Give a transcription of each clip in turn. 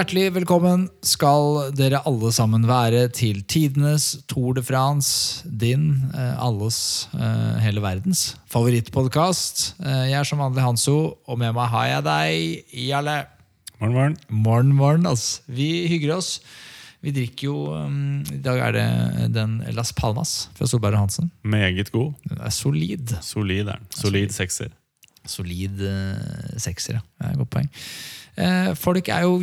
Hjertelig velkommen skal dere alle sammen være til tidenes Tour de France. Din, eh, alles, eh, hele verdens favorittpodkast. Eh, jeg er som vanlig Hanso, og med meg har jeg deg, Jarle. Morgen, morgen. Morgen, morgen. Altså. Vi hygger oss. Vi drikker jo I dag er det den Las Palmas fra Solberg og Hansen. Meget god. Den er solid. Solid er den. Solid sekser. Solid sekser, ja. Er godt poeng. Eh, folk er jo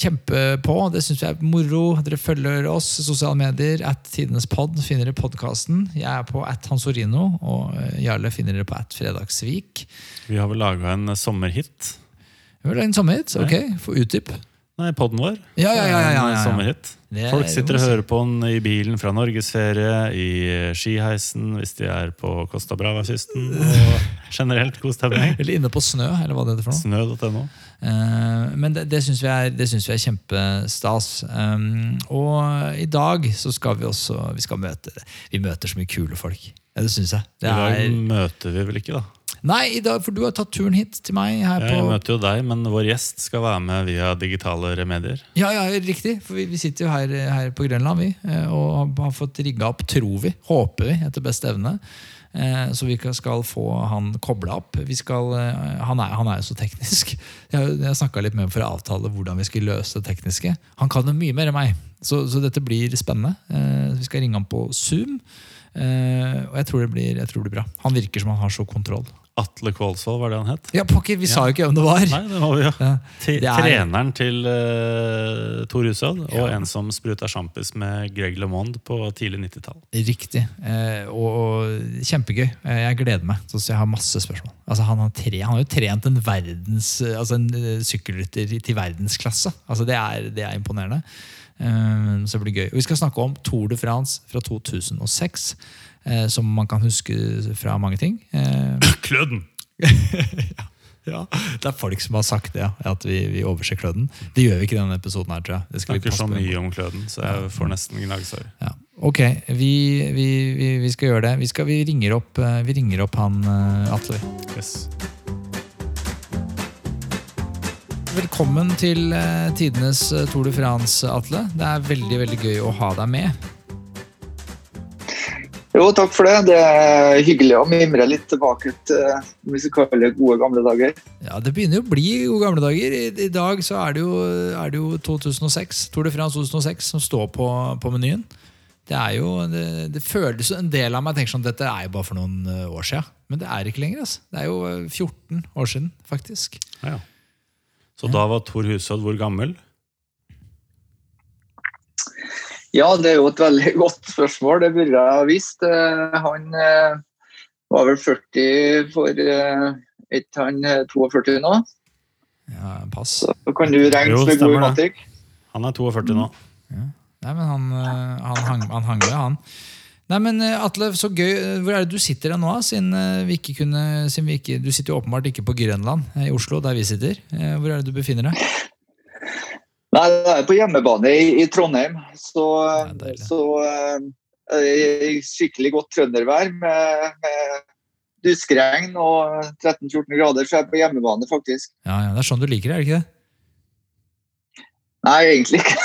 kjempepå. Det syns vi er moro. Dere følger oss i sosiale medier. At Tidenes pod finner dere podkasten. Jeg er på at Hansorino, og eh, Jarle finner dere på at Fredagsvik. Vi har vel laga en sommerhit. Vi har ha en sommerhit. Ok, få utdyp. Nei, poden vår. Ja, ja, ja, ja. En sommerhit. Er- Folk sitter og hører på den i bilen fra norgesferie, i skiheisen hvis de er på Costa Brava-kysten. Og generelt god stemning. Eller inne på Snø, eller hva det heter for noe. Snø.no. Eh, men det, det syns vi, er- vi er kjempestas. Um, og i dag så skal vi også vi skal møte Vi møter så mye kule folk. Ja, det syns jeg. I dag er, møter vi vel ikke, da. nei, i dag, for du har tatt turen hit til meg. her Jeg møter jo deg, men vår gjest skal være med via digitale remedier. Ja, ja, riktig. For vi, vi sitter jo her, her på Grønland vi, eh, og har fått rigga opp, tror vi, håper vi, etter beste evne. Eh, Så vi skal få han kobla opp. Skal, eh, han, er, jo så teknisk. Jeg, jeg snakka litt med ham for å avtale hvordan vi skulle løse det tekniske. Han kan jo mye mer enn meg, så, så dette blir spennende. Eh, Vi skal ringe ham på Zoom, og jeg tror, blir, jeg tror det blir bra. Han virker som han har så kontroll. Atle Kvålsvold, var det han het? Ja, pokker, vi sa jo ikke hvem det var! Nei, det var vi. Ja. Er- Treneren til uh, Tor Hushovd, og Ja. en som spruta sjampis med Greg LeMond på tidlig 90-tall. Riktig. Eh, og, og kjempegøy. Eh, jeg gleder meg. Så jeg har masse spørsmål. Altså, han, har tre, han har jo trent en, verdens, altså en eh, sykkelrytter til verdensklasse. Altså, det, er, det er imponerende. Um, så det blir gøy. Og vi skal snakke om Tour de France fra 2006. eh, som man kan huske fra mange ting. Eh, Kløden! ja, det er folk som har sagt det, at vi, vi overser kløden. Det gjør vi ikke i denne episoden. her, tror jeg. Det skal vi Snakker passe så mye om Kløden, så jeg får nesten gnagsår. Ja. Ok, vi, vi, vi, skal gjøre det. Vi, skal, vi, ringer, opp, eh, vi ringer opp han eh, Atle. Yes. Velkommen til eh, tidenes Tour de France, Atle. Det er veldig veldig gøy å ha deg med. Jo, takk for det. Det er hyggelig å mimre litt tilbake til musikale vi skal det gode gamle dager. Ja, Det begynner jo å bli gode gamle dager. I, i dag så er det, jo, er det jo 2006, Tour de France 2006 som står på, på menyen. Det er jo, det, det føles En del av meg tenker sånn dette er jo bare for noen eh, år siden. Men det er ikke lenger. altså. Det er jo eh, 14 år siden, faktisk. Ja, ja. Så da var Tor Hushovd hvor gammel? Ja, det er jo et veldig godt spørsmål. Det burde jeg ha visst. Eh, Han eh, var vel 40 for eh, Er han eh, 42 nå? Ja, pass. Så kan du regne som god matematikk. Han er 42 nå. Nei, men han, han, hang, han hang med, han. Nei, men Atle, så gøy. Hvor er det du sitter nå? Siden vi ikke kunne, siden vi ikke, du sitter jo åpenbart ikke på Grønland, i Oslo, der vi sitter. Eh, Hvor er det du befinner deg? Nei, det er på hjemmebane i, i Trondheim. Så, Ja, deilig. så eh, skikkelig godt trøndervær med, med duskregn og 13-14 grader, så jeg er på hjemmebane, faktisk. Ja, ja, Det er sånn du liker det, er det ikke det? Nei, egentlig ikke.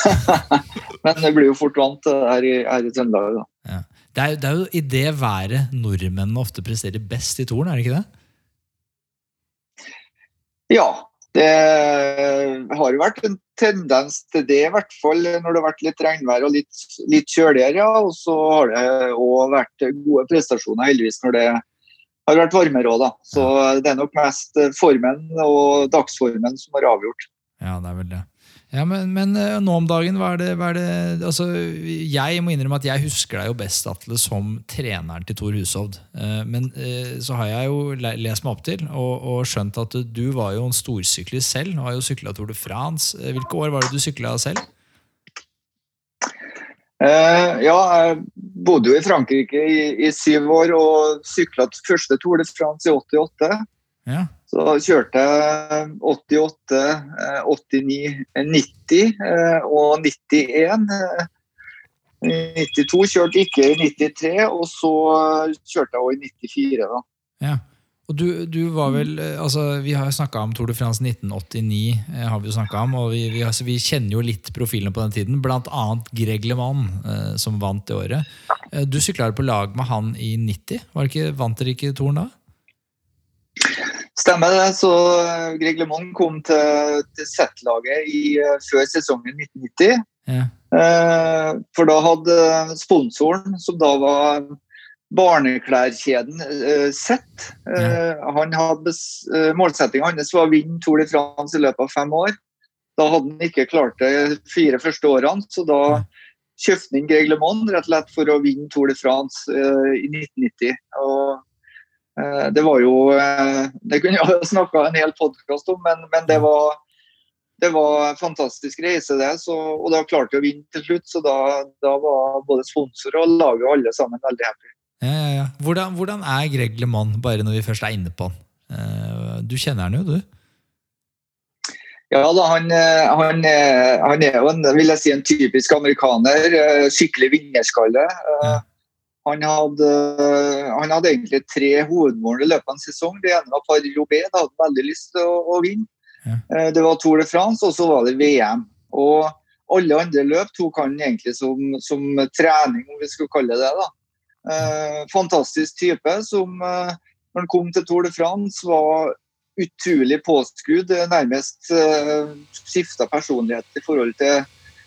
Men det blir jo fort vant her i, her i Trøndelag. Da. Det er, det er jo i det været nordmennene ofte presterer best i toren, er det ikke det? Ja, det har jo vært en tendens til det, i hvert fall når det har vært litt regnvær og litt, litt kjøligere. Ja. Og så har det òg vært gode prestasjoner, heldigvis, når det har vært varmere òg, da. Så det er nok mest formen og dagsformen som har avgjort. Ja, det er vel det. Ja, men, men eh, nå om dagen, hva er det, hva er det altså, Jeg må innrømme at jeg husker deg jo best, Atle, som treneren til Tor Hushovd. Eh, Men eh, så har jeg jo lest meg opp til og, og skjønt at du var jo en storsyklist selv. Du har jo sykla Tour de France. Hvilke år var det du sykla selv? Uh, ja, jeg bodde jo i Frankrike i, i syv år og sykla første Tour de France i 88. Ja. Så kjørte jeg 88, eh, 89, eh, 90 eh, og 91. eh, 92 kjørte ikke i 93, og så eh, kjørte jeg også i 94. da. Ja. Og du, du var vel eh, altså Vi har snakka om Tour de France 1989, eh, har vi jo om, og vi, vi, altså, vi kjenner jo litt profilene på den tiden. Blant annet Greg LeMann, eh, som vant det året. Eh, du sykla på lag med han i 90? Var det ikke, vant dere ikke Touren da? Stemmer det. Så Grieg Greg LeMond kom til, til Z-laget eh, før sesongen 1990. Ja. Eh, For da hadde sponsoren, som da var barneklærkjeden eh, Z, eh, han hadde målsettingen. eh, målsettinga hans var å vinne Tour de France i løpet av fem år. Da hadde han ikke klart det fire første årene, så da kjøpte han inn Greg LeMond rett og slett for å vinne Tour de France eh, i 1990. Og eh, det var jo eh, Det kunne jeg ha snakka en hel podkast om, men, men det var det var en fantastisk reise, det. Så, og da klarte vi å vinne til slutt. Så da, da var både sponsor og laget og alle sammen veldig happy. Ja, ja, ja. Hvordan, hvordan er Greg LeMond, bare når vi først er inne på han? Eh, Du kjenner han jo, du? Ja da, han, eh, han, eh, han er jo en, vil jeg si, en typisk amerikaner. eh, Skikkelig vinnerskalle. Eh, Ja. Han hadde, han hadde egentlig tre hovedmål i løpet av en sesong. Det ene var Paris-Roubais, da hadde veldig lyst til å, å vinne. Ja. Eh, Det var Tour de France, og så var det VM. Og alle andre løp tok han egentlig som, som trening, om vi skulle kalle det det. Eh, fantastisk type som eh, når han kom til Tour de France, var utrolig påskrudd. eh, Nærmest uh, skifta personlighet i forhold til,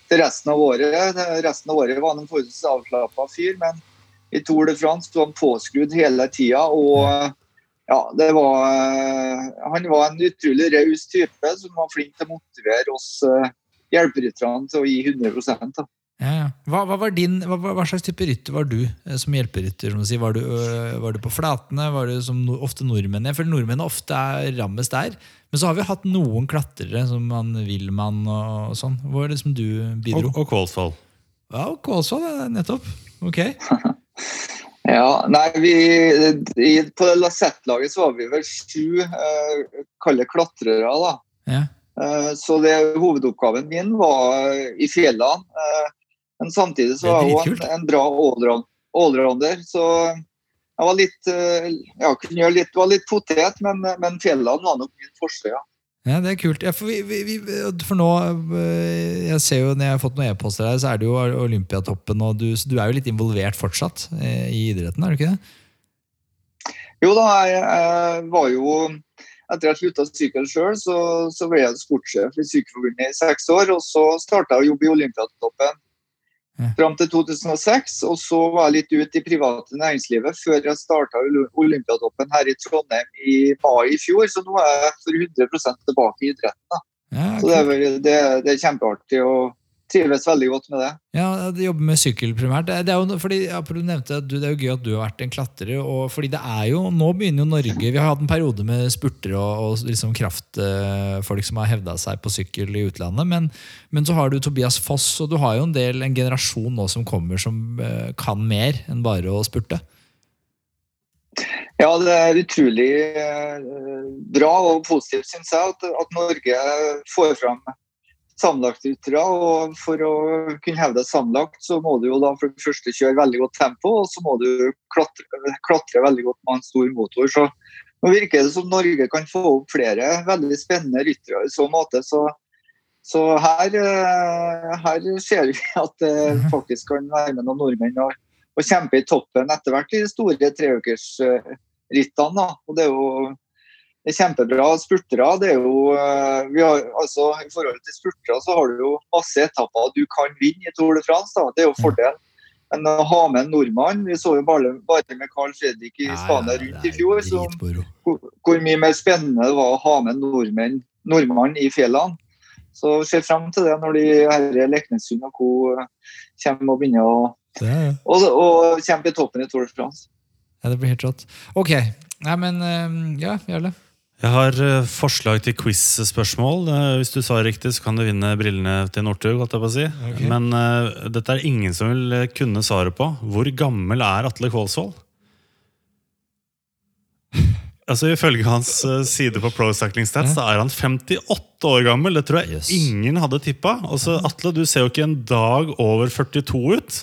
til resten av året. Resten av året var han en forholdsvis avslappa fyr, men i Tour de France var han påskrudd hele tida. Og eh, ja, det var eh, Han var en utrolig raus type som var flink til å motivere oss uh, hjelperytterne til å gi 100 da. Ja, ja. Hva, hva, var din, hva, hva slags type rytter var du eh, som hjelperytter? Som du sier? Var, du, øh, var du på flatene? Var du som ofte nordmenn? Jeg føler nordmenn ofte er rammest der. Men så har vi hatt noen klatrere, som han Wilman og sånn. Hvor er det som du bidro? Og, og. Ja, og Kålsvoll, nettopp. Ok. Ja, nei, vi, På Lasett-laget så var vi vel sju eh, kalle klatrere. da. Ja. Eh, så det, hovedoppgaven min var i fjellene. Eh, men samtidig så var jeg òg en, bra allround, allrounder. Så jeg var litt eh, ja, kunne gjøre litt, var litt potet, men, men fjellene var nok min forse. Ja. Ja, det er kult. Ja, for, vi, vi, for nå øh, Jeg ser jo Når jeg har fått noen e-poster her, så er det jo Olympiatoppen, og du, du er jo litt involvert fortsatt eh, i idretten, er du ikke det? Jo da, jeg, var jo Etter at jeg slutta å sykle sjøl, så, så ble jeg sportssjef i Sykeforbundet i seks år. Og så starta jeg å jobbe i Olympiatoppen. Fram til 2006. Og så var jeg litt ute i private næringslivet før jeg starta Olympiatoppen her i Trondheim i mai i fjor. Så nå er jeg for 100 tilbake i idretten. Ja, Så det er, det, det er kjempeartig og trives veldig godt med det. Ja, du jobber med sykkel primært. Det, er jo, fordi, ja, du nevnte at du, det er jo gøy at du har vært en klatrer. Og fordi det er jo, Nå begynner jo Norge Vi har hatt en periode med spurtere og, og liksom kraftfolk som har hevda seg på sykkel i utlandet. Men, men så har du Tobias Foss, og du har jo en del, en generasjon nå som kommer som eh, kan mer enn bare å spurte. Ja, det er utrolig eh, bra og positivt, syns jeg, at, at Norge får fram sammenlagtryttere. Og for å kunne hevde sammenlagt, så må du jo da for det første kjøre veldig godt tempo, og så må du klatre, klatre veldig godt med en stor motor. Så nå virker det som Norge kan få opp flere veldig spennende ryttere i så måte. Så, så her, eh, her ser vi at det faktisk kan være med noen nordmenn og, og kjempe i toppen etter hvert i de store treukersrittene. Og det er jo det er kjempebra spurtere. Det er jo, eh, vi har, altså, I forhold til spurtere så har du jo masse etapper du kan vinne i Tour de France. Da. Det er jo fordel. Men å ha med en nordmann Vi så jo bare, bare med Carl Fredrik i Spania rundt i fjor. Så, hvor, hvor mye mer spennende det var å ha med en nordmenn, nordmann i fjellene. Så ser frem til det når de herre Leknessund og co. kommer og begynner å Det og, og kjempe i toppen i Tour de France. Ja, det blir helt rått. Ok. Nei, men eh, ja, Jarle. Jeg har eh, forslag til quiz-spørsmål. Eh, Hvis du svarer riktig, så kan du vinne brillene til Northug. si. Okay. Men uh, dette er ingen som vil kunne svaret på. Hvor gammel er Atle Kvålsvold? Altså Ifølge hans uh, side på Pro Cycling Stats så er han 58 år gammel. Det tror jeg Yes. ingen hadde tippa. Og Atle, du ser jo ikke en dag over 42 ut.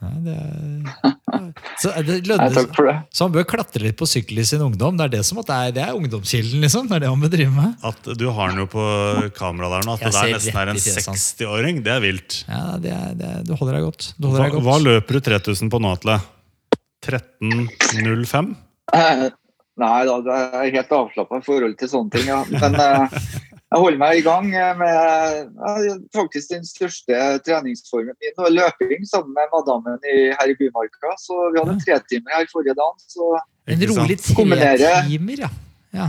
Ja, det er... Så, er det lønner, takk for det. så han bør klatre litt på sykkel i sin ungdom. Det er det som at det er, det er ungdomskilden, liksom. Det er det han bør drive med. At Du har den jo på kamera der nå. At Jeg det der nesten er en i fjeset hans. 60-åring. Det er vilt. Ja, det er, det er, Du holder deg godt. Du holder Hva, deg godt. hva løper du 3000 på nå, Atle? 13.05? Eh, Nei da, det er helt avslappa i forhold til sånne ting. Ja. Men eh, jeg holder meg i gang eh, med faktisk den største treningsformen min. Og løping sammen med madammen i, her i Bymarka. Så vi hadde tre timer her forrige dag. Så En rolig tre Kombinere- timer, ja. ja.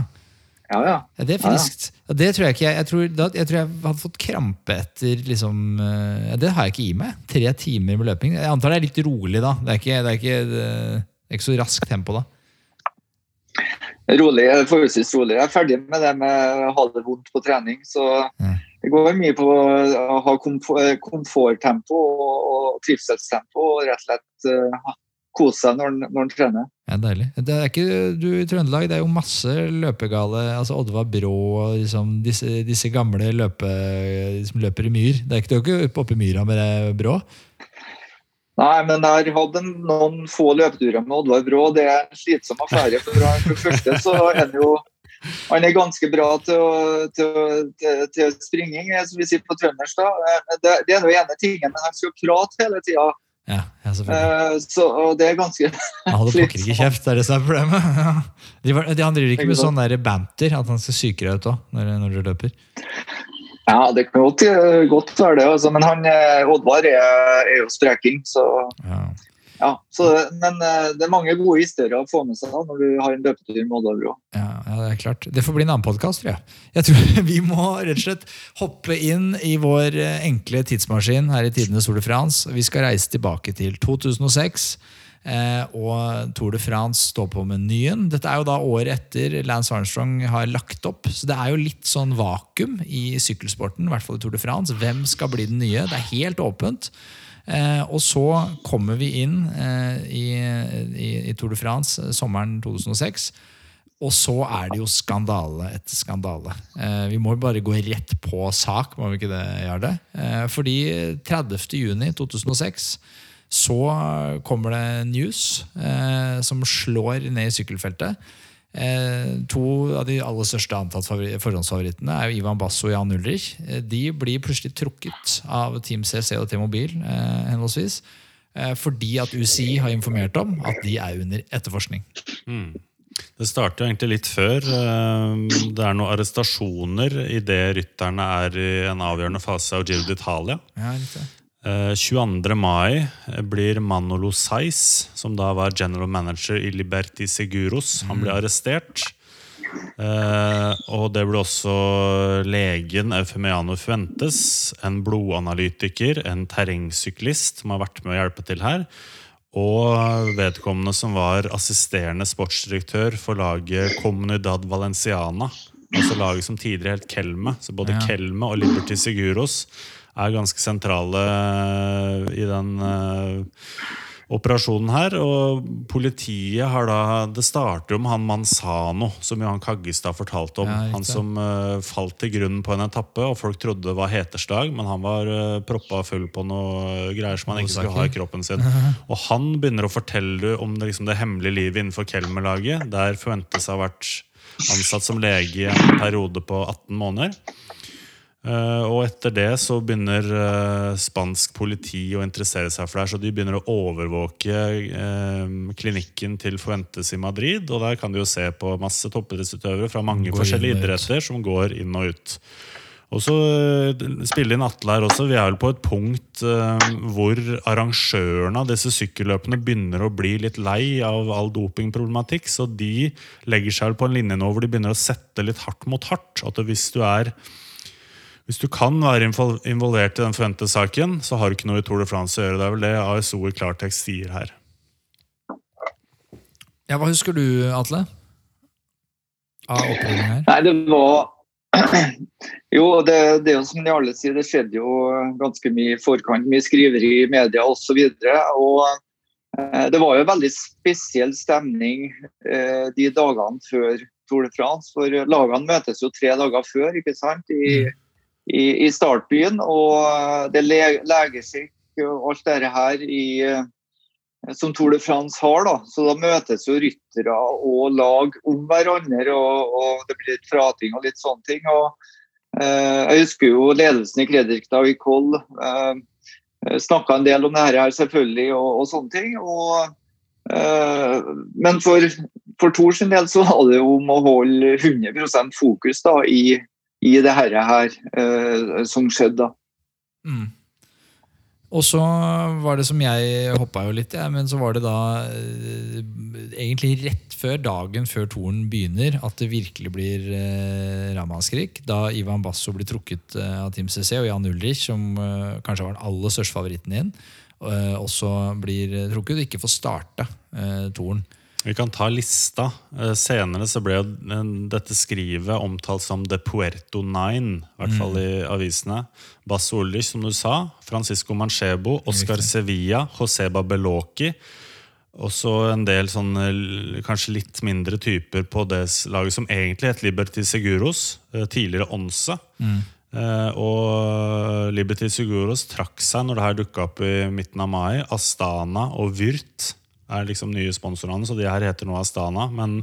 ja, ja. Ja, det er friskt. Ja, det tror jeg ikke. Jeg tror, da, jeg tror jeg hadde fått krampe etter liksom, eh, Det har jeg ikke i meg. Tre timer med løping. Jeg antar det er litt rolig da. Det er ikke, det er ikke, det er ikke så raskt tempo da. Rolig, forholdsvis rolig. Jeg er ferdig med det med å ha det vondt på trening. Så det går mye på å ha komforttempo og, trivselstempo. Og rett og slett eh, kose seg når en- når en trener. Ja, deilig. Det er ikke, du I Trøndelag det er jo masse løpegale. altså Oddvar Brå og liksom disse, disse gamle løpe, som løper i myr. Det er ikke, du er ikke oppe oppe i myra med det Brå? Nei, men jeg har hatt noen få løpeturer med Oddvar Brå. Det er en slitsom affære. For, for første så er han jo han er ganske bra til, å- til, til, til springing, eh, som vi sier på trøndersk. Eh, Det, det er den ene tingen, men han skal prate hele tida. Ja, ja uh, Så, og det er ganske Han hadde pokker ikke kjeft, det er det som er problemet. Han driver ikke med sånn der banter, at han skal psyke deg ut òg, når, når du løper. Ja, det kan godt, godt være det. Altså. Men han, eh, Oddvar er, er jo spreking, så Ja. ja. Så, men eh, det er mange gode historier å få med seg da, når du har en løpetur med Oddvar Brå. Ja, ja, det er klart. Det får bli en annen podkast, tror jeg. Jeg tror Vi må rett og slett hoppe inn i vår eh, enkle tidsmaskin her i Tidenes Ole de France. Vi skal reise tilbake til 2006. Eh, og Tour de France står på menyen. Dette er jo da året etter Lance Armstrong har lagt opp. Så det er jo litt sånn vakuum i sykkelsporten, i hvert fall i Tour de France. Hvem skal bli den nye? Det er helt åpent. Eh, og så kommer vi inn eh, i, i, i Tour de France sommeren 2006. Og så er det jo skandale etter skandale. Vi må bare gå rett på sak, må vi ikke det Jarle? Eh, fordi 30. juni 2006 så kommer det news eh, som slår ned i sykkelfeltet. Eh, to av de aller største antatt forhåndsfavorittene er jo Ivan Basso og Jan Ulrich. Eh, de blir plutselig trukket av Team CC og T-Mobil, eh, henholdsvis. Eh, fordi at UCI har informert om at de er under etterforskning. Det starter jo egentlig litt før. Det er noen arrestasjoner idet rytterne er i en avgjørende fase av Giro d'Italia. Ja, 22. mai blir Manolo Saiz, som da var general manager i Liberti Seguros, han blir arrestert. Eh, og det ble også legen Eufemiano Fuentes, en blodanalytiker, en terrengsyklist som har vært med å hjelpe til her. Og vedkommende som var assisterende sportsdirektør for laget Comunidad Valenciana. Altså laget som tidligere het Kelme. Så både Ja. Kelme og Liberty Seguros er ganske sentrale eh, i den eh, operasjonen her. Og politiet har da Det starter jo med han Manzano, som Johan Kaggestad fortalte om. Ja, han som eh, falt til grunnen på en etappe, og folk trodde det var heterslag, men han var uh, proppa full på noe greier som han ikke skulle ha i kroppen sin. Og han begynner å fortelle om det, liksom, det hemmelige livet innenfor Kelmer-laget, der å ha vært ansatt som lege i en periode på 18 måneder. Eh, og etter det så begynner uh, spansk politi å interessere seg for det. her, Så de begynner å overvåke uh, klinikken til Fuentes i Madrid. Og der kan du jo se på masse toppidrettsutøvere fra mange Går forskjellige idretter som går inn og ut. Og så spiller inn Atle her også. Vi er vel på et punkt hvor arrangørene av disse sykkelløpene begynner å bli litt lei av all dopingproblematikk. Så de legger seg vel på en linje nå hvor de begynner å sette litt hardt mot hardt. At hvis du er hvis du kan være involvert i den forventede saken, så har du ikke noe i Tour de France å gjøre. Det er vel det ASO i klartekst sier her. Ja, Hva husker du, Atle? av opprydding her? Nei, det var Jo, det, det er jo som de alle sier, det skjedde jo ganske mye i forkant. Mye skriveri i media osv. Og, så og eh, det var jo veldig spesiell stemning eh, de dagene før Tour de France. For lagene møtes jo tre dager før ikke sant, i, mm. I, i startbyen. Og det er legeskikk og alt dette her i som Tour de France har. da, så Da møtes jo ryttere og lag om hverandre, og, og det blir litt prating og litt sånne ting. og eh, Jeg husker jo ledelsen i Kredrikstad i Koll eh, snakka en del om det her selvfølgelig, og, og sånne ting. og eh, Men for, for Tor sin del så var det om å holde 100% fokus da, i, i det herre her eh, som skjedde. da. Mm. Og så var det som jeg hoppa jo litt ja, men så var det da eh, egentlig rett før dagen før toren begynner, at det virkelig blir eh, ramaskrik. Da Ivan Basso blir trukket eh, av Team CC, og Jan Ulrich, som eh, kanskje var den aller største favoritten din, eh, også blir trukket og ikke får starte eh, toren. Vi kan ta lista. Eh, senere så ble dette skrivet omtalt som The Puerto Nine. I hvert fall i mm. avisene. Basso Ulrich, som du sa. Francisco Manchebo. Oscar Sevilla. Joseba Beloki. Og så en del sånne kanskje litt mindre typer på det laget som egentlig het Liberty Seguros. Eh, tidligere Onse. Mm. Eh, og Liberty Seguros trakk seg når det her dukka opp i midten av mai. Astana og Vyrt er liksom nye sponsorene, så de her heter nå Astana. Men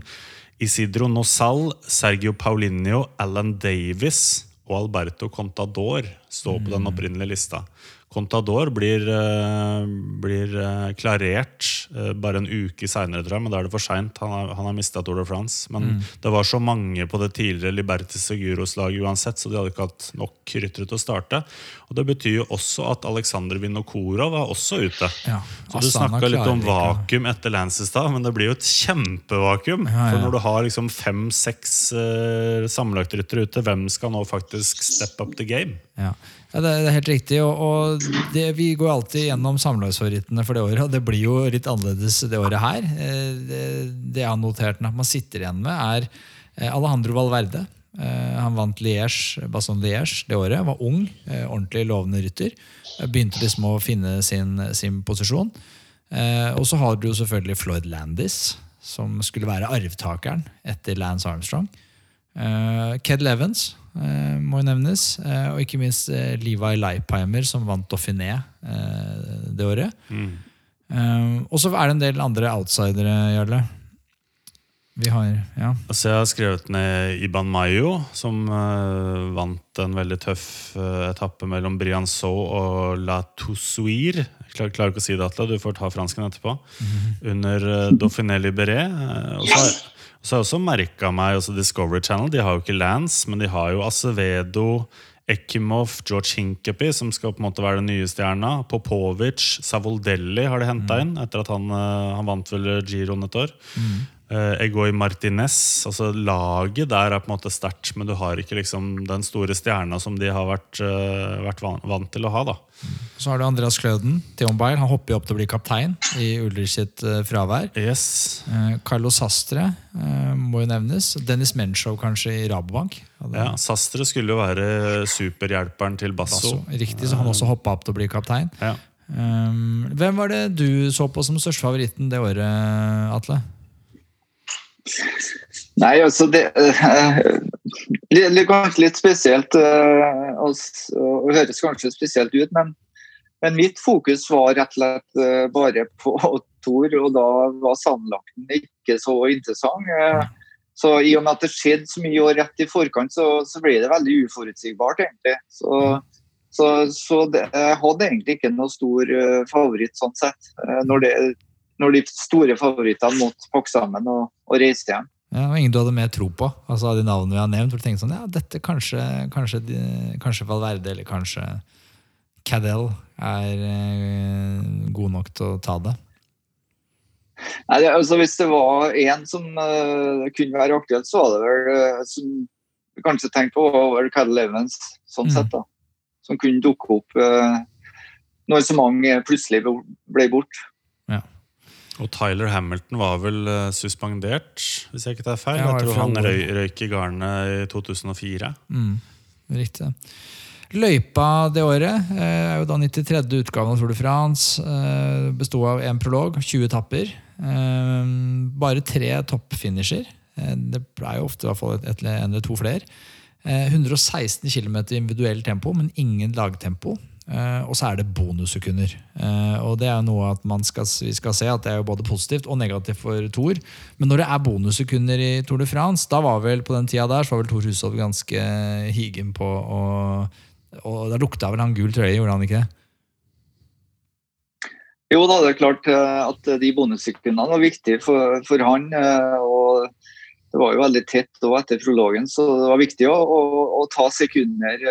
Isidro Nosal, Sergio Paulinho, Alan Davis og Alberto Contador står på den mm. opprinnelige lista. Contador blir, uh, blir uh, klarert uh, bare en uke seinere, tror jeg, men da er det for seint. Han har, han har mista Tour de France. Men mm. det var så mange på det tidligere Libertis Seguros-laget uansett, så de hadde ikke hatt nok ryttere til å starte. Og Det betyr jo også at Aleksandr Vinokorov var også ute. Ja, så Du snakka litt om vakuum etter Lance i stad, men det blir jo et kjempevakuum. Ja, ja. For når du har liksom fem-seks uh, sammenlagtryttere ute, hvem skal nå faktisk step up the game? Ja. Ja, det, er helt riktig. og, og det, Vi går alltid gjennom samlagsfavorittene for det året, og det blir jo litt annerledes det året her. Eh, det, jeg har notert at man sitter igjen med, er eh, Alejandro Valverde. Eh, han vant Liège, Basson Liège det året. Var ung, ordentlig lovende rytter. Begynte liksom å finne sin, sin posisjon. Og så har du jo selvfølgelig Floyd Landis, som skulle være arvtakeren etter Lance Armstrong. Ked Levens må jo nevnes. Eh, og ikke minst eh, Levi Leipheimer, som vant Dauphiné det året. Mm. og så er det en del andre outsidere, Jarle. Vi har, ja. Altså jeg har skrevet ned Iban Mayo, som uh, vant en veldig tøff uh, etappe mellom Briançon og La Toussuire. Jeg klarer, klarer, ikke å si det, Atle. Du får ta fransken etterpå. Mm -hmm. Under uh, Dauphiné Libéré. Uh, og så har, så har jeg også merka meg også Discovery Channel. De har jo ikke Lance, men de har jo Acevedo, Ekimov, George Hinkepi, som skal på en måte være den nye stjerna. Popovic, Savoldelli har de henta mm. inn etter at han, eh, han vant vel Giroen et år. Mm. Uh, Egoy Martinez. altså Laget der er på en måte sterkt, men du har ikke liksom den store stjerna som de har vært, uh, vært vant, til å ha. da. Så har du Andreas Kløden, Theon Beyer. Han hopper jo opp til å bli kaptein i Ulrich sitt uh, fravær. Yes. Carlos Sastre må jo nevnes. Dennis Menchow kanskje i Rabobank. Ja, Sastre skulle jo være superhjelperen til Basso. Basso. Riktig, så han også hoppa opp til å bli kaptein. Ja. Um, hvem var det du så på som største favoritten det året, Atle? Nei, altså det litt, Kanskje litt spesielt uh, og, høres kanskje spesielt ut, men, men, mitt fokus var rett og slett uh, bare på Tor, og da var sandlakten ikke så interessant. Uh, så i og med at det skjedde så mye år rett i forkant, så, så ble det veldig uforutsigbart, egentlig. Så, så, så det, jeg hadde egentlig ikke noe stor favoritt sånn sett. når det når de store favorittene måtte pakke sammen og, og reise hjem. Ja, og ingen du hadde mer tro på altså av de navnene vi har nevnt? hvor du tenkte sånn, ja, dette Kanskje, kanskje, kanskje Valverde eller kanskje Cadell er eh, god nok til å ta det? Nei, altså Hvis det var én som uh, kunne være aktuelt, så var det vel uh, som vi kanskje tenkte på, var Cadell Evans. sånn mm. sett da, Som kunne dukke opp uh, når så mange plutselig ble borte. Og Tyler Hamilton var vel uh, suspendert, hvis jeg ikke tar feil. Ja, jeg tror han røy, røyk i garnet i 2004. Mm, riktig. Løypa det året eh, er jo da 93. utgaven av Tour de France. Eh, Besto av én prolog, 20 etapper. Eh, bare tre toppfinisher. Eh, det ble jo ofte i hvert fall et, en eller to flere. Eh, 116 km individuell tempo, men ingen lagtempo. Eh, og så er det bonussekunder. Eh, og det er noe at man skal, vi skal se at det er jo både positivt og negativt for Thor. Men når det er bonussekunder i Tour de France, da var vel på den tida der så var vel Thor Hushovd ganske higen på å Og da lukta vel han gul trøye, gjorde han ikke det? Jo da, det er klart eh, at de bonussekundene var viktige for, for han. eh, og Det var jo veldig tett da etter prologen, så det var viktig å, å, å ta sekunder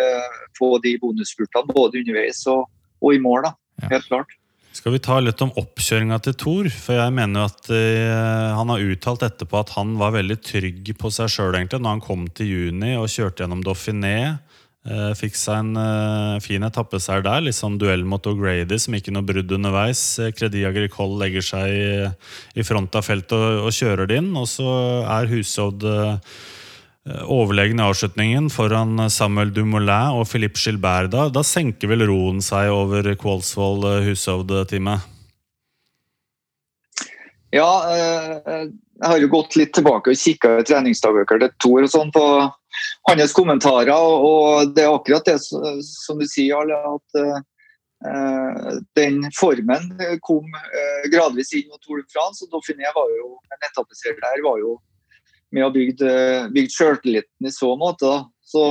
eh, på de bonusspurtene. Både underveis og, og i mål. da, Ja. Helt klart. Skal vi ta litt om oppkjøringa til Thor? For jeg mener jo at eh, Han har uttalt etterpå at han var veldig trygg på seg sjøl når han kom til juni og kjørte gjennom Dauphiné. Eh, fikk seg en eh, fin etappeseier der. Litt sånn duell mot O'Grady, som ikke noe brudd underveis. Eh, Credit Agricole legger seg i, i front av feltet og, og kjører det inn. Og så er Hushovd eh, overlegen i avslutningen foran Samuel Dumoulin og Philippe Gilbert. Da, da senker vel roen seg over Kvålsvoll-Hushovd-teamet? Ja, eh, jeg har jo gått litt tilbake og kikka i treningsdagbøker til Tor og sånn på hans kommentarer, og, det er akkurat det som du sier, Jarle, at eh, den formen kom eh, gradvis inn mot Tour de France, og Dauphiné var jo en etappeseier der var jo med å bygge bygd sjøltilliten i så måte. Da. Så,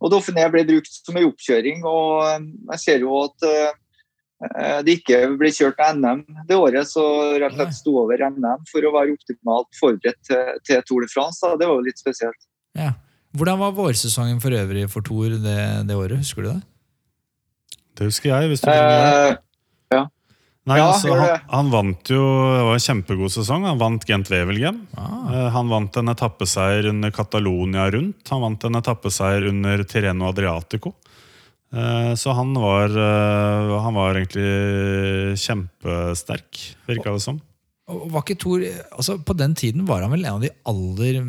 og Dauphiné ble brukt som en oppkjøring, og eh, jeg ser jo at eh, Eh, det ikke ble kjørt NM det året, så rett og slett sto over NM for å være optimalt forberedt til, til Tour de France. Da. Det var jo litt spesielt. Ja. Hvordan var vårsesongen for øvrig for Tour det, det året? Husker du det? Det husker jeg. hvis du trenger det. Eh, Nei, ja, altså, han, han vant jo Det var en kjempegod sesong. Han vant Gent Wevelgem. Ah, Eh, Han vant en etappeseier under Catalonia rundt. Han vant en etappeseier under Tireno Adriatico. Eh, Så han var, eh, han var egentlig kjempesterk, virka det som. Thor, altså På den tiden var han vel en av de aller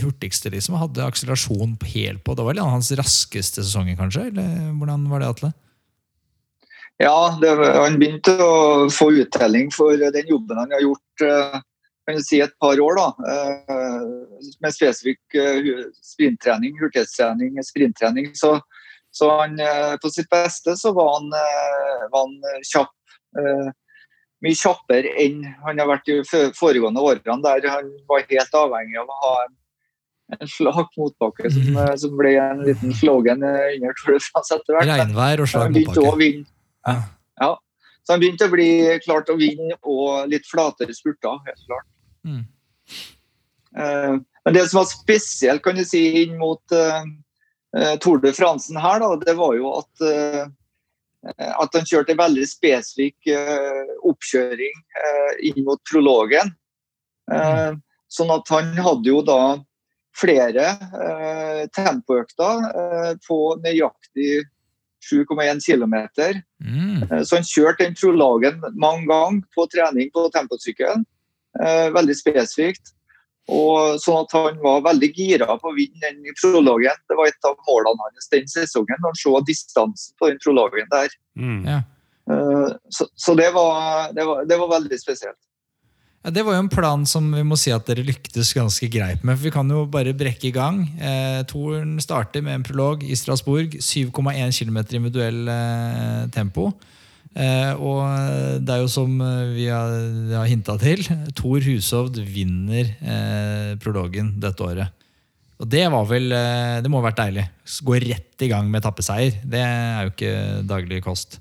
hurtigste. liksom, Hadde akselerasjon helt på. Det var vel en av hans raskeste sesonger, kanskje? Eller hvordan var det, Atle? Ja, det, han begynte å få uttelling for den jobben han har gjort eh, kan du si et par år. da, eh, Med spesifikk eh, sprinttrening, hurtighetstrening, sprinttrening. Så, så han, på sitt beste så var han, var han kjapp. Mye kjappere enn han har vært i foregående årene, der han var helt avhengig av å ha en, en slak motbakke, som, eh, som ble en liten slogan under Tour de France etter hvert. Regnvær og slag motbakke. Ja. Så han begynte å bli klart å vinne og litt flatere spurter. helt klart. Mm. Eh, Men det som var spesielt kan du si, inn mot uh, Tour de Fransen her, da, det var jo at, at han kjørte en veldig spesifikk oppkjøring inn mot prologen. Eh, Sånn at han hadde jo da flere tempoøkter på nøyaktig 7,1 km. Mm. Eh, Så han kjørte den prologen mange ganger på trening på temposykkelen. Eh, veldig spesifikt. Og sånn at han var veldig gira på å vinne den prologen. Det var et av målene hans den sesongen, når han så distansen på den prologen der. Mm. Ja. Eh, Så, så det, var, det, var, det var veldig spesielt. Ja, Det var jo en plan som vi må si at dere lyktes ganske greit med. for Vi kan jo bare brekke i gang. Eh, Toren starter med en prolog i Strasbourg. 7,1 km individuell eh, tempo. Eh, og det er jo som eh, vi har, har hinta til, Tor Hushovd vinner eh, prologen dette året. Og det var vel eh, Det må ha vært deilig. Gå rett i gang med etappeseier. Det er jo ikke daglig kost.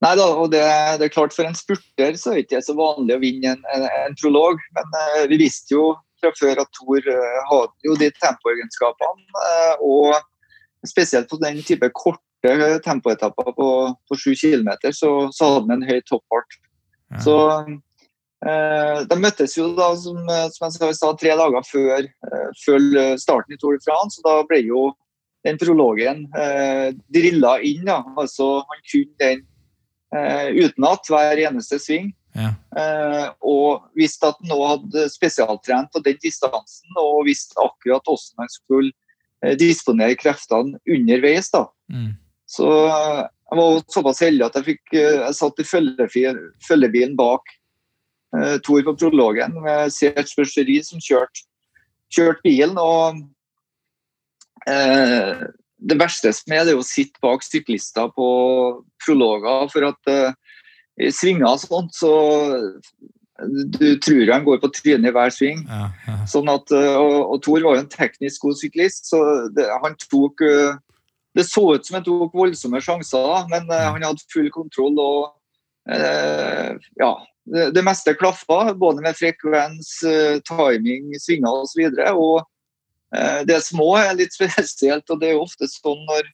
Nei da, og det, det er klart For en spurter så er det ikke så vanlig å vinne en, en, en prolog, men eh, vi visste jo fra før at Thor eh, hadde jo de tempoegenskapene. eh, og spesielt på den type korte tempoetapper på, på 7 km, så, så hadde han en høy toppfart. Ja. Så eh, De møttes jo da, som, som jeg sa, tre dager før, eh, før starten i Tour de France. og Da ble jo den prologen eh, drilla inn. Da. Altså, han kunne den eh, utenat hver eneste sving. Ja. Eh, og visste at han nå hadde spesialtrent på den distansen og visste akkurat hvordan han skulle eh, disponere kreftene underveis. da. Mm. Så jeg var såpass heldig at jeg, fikk, eh, jeg satt i følgebilen bak eh, Tor på prologen med Serge spørseri som kjørte kjørt bilen. og eh, Det verste som er, det er å sitte bak syklister på prologer. For at uh, i svinger og sånt, så du tror han går på trynet i hver sving. Ja, ja. Sånn at, eh, og, og Thor var jo en teknisk god syklist, så det, han tok uh, Det så ut som han tok voldsomme sjanser, men uh, han hadde full kontroll. og eh, ja, det, det meste klaffa, både med frekvens, eh, timing, svinger osv. Og, så og eh, det små er litt spesielt, og det er jo ofte sånn når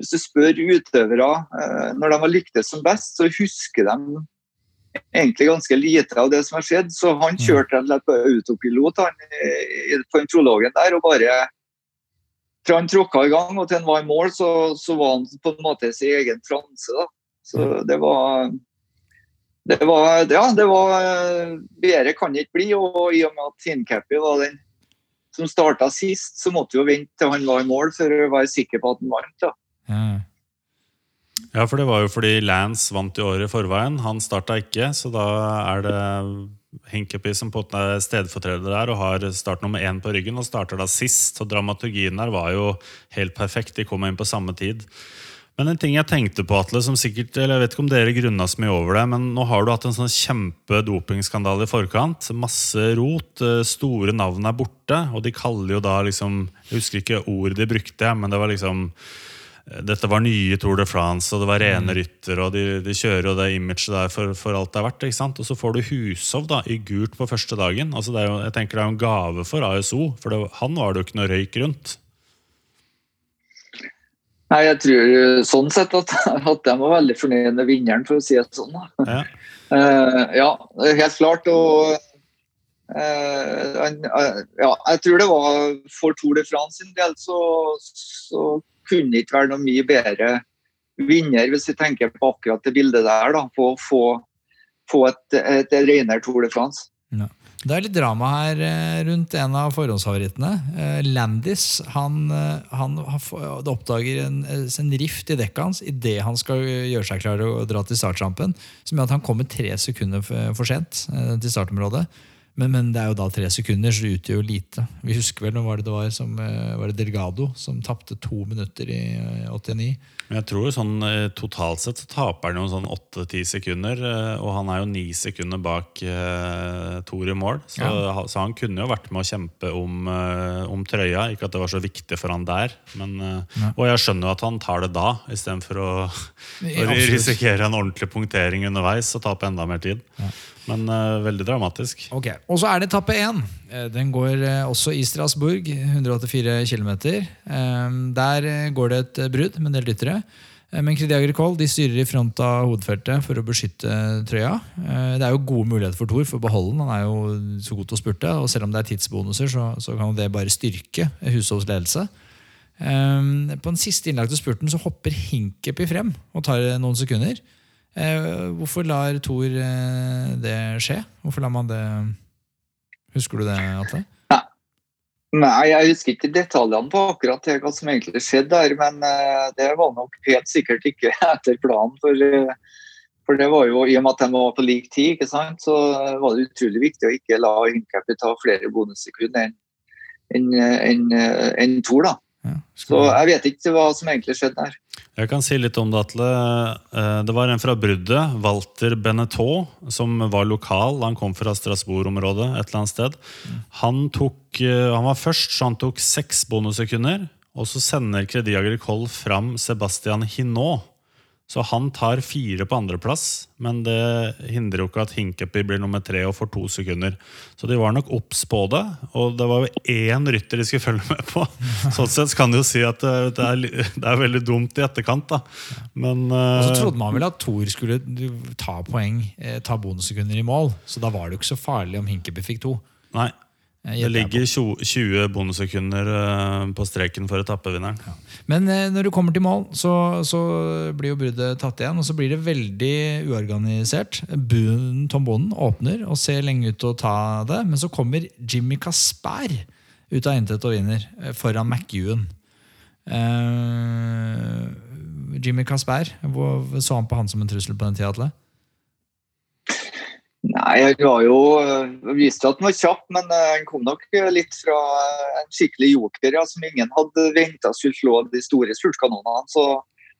hvis du spør utøvere eh, når de har lyktes som best, så husker de egentlig ganske lite av det som har skjedd. Så han kjørte rett og slett på autopilot han, på den prologen der. og bare Fra han tråkka i gang og til han var i mål, så, så var han på en måte i sin egen transe. da. Så det var det var, ja, det var eh, Bedre kan det ikke bli. Og i og med at Hincappy var den som starta sist, så måtte vi jo vente til han var i mål for å være sikker på at han vant. da. Ja. Ja, for det var jo fordi Lance vant i året i forveien. Han starta ikke, så da er det Hinkepy som på er stedfortreder der og har start nummer én på ryggen og starter da sist. Og dramaturgien der var jo helt perfekt. De kom inn på samme tid. Men en ting jeg tenkte på, Atle, som sikkert, eller jeg vet ikke om dere grunna så mye over det, men nå har du hatt en sånn kjempe dopingskandale i forkant. Masse rot. eh, Store navn er borte. Og de kaller jo da liksom Jeg husker ikke ord de brukte, men det var liksom eh, dette var nye Tour de France, og det var rene ryttere, og de, de kjører jo det imaget der for, for alt det er verdt. ikke sant? Og så får du Hushov da, i gult på første dagen. altså det er jo, Jeg tenker det er jo en gave for ASO, for det, han var det jo ikke noe røyk rundt. Nei, jeg tror sånn sett at, at de var veldig fornøyd med vinneren, for å si det sånn. Ja. Uh, ja, helt klart. Og uh, eh, ja, jeg tror det var for Tour de France sin del, så, så kunne det ikke være noe mye bedre vinner, hvis vi tenker på akkurat det bildet der, da, på å få, få et, et, renere Tour de France. Det er litt drama her eh, rundt en av forhåndsfavorittene. Eh, Landis han, eh, han oppdager en, en rift i dekket hans idet han skal gjøre seg klar og dra til startrampen. Som gjør at han kommer tre sekunder for, sent til startområdet. Men, men det er jo da tre sekunder, så det utgjør jo lite. Vi husker vel når var det det var, som, eh, var det Delgado som tapte to minutter i eh, 89. Men jeg tror jo sånn eh, totalt sett så taper han jo sånn 8-10 sekunder, eh, og han er jo 9 sekunder bak eh, Tor i mål. Så, Ja. så han kunne jo vært med å kjempe om, eh, om trøya. Ikke at det var så viktig for han der, men, eh, og jeg skjønner jo at han tar det da, istedenfor å, å risikere en ordentlig punktering underveis og tape enda mer tid. Men uh, veldig dramatisk. Ok, Og så er det etappe én. Eh, Den går eh, også i Strasbourg, 184 km. Der eh, går det et brudd med en del ryttere. Eh, Men Crédit Agricole de styrer i front av hovedfeltet for å beskytte trøya. Det er jo gode muligheter for Thor for å beholde den. Han er jo så god til å spurte. Og selv om det er tidsbonuser, så, så kan det bare styrke Hushovs ledelse. Eh, På den siste innlagte spurten så hopper Hinkepy frem og tar noen sekunder. Eh, Hvorfor lar Thor eh, det skje? Hvorfor lar man det Husker du det, Atle? Nei, jeg husker ikke detaljene på akkurat det, hva som egentlig skjedde der, men eh, det var nok helt sikkert ikke etter planen. For, for det var jo, i og med at de var på lik tid, ikke sant, så var det utrolig viktig å ikke la Incapi ta flere bonussekunder enn en, en, en, en Thor, da. Ja, Så jeg vet ikke hva som egentlig skjedde der. Jeg kan si litt om det, Atle. Eh, Det var en fra bruddet, Walter Benetot, som var lokal. Han kom fra Strasbourg-området et eller annet sted. Han, tok, eh, han var først, så han tok seks bonussekunder. Og så sender Crédit Agricole fram Sebastian Hinot. Så han tar fire på andreplass, men det hindrer jo ikke at Hinkepy blir nummer tre og får to sekunder. Så de var nok obs på det, og det var jo én rytter de skulle følge med på. Sånn sett kan du jo si at det det er, det er veldig dumt i etterkant, da. Men Og så eh, trodde man vel at Thor skulle ta poeng, eh, ta bonussekunder i mål. Så da var det jo ikke så farlig om Hinkepi fikk to. Nei. Eh, det ligger 20 bonussekunder eh, på streken for etappevinneren. Ja. Men eh, når du kommer til mål, så, så, blir jo bruddet tatt igjen. Og så blir det veldig uorganisert. Bunnen, Tom Bonden åpner og ser lenge ut til å ta det. Men så kommer Jimmy Casper ut av intet og vinner foran McEwan. Jimmy Casper, så han på han som en trussel på den tida? Nei, han var jo eh, viste at han var kjapp, men den han kom nok litt fra en skikkelig joker ja, som ingen hadde venta skulle slå de store spurtkanonene. Så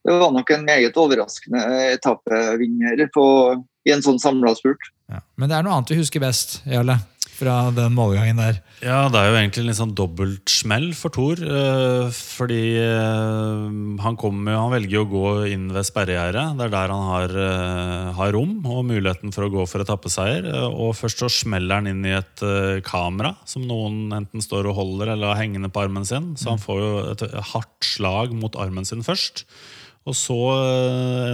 det var nok en meget overraskende etappevinner i en sånn samla spurt. Ja, men det er noe annet vi husker best, Jarle? Fra den målgangen der. Ja, det er jo egentlig en litt sånn dobbeltsmell for Thor. Øh, fordi øh, han, kommer, han velger jo å gå inn ved sperregjerdet. Det er der han har, øh, har, rom og muligheten for å gå for etappeseier. Og først så smeller han inn i et kamera som noen enten står og holder eller har hengende på armen sin. Så han får jo et hardt slag mot armen sin først. Og så,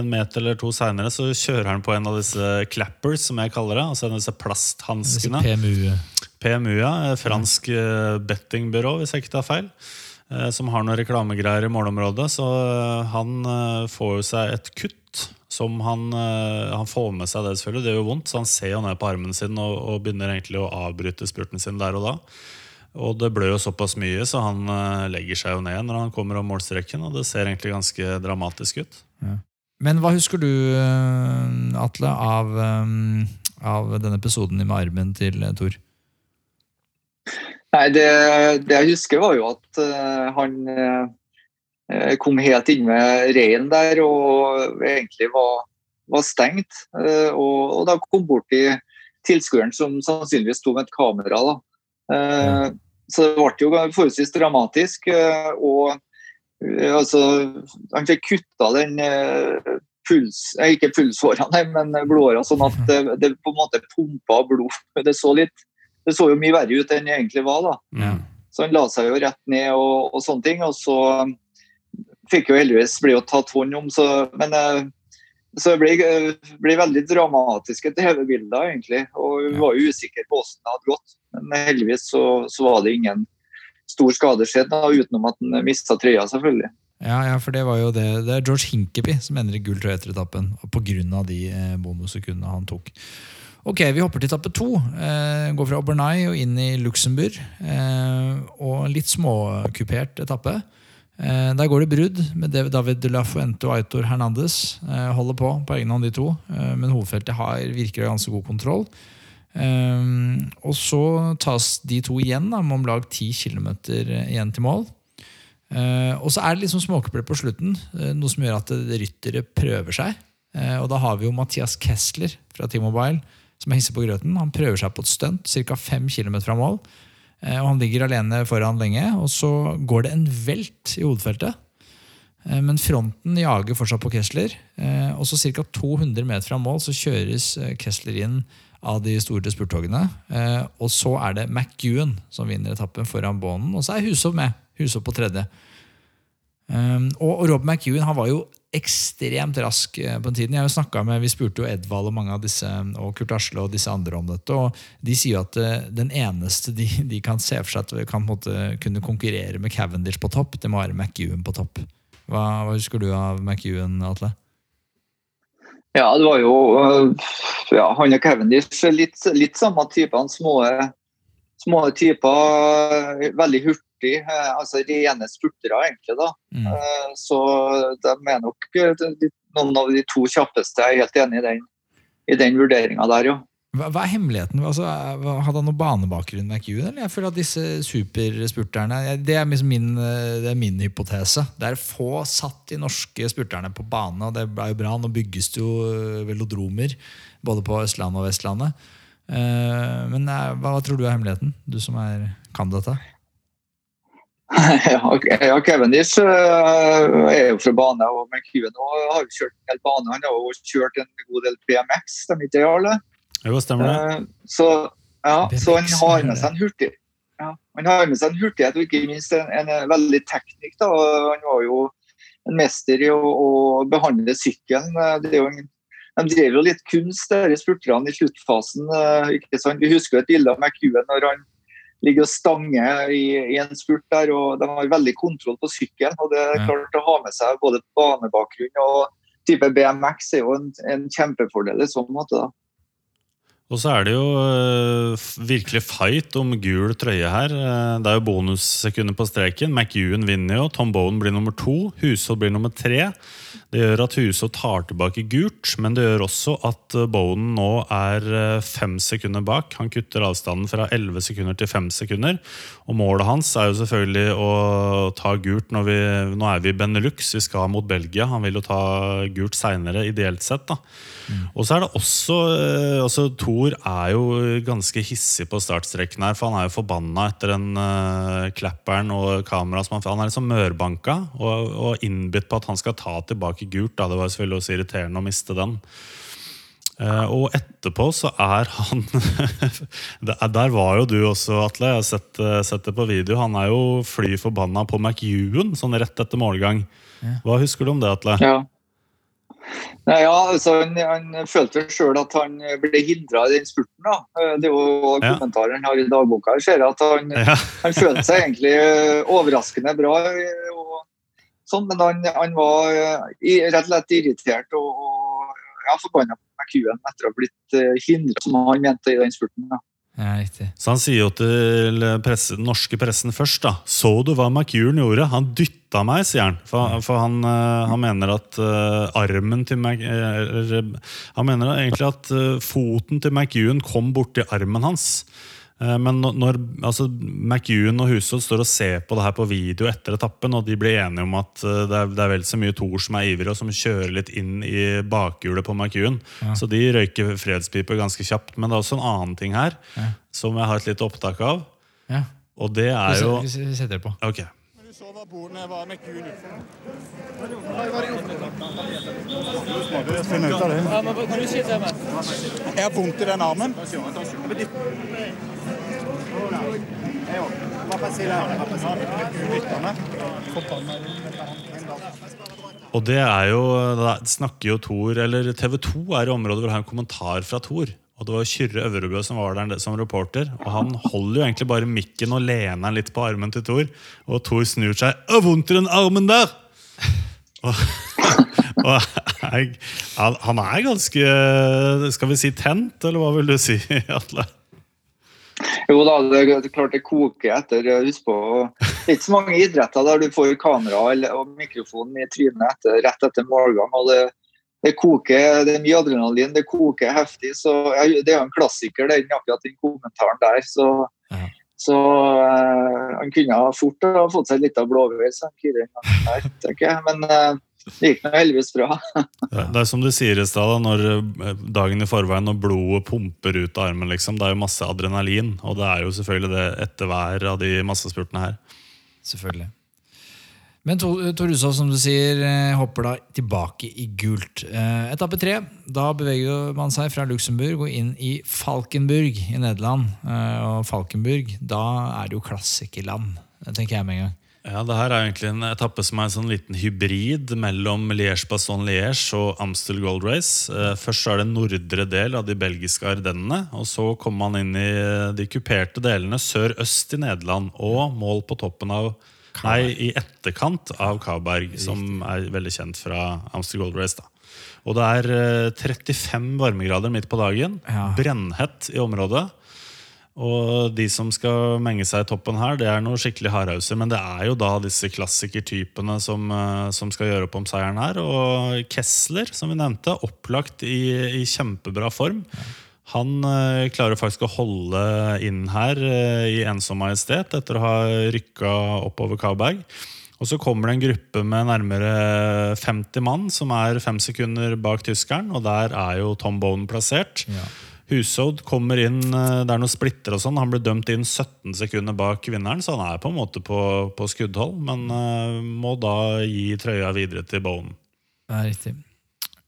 en meter eller to seinere, så kjører han på en av disse clappers, som jeg kaller det. Altså disse plasthanskene. PMU. PMU, ja. Fransk eh, bettingbyrå, hvis jeg ikke tar feil. Eh, som har noen reklamegreier i målområdet. Så eh, han får jo seg et kutt som han, han, får med seg det, selvfølgelig. Det gjør vondt, så han ser jo ned på armen sin og, og begynner egentlig å avbryte spurten sin der og da. Og det blør jo såpass mye, så han uh, legger seg jo ned når han kommer om målstreken. Og det ser egentlig ganske dramatisk ut. Ja. Men hva husker du, uh, Atle, av, um, av denne episoden med armen til Thor? Nei, det, det, jeg husker, var jo at han kom helt inn med reinen der og egentlig var, var stengt. Og, og, da kom bort til tilskueren som sannsynligvis sto med et kamera. da. Ja. Så det ble jo forholdsvis dramatisk. Eh, og eh, altså, han fikk kutta den eh, puls, ikke pulsårene, men blodåra, sånn at det, det, på en måte pumpa blod. Det så, litt, det så jo mye verre ut enn det egentlig var. da. Ja. Så han la seg jo rett ned og, og, sånne ting. Og så fikk jo heldigvis bli tatt hånd om. Så, men så det ble, ble veldig dramatiske TV-bilder, egentlig. Og vi var jo usikker på hvordan det hadde gått. Men heldigvis så, så var det ingen stor skade skjedd, utenom at han mista trøya, selvfølgelig. Ja, ja, for det var jo det. Det er George Hinkeby som endrer gull trøye etter etappen. Pga. de eh, bonussekundene han tok. Ok, Vi hopper til etappe to. Eh, går fra Obernai og inn i Luxembourg. Eh, og litt småkupert etappe. Eh, der går det brudd med David de la Fuente og Aitor Hernandez. Eh, holder på på egen hånd, de to. Eh, men hovedfeltet har, virker ganske god kontroll. Og så tas de to igjen da, med om lag 10 km igjen til mål. og så er det liksom småkupler på slutten, noe som gjør at ryttere prøver seg. og da har vi jo Mathias Kessler fra T-Mobile som er hisse på grøten. Han prøver seg på et stunt ca. 5 km fra mål. Eh, og Han ligger alene foran lenge, og så går det en velt i hovedfeltet. Eh, men fronten jager fortsatt på Kessler. Eh, og så ca. 200 meter fra mål så kjøres Kessler inn av de store spurttogene. Og så er det McEwan som vinner etappen foran Bonen. Og så er Husov med. Husov på tredje. Og Rob McEwan han var jo ekstremt rask eh, på den tiden. Jeg har jo med, Vi spurte jo Edvald og mange av disse, og Kurt Asle og disse andre om dette. og De sier jo at eh, den eneste de, de kan se for seg at kan måte, kunne konkurrere med Cavendish på topp, det må være McEwan på topp. Hva, hva husker du av McEwan, Atle? Ja, det var jo eh, ja, Han og Cavendish litt, litt samme typene. Små, små typer, veldig hurtig. Eh, altså rene spurtere, egentlig. da. Mm. Så de er nok noen av de to kjappeste. Jeg er helt enig i den, i den vurderinga der, jo. Hva, hva, er hemmeligheten? Altså, hadde han noen banebakgrunn McEwan? Jeg føler at disse superspurterne Det er liksom min, det er min hypotese. Det er få satt de norske spurterne på bane, og det er jo bra. Nå bygges det jo velodromer både på Østlandet og Vestlandet. Men hva, tror du er hemmeligheten, du som er, kan dette? ja, Cavendish uh, er jo fra bane, og McEwen har jo kjørt en hel bane. Han har jo kjørt en god del BMX, stemmer ikke det, Jarle? Jo, stemmer det. Uh, så, ja, så, han har med seg en hurtig ja, han har med seg en hurtighet og ikke minst en, en, en veldig teknikk. Da. Han var jo en mester i å, å behandle sykkelen. Det er jo en de drev jo litt kunst, der i spurterne i sluttfasen. ikke sant? Vi husker et bilde av McEwen når han ligger og stanger i, i, en spurt der. og De har veldig kontroll på sykkelen. og Det er klart å ha med seg både banebakgrunn og type BMX er jo en, en kjempefordel i sånn måte. da. Og så er det jo uh, virkelig fight om gul trøye her. Uh, det er jo bonussekunder på streken. McEwan vinner jo. Tom Bowen blir nummer to. Hushold blir nummer tre. Det gjør at Hushold tar tilbake gult, men det gjør også at uh, Bowen nå er fem sekunder bak. Han kutter avstanden fra elleve sekunder til fem sekunder. Og målet hans er jo selvfølgelig å ta gult når vi Nå er vi i Benelux, vi skal mot Belgia. Han vil jo ta gult seinere, ideelt sett. da. Mm. Og så er det også også to Thor er jo ganske hissig på startstreken her, for han er jo forbanna etter den uh, klapperen og kameraet. Han er liksom mørbanka og, og innbitt på at han skal ta tilbake gult. Da. Det var selvfølgelig også irriterende å miste den. Uh, og etterpå så er han Der var jo du også, Atle. Jeg har sett, uh, sett, det på video. Han er jo fly forbanna på McEwan sånn rett etter målgang. Hva husker du om det, Atle? Ja. Nei, ja, altså, han, han følte sjøl at han ble hindra i den spurten. da. Eh, det er jo ja. kommentaren han har i dagboka. Jeg ser at han, ja. han følte seg egentlig eh, overraskende bra. Eh, og, sånn, men han, han var rett og slett irritert og, og ja, forbanna på McEwan etter å ha blitt hindra, som han mente, i den spurten. da. Ja, så han sier jo til presse, den norske pressen først da, Så du hva McEwan gjorde? Han dytta meg, sier han. For, for han, uh, han, mener at uh, armen til Mac, uh, Han mener egentlig at foten til McEwan kom borti armen hans. Eh, men når altså, McEwan og Hushovd står og ser på det her på video etter etappen, og de blir enige om at eh, det er, det er vel så mye Thor som er ivrig, og som kjører litt inn i bakhjulet på McEwan. Ja. Så de røyker fredspiper ganske kjapt. Men det er også en annen ting her ja. som jeg har et lite opptak av. Ja. Og det er jo Vi setter det på. Ok. Jeg har vondt i den armen. Og det er jo det snakker jo Thor, eller TV 2 er i området hvor det har en kommentar fra Thor. Og det var Kyrre Øvrebø som var der som reporter. Og han holder jo egentlig bare mikken og lener litt på armen til Thor. Og Thor snur seg. 'Å, vondt i den armen der!' og, og jeg, han er ganske Skal vi si tent, eller hva vil du si, Atle? Jo da, det er klart det koker etter. Husk på, Det er ikke så mange idretter der du får kamera og mikrofon i trynet etter, rett etter målgang. og det, det koker, det er mye adrenalin, det koker heftig. så Det er jo en klassiker, den, akkurat den kommentaren der. Så, ja. så uh, han kunne ha fort ha fått seg litt av blåveis, Men uh, det gikk nå heldigvis bra. det er som du sier i stad, når eh, dagen i forveien når blodet pumper ut av armen. Liksom, det er jo masse adrenalin, og det er jo selvfølgelig det etter hver av de massespurtene her. Selvfølgelig. Men Tor Hushovd, som du sier, eh, hopper da tilbake i gult. Eh, etappe tre. Da beveger man seg fra Luxembourg og inn i Falkenburg i Nederland. Og Falkenburg, da er det jo klassikerland, tenker jeg med en gang. Ja, det her er egentlig en etappe som er en sånn liten hybrid mellom Liège-Basson-Liège og Amstel Gold Race. Eh, først så er det nordre del av de belgiske Ardennene. Og så kommer man inn i de kuperte delene sør-øst i Nederland. Og mål på toppen av Nei, i etterkant av Kaberg, som er veldig kjent fra Amstel Gold Race. da. Og det er 35 eh, varmegrader midt på dagen. Ja. Brennhett i området. Og de som skal menge seg i toppen her, det er noe skikkelig hardhauser. Men det er jo da disse klassikertypene som, eh, som skal gjøre opp om seieren her. Og Kessler, som vi nevnte, opplagt i, i kjempebra form. Han ø, klarer faktisk å holde inn her ø, i ensom majestet etter å ha rykka oppover Kalberg. Og så kommer det en gruppe med nærmere 50 mann, som er fem sekunder bak tyskeren. Og der er jo Tom Bone plassert. Ja. Hushovd kommer inn, eh, det er noen splitter og sånn. Han ble dømt inn 17 sekunder bak vinneren, så han er på en måte på, på skuddhold. Men uh, må da gi trøya videre til Bowen. Det er riktig.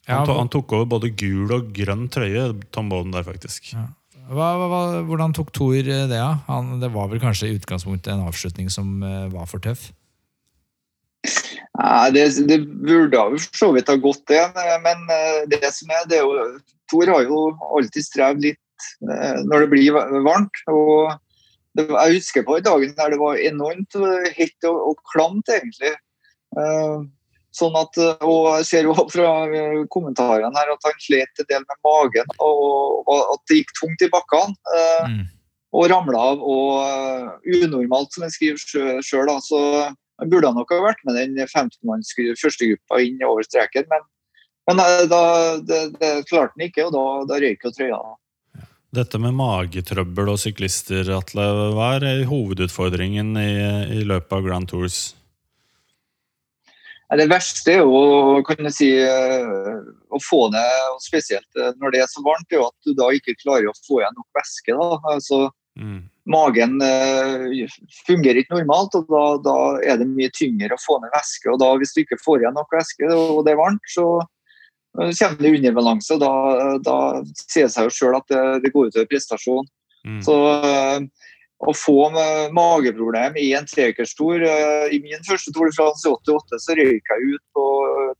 Ja, han, to, han, tok over både gul og grønn trøye, Tom Bowen der, faktisk. Ja. Hva, hva, hvordan tok Thor det? Ja? Han, det var vel kanskje i utgangspunktet en avslutning som uh, var for tøff? Ja, det, det burde for så vidt ha gått, det. Men det som er, det er jo Tor har jo alltid strevd litt eh, når det blir varmt. og det, Jeg husker på dagen der det var enormt hett og, og klamt, egentlig. Uh, sånn at, og Jeg ser jo fra kommentarene her at han slet en del med magen, og, og at det gikk tungt i bakkene. Mm. Og ramla av, og unormalt, som jeg skriver sjøl. Så han burde nok ha vært med den 15-manns førstegruppa inn over streken, men men eh, da, det, det klarte han ikke, og da, da røyk jo trøya. Dette med magetrøbbel og syklister, Atle, hva er hovedutfordringen i, i løpet av Grand Tours? Det verste er jo kan si, eh, å få det, spesielt eh, når det er så varmt, er at du da ikke klarer å få igjen nok væske. Altså, mm. Magen fungerer ikke normalt, og da, da, er det mye tyngre å få ned væske. og da Hvis du ikke får igjen nok væske og det er varmt, så, kommer det underbalanse. og Da, da sier det seg jo sjøl at det, det, går utover prestasjon. Mm. Så uh, å få mageproblem i en trekersstor uh, I min første Tour de France i 88 så røyk jeg ut på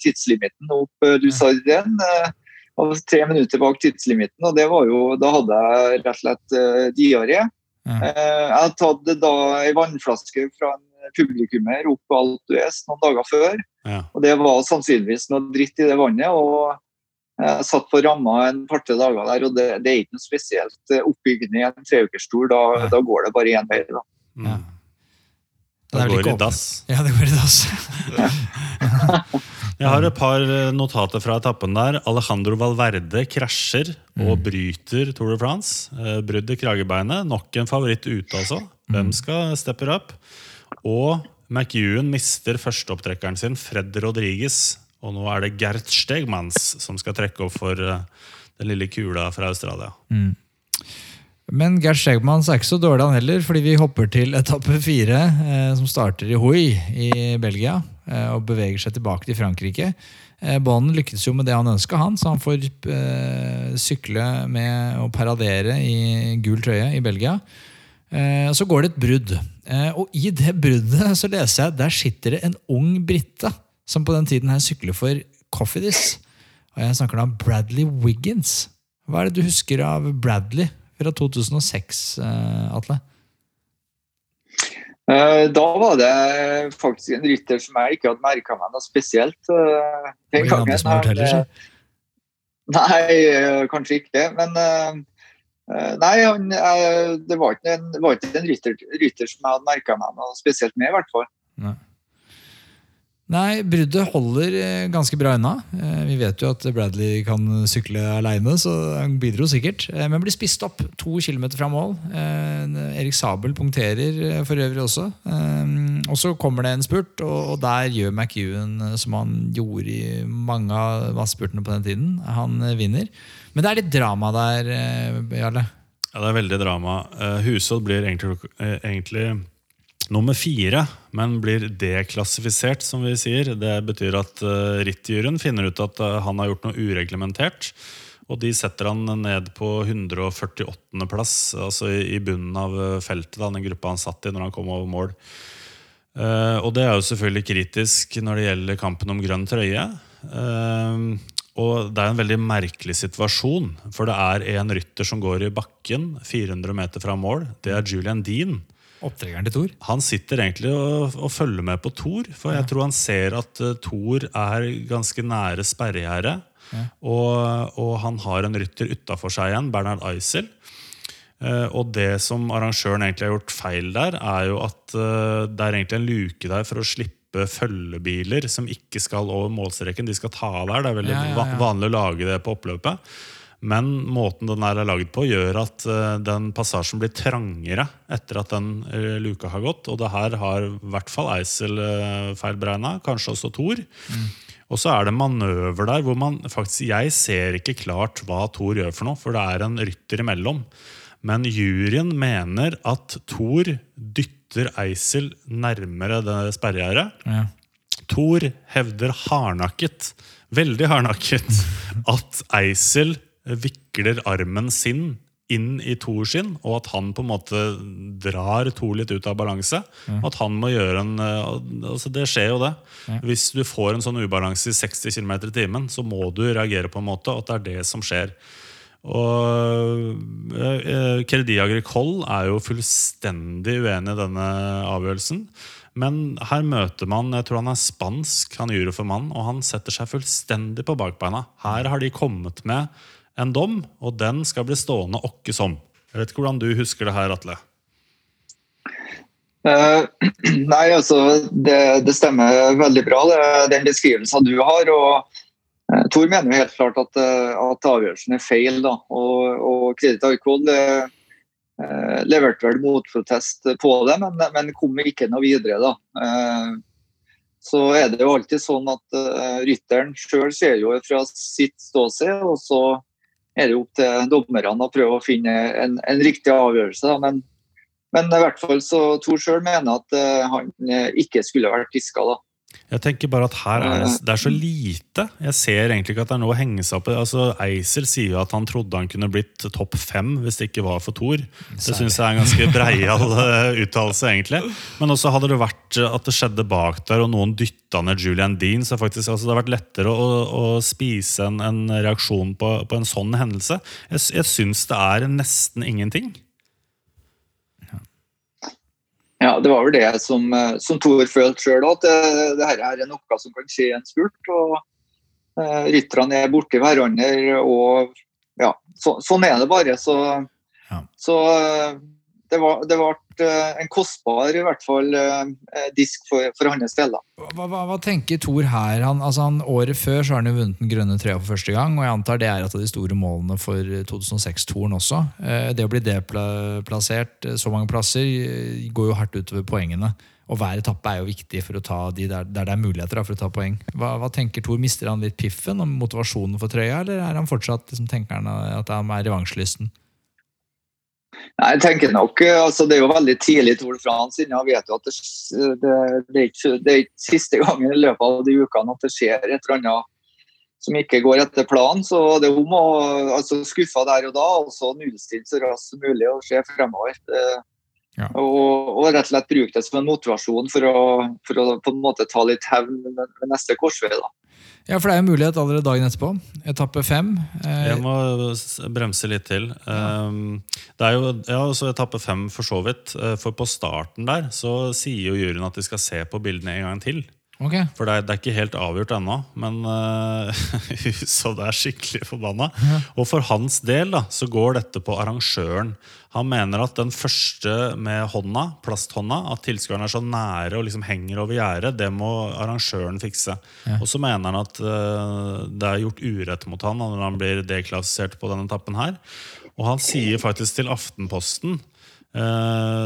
tidslimiten opp, uh, du sa den. Uh, tre minutter bak tidslimiten, og det var jo, da hadde jeg rett og slett diaré. Mm. jeg hadde tatt da ei vannflaske fra en publikummer opp på alt US noen dager før. Ja. Og Det var sannsynligvis noe dritt i det vannet. og Jeg satt på ramma en par-tre dager der, og det, det, er ikke noe spesielt oppbyggende i en treukersstol. Da, da, går det bare én vei. Da. Ja. Det, det går i dass. Ja, det går i dass. Jeg har et par notater fra etappen der. Alejandro Valverde krasjer og mm. bryter Tour de France. Eh, brudd i kragebeinet. Nok en favoritt ute, altså. Hvem mm. skal steppe up? Og McEwan mister førsteopptrekkeren sin, Fred Rodriguez. Og nå er det Gert Stegmans som skal trekke opp for eh, den lille kula fra Australia. Mm. Men Gert Stegmans er ikke så dårlig, han heller, fordi vi hopper til etappe fire, eh, som starter i Hoi i Belgia, eh, og beveger seg tilbake til Frankrike. Eh, Bonden lyktes jo med det han ønska, han, så han får eh, sykle med å paradere i gul trøye i Belgia. Eh, så går det et brudd. Eh, og i det bruddet så leser jeg der sitter det en ung brite som på den tiden her sykler for Coffeedis. Og jeg snakker da om Bradley Wiggins. Hva er det du husker av Bradley fra 2006, eh, Atle? Da var det faktisk en rytter som jeg ikke hadde merka meg noe spesielt. Den gangen. Nei, kanskje ikke. Men Eh, nei, han, eh, det var ikke en, var ikke en rytter, rytter, som jeg hadde merka meg noe spesielt med, i hvert fall. Nei. Nei, bruddet holder eh, ganske bra unna. Vi vet jo at Bradley kan sykle aleine, så han bidro sikkert. Men blir spist opp to kilometer fra mål. Erik Sabel punkterer for øvrig også. Og så kommer det en spurt, og der gjør McEwan som han gjorde i mange av spurtene på den tiden. Han vinner. Men det er litt drama der, eh, Jarle? Ja, det er veldig drama. Husodd blir egentlig, uh, egentlig, nummer fire, men blir deklassifisert, som vi sier. Det betyr at uh, rittjuryen finner ut at han har gjort noe ureglementert. Og de setter han ned på 148.-plass, altså i, bunnen av feltet, den gruppa han satt i når han kom over mål. Uh, og det er jo selvfølgelig kritisk når det gjelder kampen om grønn trøye. Uh, og det er en veldig merkelig situasjon, for det er en rytter som går i bakken 400 meter fra mål. Det er Julian Dean. Opptrekkeren til Thor? Han sitter egentlig og, og, følger med på Thor. For jeg tror han ser at uh, Thor er ganske nære sperregjerdet. Ja. Og, og, han har en rytter utafor seg igjen, Bernhard Eisel. Uh, og det som arrangøren egentlig har gjort feil der, er jo at uh, det er egentlig en luke der for å slippe type følgebiler som ikke skal over målstreken. De skal ta av der. Det er veldig ja, ja, ja. vanlig å lage det på oppløpet. Men måten den er lagd på, gjør at uh, den passasjen blir trangere etter at den uh, luka har gått. Og det her har i hvert fall Eisel uh, feilberegna, kanskje også Thor. Mm. Og så er det manøver der hvor man faktisk Jeg ser ikke klart hva Thor gjør for noe, for det er en rytter imellom. Men juryen mener at Thor dytter dytter Eisel nærmere det sperregjerdet. Ja. Thor hevder hardnakket, veldig hardnakket, at Eisel vikler armen sin inn i Thor sin, og at han på en måte drar Thor litt ut av balanse. Ja. At han må gjøre en altså Det skjer jo, det. Ja. Hvis du får en sånn ubalanse i 60 km i timen, så må du reagere på en måte, og at det er det som skjer. Og eh, Credit Agricole er jo fullstendig uenig i denne avgjørelsen. Men her møter man jeg tror han er spansk, han juroformann, og han setter seg fullstendig på bakbeina. Her har de kommet med en dom, og den skal bli stående åkke som. Jeg vet ikke hvordan du husker det her, Atle? Uh, nei, altså det, det, stemmer veldig bra, det, den beskrivelsen du har. og Tor mener jo helt klart at, uh, at avgjørelsen er feil. da, og, og Kreditt eh, leverte vel motprotest på det, men, men kom ikke noe videre. da. så er det jo alltid sånn at rytteren sjøl ser jo fra sitt ståsted, og så er det opp til dommerne å prøve å finne en, en riktig avgjørelse. Da. Men men i hvert fall så Tor sjøl mener at uh, han eh, ikke skulle vært piska. da. Jeg tenker bare at her er det, det, er så lite. Jeg ser egentlig ikke at det er noe å henge seg opp i. Altså, Eisel sier jo at han trodde han kunne blitt topp fem hvis det ikke var for Thor. Det syns jeg er en ganske breial eh, uttalelse, egentlig. Men også hadde det vært at det skjedde bak der, og noen dytta ned Julian Dean, så faktisk, altså, det hadde vært lettere å, å spise en, en reaksjon på, på, en sånn hendelse. Jeg, jeg syns det er nesten ingenting. Ja, Det var vel det som, eh, som Tor følte sjøl, at det, det, her er noe som kan skje i en spurt. og eh, Rytterne er borti hverandre, og ja, så, sånn er det bare. Så, ja. så uh, det, var, det ble Eh, en kostbar i hvert fall eh, disk for, for hans del. Hva, hva, hva, tenker Thor her? Han, altså han, året før så har han jo vunnet den grønne trøya for første gang. og jeg antar Det er et av de store målene for 2006-toren også. Eh, det å bli deplassert så mange plasser går jo hardt utover poengene. Og hver etappe er jo viktig for å ta de der, der det er muligheter for å ta poeng. Hva, hva tenker Thor? Mister han litt piffen og motivasjonen for trøya, eller er han fortsatt liksom, tenker han at han er revansjelysten? Nei, jeg tenker nok, eh, altså Det er jo veldig tidlig Tour de France. Jeg vet jo at det, det, det, er ikke, det, er ikke, siste gangen i løpet av de ukene at det skjer et eller annet som ikke går etter planen. Så det er om å altså, skuffe der og da, og så nullstille så raskt som mulig og se fremover. Ja. Og, og, rett og slett bruke det som en motivasjon for å, for å på en måte ta litt hevn ved neste korsvei. da. Ja, for det er jo mulighet allerede dagen etterpå. Etappe fem. Eh, jeg må bremse litt til. Ja. Um, det er jo ja, også etappe fem for så vidt. Eh, for på starten der så sier jo juryen at de skal se på bildene en gang til. Okay. For det er, det er, ikke helt avgjort ennå, men uh, så det er skikkelig forbanna. Ja. Og for hans del da, så går dette på arrangøren. Han mener at den første med hånda, plasthånda, at tilskueren er så nære og liksom henger over gjerdet, det må arrangøren fikse. Ja. Og så mener han at uh, det er gjort urett mot han når han blir deklassifisert på denne etappen her. Og han sier faktisk til Aftenposten Eh,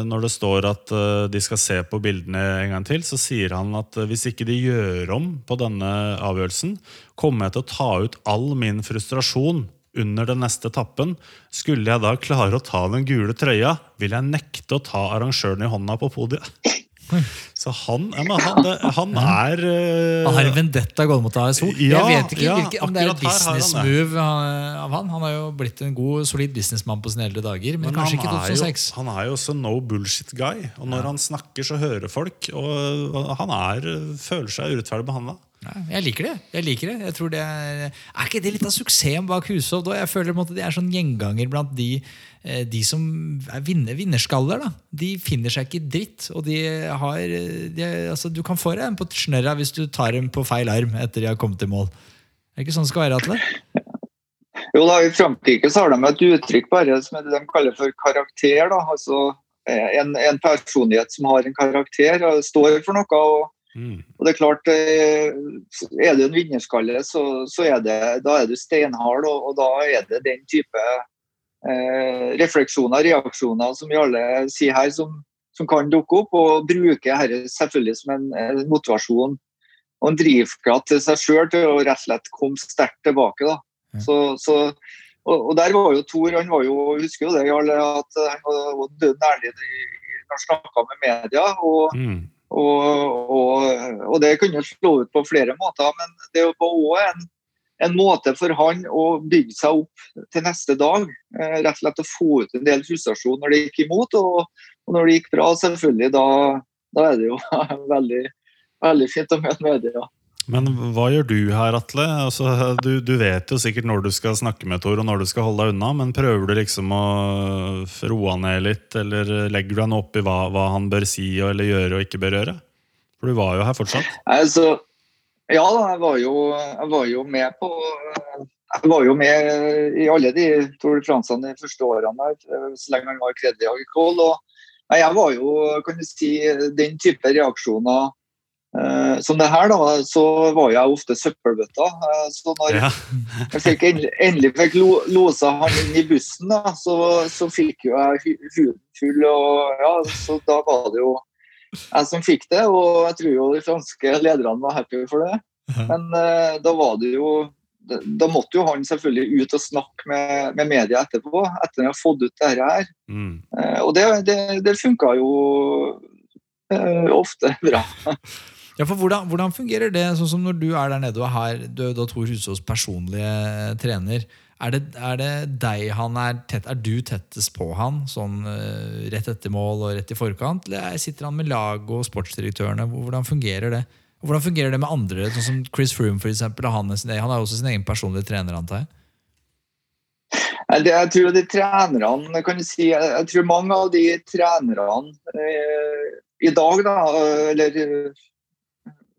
når det står at eh, de skal se på bildene en gang til, så sier han at eh, hvis ikke de gjør om på denne avgjørelsen, kommer jeg til å ta ut all min frustrasjon under den neste etappen. Skulle jeg da klare å ta den gule trøya, vil jeg nekte å ta arrangøren i hånda på podiet. Så han, ja, han, han er uh, Han har en vendetta gående mot ASO. Ja, jeg vet ikke ja, hvilke, om det er et business move av han. Han har jo blitt en god, solid businessmann på sine eldre dager. Men, men kanskje ikke 2006. Jo, han er jo også no bullshit guy. Og når han snakker, så hører folk. Og han er, føler seg urettferdig behandla. Jeg liker det. jeg liker det. Jeg tror det Er, er ikke det litt av suksessen bak Hushovd? Jeg føler at det er sånn gjenganger blant de, eh, de som er vinner, vinnerskaller. da. De finner seg ikke i dritt. Og de har de, altså, Du kan få dem på snørra hvis du tar dem på feil arm etter de har kommet til mål. Er det ikke sånn det skal være, Atle? Jo da, I Frankrike så har de et uttrykk bare som de kaller for karakter. da, altså en, en personlighet som har en karakter, og står for noe. og Mm. Og det Er klart, eh, er du en vinnerskalle, så, så er det, da er du steinhard, og, og, da er det den type eh, refleksjoner reaksjoner som vi alle sier her, som, som kan dukke opp. Og bruke dette selvfølgelig som en, en, motivasjon og en drivkraft til seg sjøl til å rett og slett komme sterkt tilbake. da. Mm. Så, så, og, og, der var jo Tor, han var jo, husker jo det, at han var død ærlig når han snakka med media. og mm og, og, og, det kunne slå ut på flere måter, men det var òg en, en, måte for han å bygge seg opp til neste dag. Eh, rett og slett å få ut en del frustrasjon når det gikk imot, og, og når det gikk bra, selvfølgelig, da, da er det jo veldig, veldig fint å møte media. Men hva gjør du her, Atle? Altså, du, du, vet jo sikkert når du skal snakke med Tor, og når du skal holde deg unna, men prøver du liksom å roe ned litt, eller legger du han opp i hva, hva, han bør si eller gjøre og ikke bør gjøre? For du var jo her fortsatt. Altså, ja, jeg var, jo, jeg var jo med på jeg var jo med i alle de Tour de France-ene de første årene så lenge han var Credit Agricole. Og jeg var jo, kan du si, den type reaksjoner eh, som det her, da, så var jeg ofte søppelbøtta. Uh, så når ja. jeg fikk endelig, endelig fikk lo, losa han inn i bussen, da, så, så fikk jo jeg huden full. Og, ja, så da var det jo jeg som fikk det, og jeg tror jo de franske lederne var happy for det. Men uh, da var det jo da måtte jo han selvfølgelig ut og snakke med, med media etterpå, etter at han har fått ut dette her. Mm. og det, det, det funka jo ofte bra. Ja, for hvordan, hvordan, fungerer det, sånn som når du er der nede og er her, du er da Tor Husås personlige trener? Er det, er det, deg han er tett, er du tettest på han, sånn uh, rett etter mål og rett i forkant? Eller sitter han med lag og sportsdirektørene? Hvordan fungerer det? Hvordan fungerer det med andre, sånn som Chris Froome for eksempel, han, han er også sin egen personlige trener, antar jeg? Jeg tror de trenerne kan du si, jeg tror mange av de trenerne eh, i dag, da, eller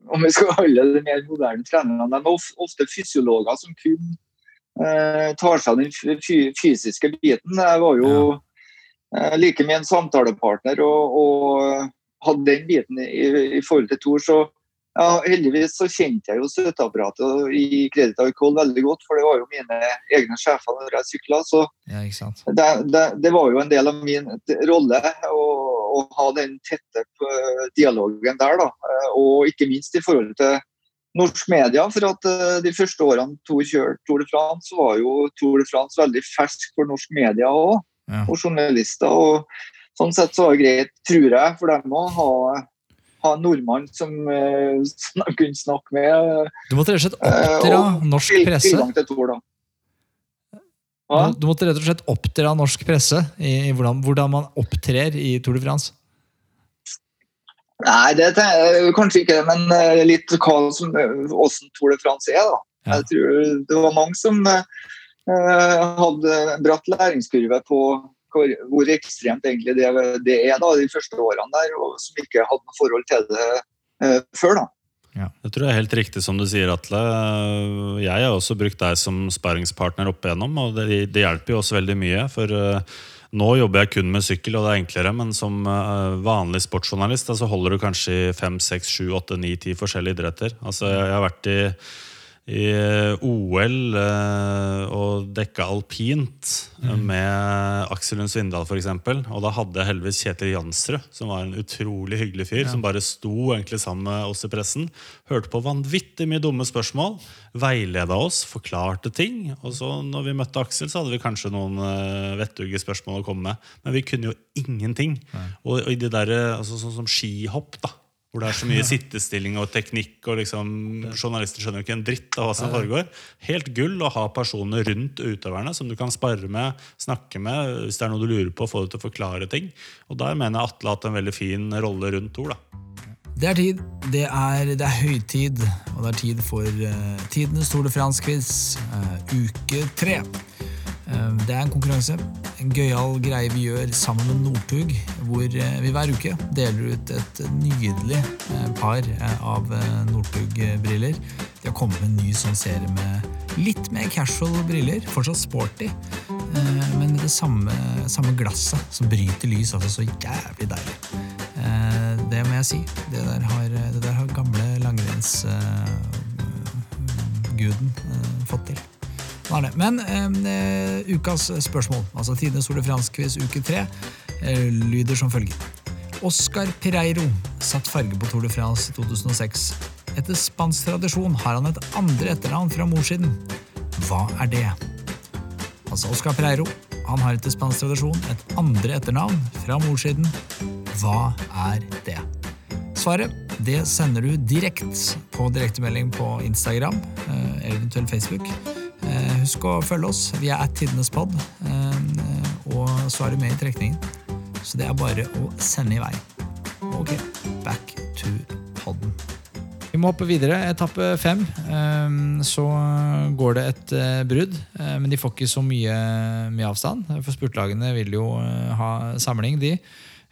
om vi skal holde det mer moderne trenerne, de er ofte fysiologer som kun eh, tar seg av den fysiske biten. Jeg var jo ja. eh, like med en samtalepartner og, og hadde den biten i, i, forhold til Tor. Så ja, heldigvis så kjente jeg jo støtteapparatet i Credit Alcohol veldig godt, for det var jo mine egne sjefer når jeg sykla. Så ja, det, det, det, var jo en del av min rolle. å, å ha den tette eh, dialogen der. Da. Eh, og ikke minst i forhold til norsk media. For at eh, de første årene to kjørte Tour de France, så var jo Tour de France veldig fersk for norsk media òg. Ja. Og journalister. og Sånn sett så var det greit, tror jeg, for dem å ha, ha en nordmann som, som de kunne snakke med. Du måtte rett og slett oppdra norsk presse? Tour. Du, du, måtte rett og slett oppdra norsk presse i, i hvordan, hvordan, man opptrer i Tour de France? Nei, det tenker jeg kanskje ikke men eh, litt hva som, hvordan Tour de France er. da. Ja. Jeg tror Det var mange som uh, hadde bratt læringskurve på hvor, hvor ekstremt egentlig det, det, er da, de første årene der, og som ikke hadde noe forhold til det uh, før. da. Ja. Det tror jeg er helt riktig som du sier, Atle. Jeg har også brukt deg som sparringspartner opp igjennom, og det, det hjelper jo også veldig mye. For uh, nå jobber jeg kun med sykkel, og det er enklere, men som uh, vanlig sportsjournalist så holder du kanskje i fem, seks, sju, åtte, ni, ti forskjellige idretter. Altså, jeg har vært i i eh, OL eh, og dekka alpint mm. med Aksel Lund Svindal f.eks. Og da hadde jeg heldigvis Kjetil Jansrud, som var en utrolig hyggelig fyr. Ja. Som bare sto egentlig sammen med oss i pressen. Hørte på vanvittig mye dumme spørsmål. Veileda oss, forklarte ting. Og så når vi møtte Aksel, så hadde vi kanskje noen uh, vettuge spørsmål å komme med. Men vi kunne jo ingenting. Og, og i det der, altså, sånn som skihopp, da hvor det er så mye sittestilling og teknikk, og liksom, journalister skjønner jo ikke en dritt av hva som foregår. Helt gull å ha personer rundt utøverne som du kan spare med, snakke med hvis det er noe du lurer på, få det til å forklare ting. Og der mener jeg Atle har hatt en veldig fin rolle rundt Tor. Det er tid. Det er, det er høytid, og det er tid for uh, tidenes Tour de France-quiz, uh, uke tre. Eh, det er en konkurranse. En gøyal greie vi gjør sammen med Northug, hvor eh, vi hver uke deler ut et nydelig eh, par av Northug-briller. De har kommet med en ny sånn serie med litt mer casual briller. Fortsatt sporty, men med det samme, samme glasset som bryter lys. Altså så jævlig deilig. Det må jeg si. Det der har, det der har gamle langrennsguden fått til. Men eh, ukas spørsmål, altså tidenes Ole Frans-quiz uke tre, eh, lyder som følger. Oscar Pireiro satt farge på Tour de France i 2006. Etter spansk tradisjon har han et andre etternavn fra morssiden. Hva er det? Altså Oscar Pireiro han har etter spansk tradisjon et andre etternavn fra morssiden. Hva er det? Svaret det sender du direkte på direktemelding på Instagram, eh, eventuelt Facebook. Eh, husk å følge oss. Vi er at Tidenes pod, og så er du med i trekningen. Så det er bare å sende i vei. Ok, back to podden. Vi må hoppe videre. Etappe fem. Ehm, så går det et eh, brudd, eh, men de får ikke så mye, mye avstand. For spurtlagene vil jo eh, ha samling, de.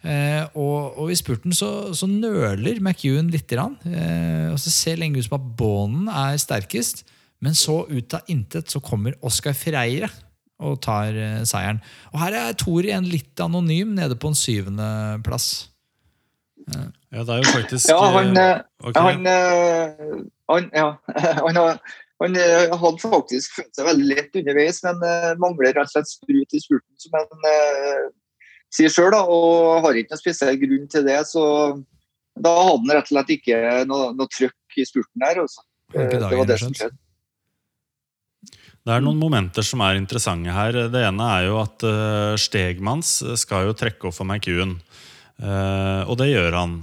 Og, og i spurten så, så nøler McEwan litt. Og så ser lenge ut som at Bonen er sterkest, men så ut av intet så kommer Oscar Freire og tar seieren. Og her er Tor igjen litt anonym, nede på en syvendeplass. Ja, det er jo faktisk Ja, han, eh, eh, okay. han, eh, han, ja, han, har, han hadde faktisk funnet seg veldig lett underveis, men mangler rett og slett sprut i spurten, som han uh, sier sjøl. Og har ikke noen spesiell grunn til det. Så da hadde han rett og slett ikke noe, noe trøkk i spurten her. Også. Altså. Det var det som skjedde. Det er noen momenter som er interessante her. Det ene er jo at uh, Stegmanns skal jo trekke opp for McEwan. Uh, og det gjør han.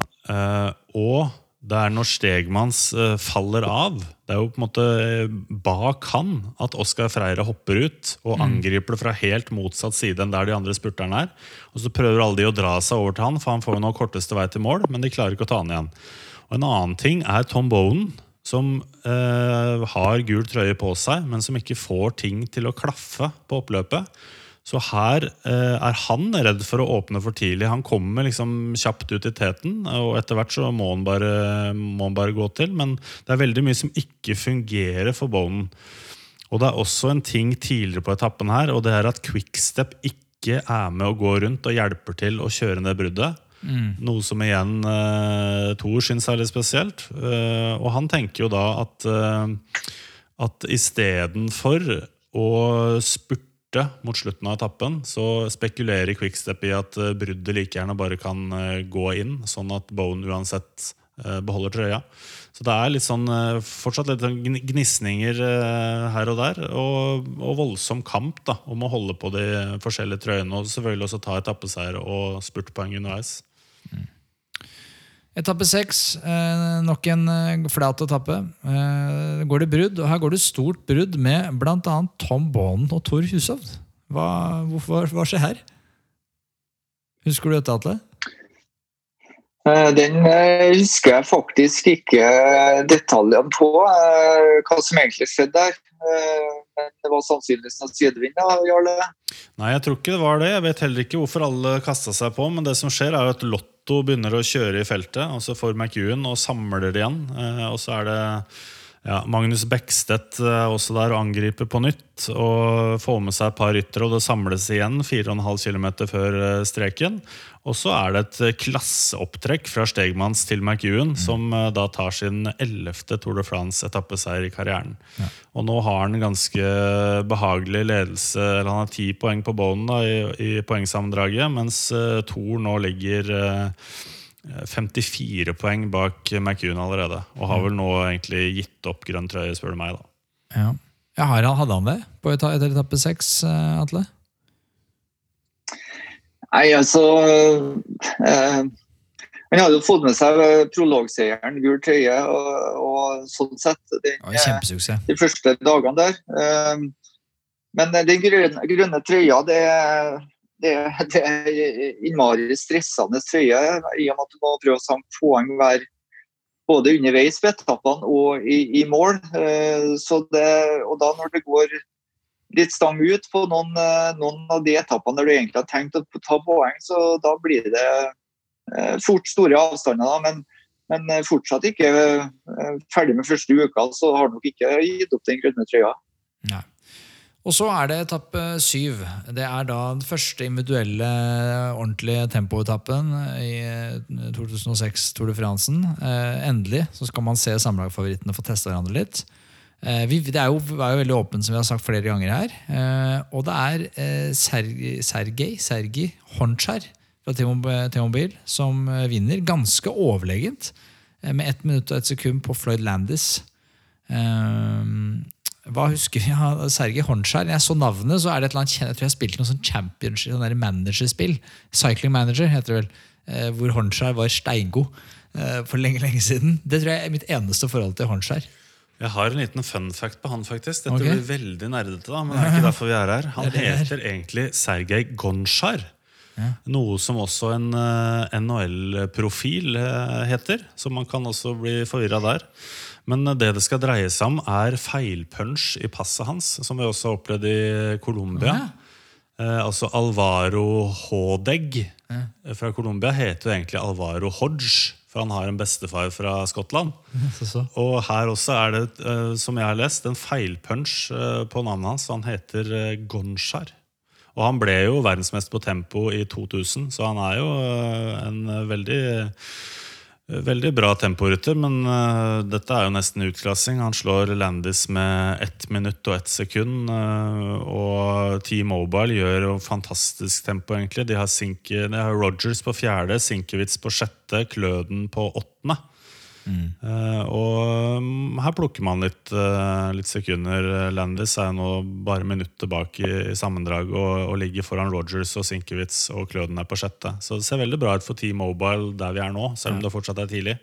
Og det er når Stegmanns faller av Det er jo på en måte bak han at Oskar Freire hopper ut og mm. angriper det fra helt motsatt side enn der de andre spurterne er. Og så prøver alle de å dra seg over til han, for han får jo nå korteste vei til mål, men de klarer ikke å ta han igjen. Og En annen ting er Tom Bowen, som eh, har gul trøye på seg, men som ikke får ting til å klaffe på oppløpet. Så her eh, er han redd for å åpne for tidlig. Han kommer liksom kjapt ut i teten, og etter hvert så må han, bare, må han bare gå til. Men det er veldig mye som ikke fungerer for Bonen. Og det er også en ting tidligere på etappen her, og det er at Quickstep ikke er med å gå rundt og hjelper til å kjøre ned bruddet. Mm. Noe som igjen uh, Thor syns er litt spesielt. Uh, og han tenker jo da at, uh, at istedenfor å spurte mot slutten av etappen, så spekulerer Quickstep i at eh, bruddet like gjerne bare kan eh, gå inn, sånn at Bone uansett eh, beholder trøya. Så det er litt sånn, fortsatt litt sånn gnisninger her og der. Og, og, voldsom kamp da, om å holde på de forskjellige trøyene. Og selvfølgelig også ta etappeseier og spurtpoeng underveis. Etappe seks, eh, nok en eh, flat etappe. Eh, går det brudd, og Her går det stort brudd med bl.a. Tom Bonen og Tor Hushovd. Hva, hvorfor, hva skjer her? Husker du dette, Atle? Den husker jeg faktisk ikke detaljene på, hva som egentlig skjedde der. Det var sannsynligvis noe sidevind, Jarle? Nei, jeg tror ikke det var det. Jeg vet heller ikke hvorfor alle kasta seg på, men det som skjer, er at Lotto begynner å kjøre i feltet, og så får McEwan og samler det igjen. Eh, og så er det ja, Magnus Bekstedt eh, også der og angriper på nytt og får med seg et par ryttere, og det samles igjen 4,5 km før eh, streken. Og så er det et klasseopptrekk fra Stegmanns til McEwan, mm. som da tar sin ellevte Tour de France-etappeseier i karrieren. Ja. Og nå har han ganske behagelig ledelse, eller han har ti poeng på bånen i, i poengsammendraget, mens uh, Tour nå ligger uh, 54 poeng bak McEwan allerede. Og har vel nå egentlig gitt opp grønn trøye, spør du meg. da. Ja. ja hadde han det på etter etappe seks, eh, Atle? Nei, altså eh, Han hadde jo fått med seg prologseieren, gul trøye, og, og, sånn sett den, ja, de første dagene der. Eh, men den grønne, grønne trøya, det det, det er innmari stressende trøye i og med at du må prøve å sanke poeng hver både underveis på etappene og i, i mål. Eh, det, og da når det går litt stang ut på noen, eh, noen, av de etappene der du egentlig har tenkt å ta poeng, så da blir det eh, fort store avstander. Men, men fortsatt ikke ferdig med første uka, så har du nok ikke gitt opp den grønne trøya. Nei. Og så er det etappe syv. Det er da den første individuelle ordentlige tempoetappen i 2006 eh, Tour de France. Eh, endelig så skal man se sammenlagtfavorittene få teste hverandre litt. Eh, vi, det er jo, er jo veldig åpen, som vi har sagt flere ganger her. Eh, og det er eh, Sergej Sergej Sergi Honchar fra T-Mobil som eh, vinner, ganske overlegent, med ett minutt og ett sekund på Floyd Landis. Eh, hva husker vi av Sergej Honchar. Jeg så navnet, så er det et eller annet Jeg tror jeg spilte noe sånn championship, sånn managerspill. Cycling Manager heter det vel. Eh, hvor Honchar var steingod eh, for lenge lenge siden. Det tror jeg er mitt eneste forhold til Honchar. Jeg har en liten fun fact på han. faktisk Dette okay. blir veldig nerdete, da, men det er ikke derfor vi er her. Han er heter egentlig Sergej Gonchar. Ja. Noe som også en uh, NHL-profil uh, heter. Så man kan også bli forvirra der. Men uh, det det skal dreie seg om, er feilpunch i passet hans, som vi også har opplevd i Colombia. Ja. altså Alvaro Hodeg fra Colombia heter jo egentlig Alvaro Hodge. For han har en bestefar fra Skottland. Og her også er det, som jeg har lest, en feilpunch på navnet hans. Han heter Gonchar. Og han ble jo verdensmester på tempo i 2000, så han er jo eh, en veldig Veldig bra temporytter, men uh, dette er jo nesten utklassing. Han slår Landis med ett minutt og ett sekund. Uh, og T-Mobile gjør jo fantastisk tempo, egentlig. De har, Sink de har Rogers på fjerde, Sinkewitz på sjette, Kløden på åttende. Mm. Uh, og um, her plukker man litt, uh, litt, sekunder. Landis er nå bare minutter bak i, i sammendrag og, og, ligger foran Rogers og Sinkewitz, og Kløden er på sjette. Så det ser veldig bra ut for T-Mobile der vi er nå, selv om det fortsatt er tidlig.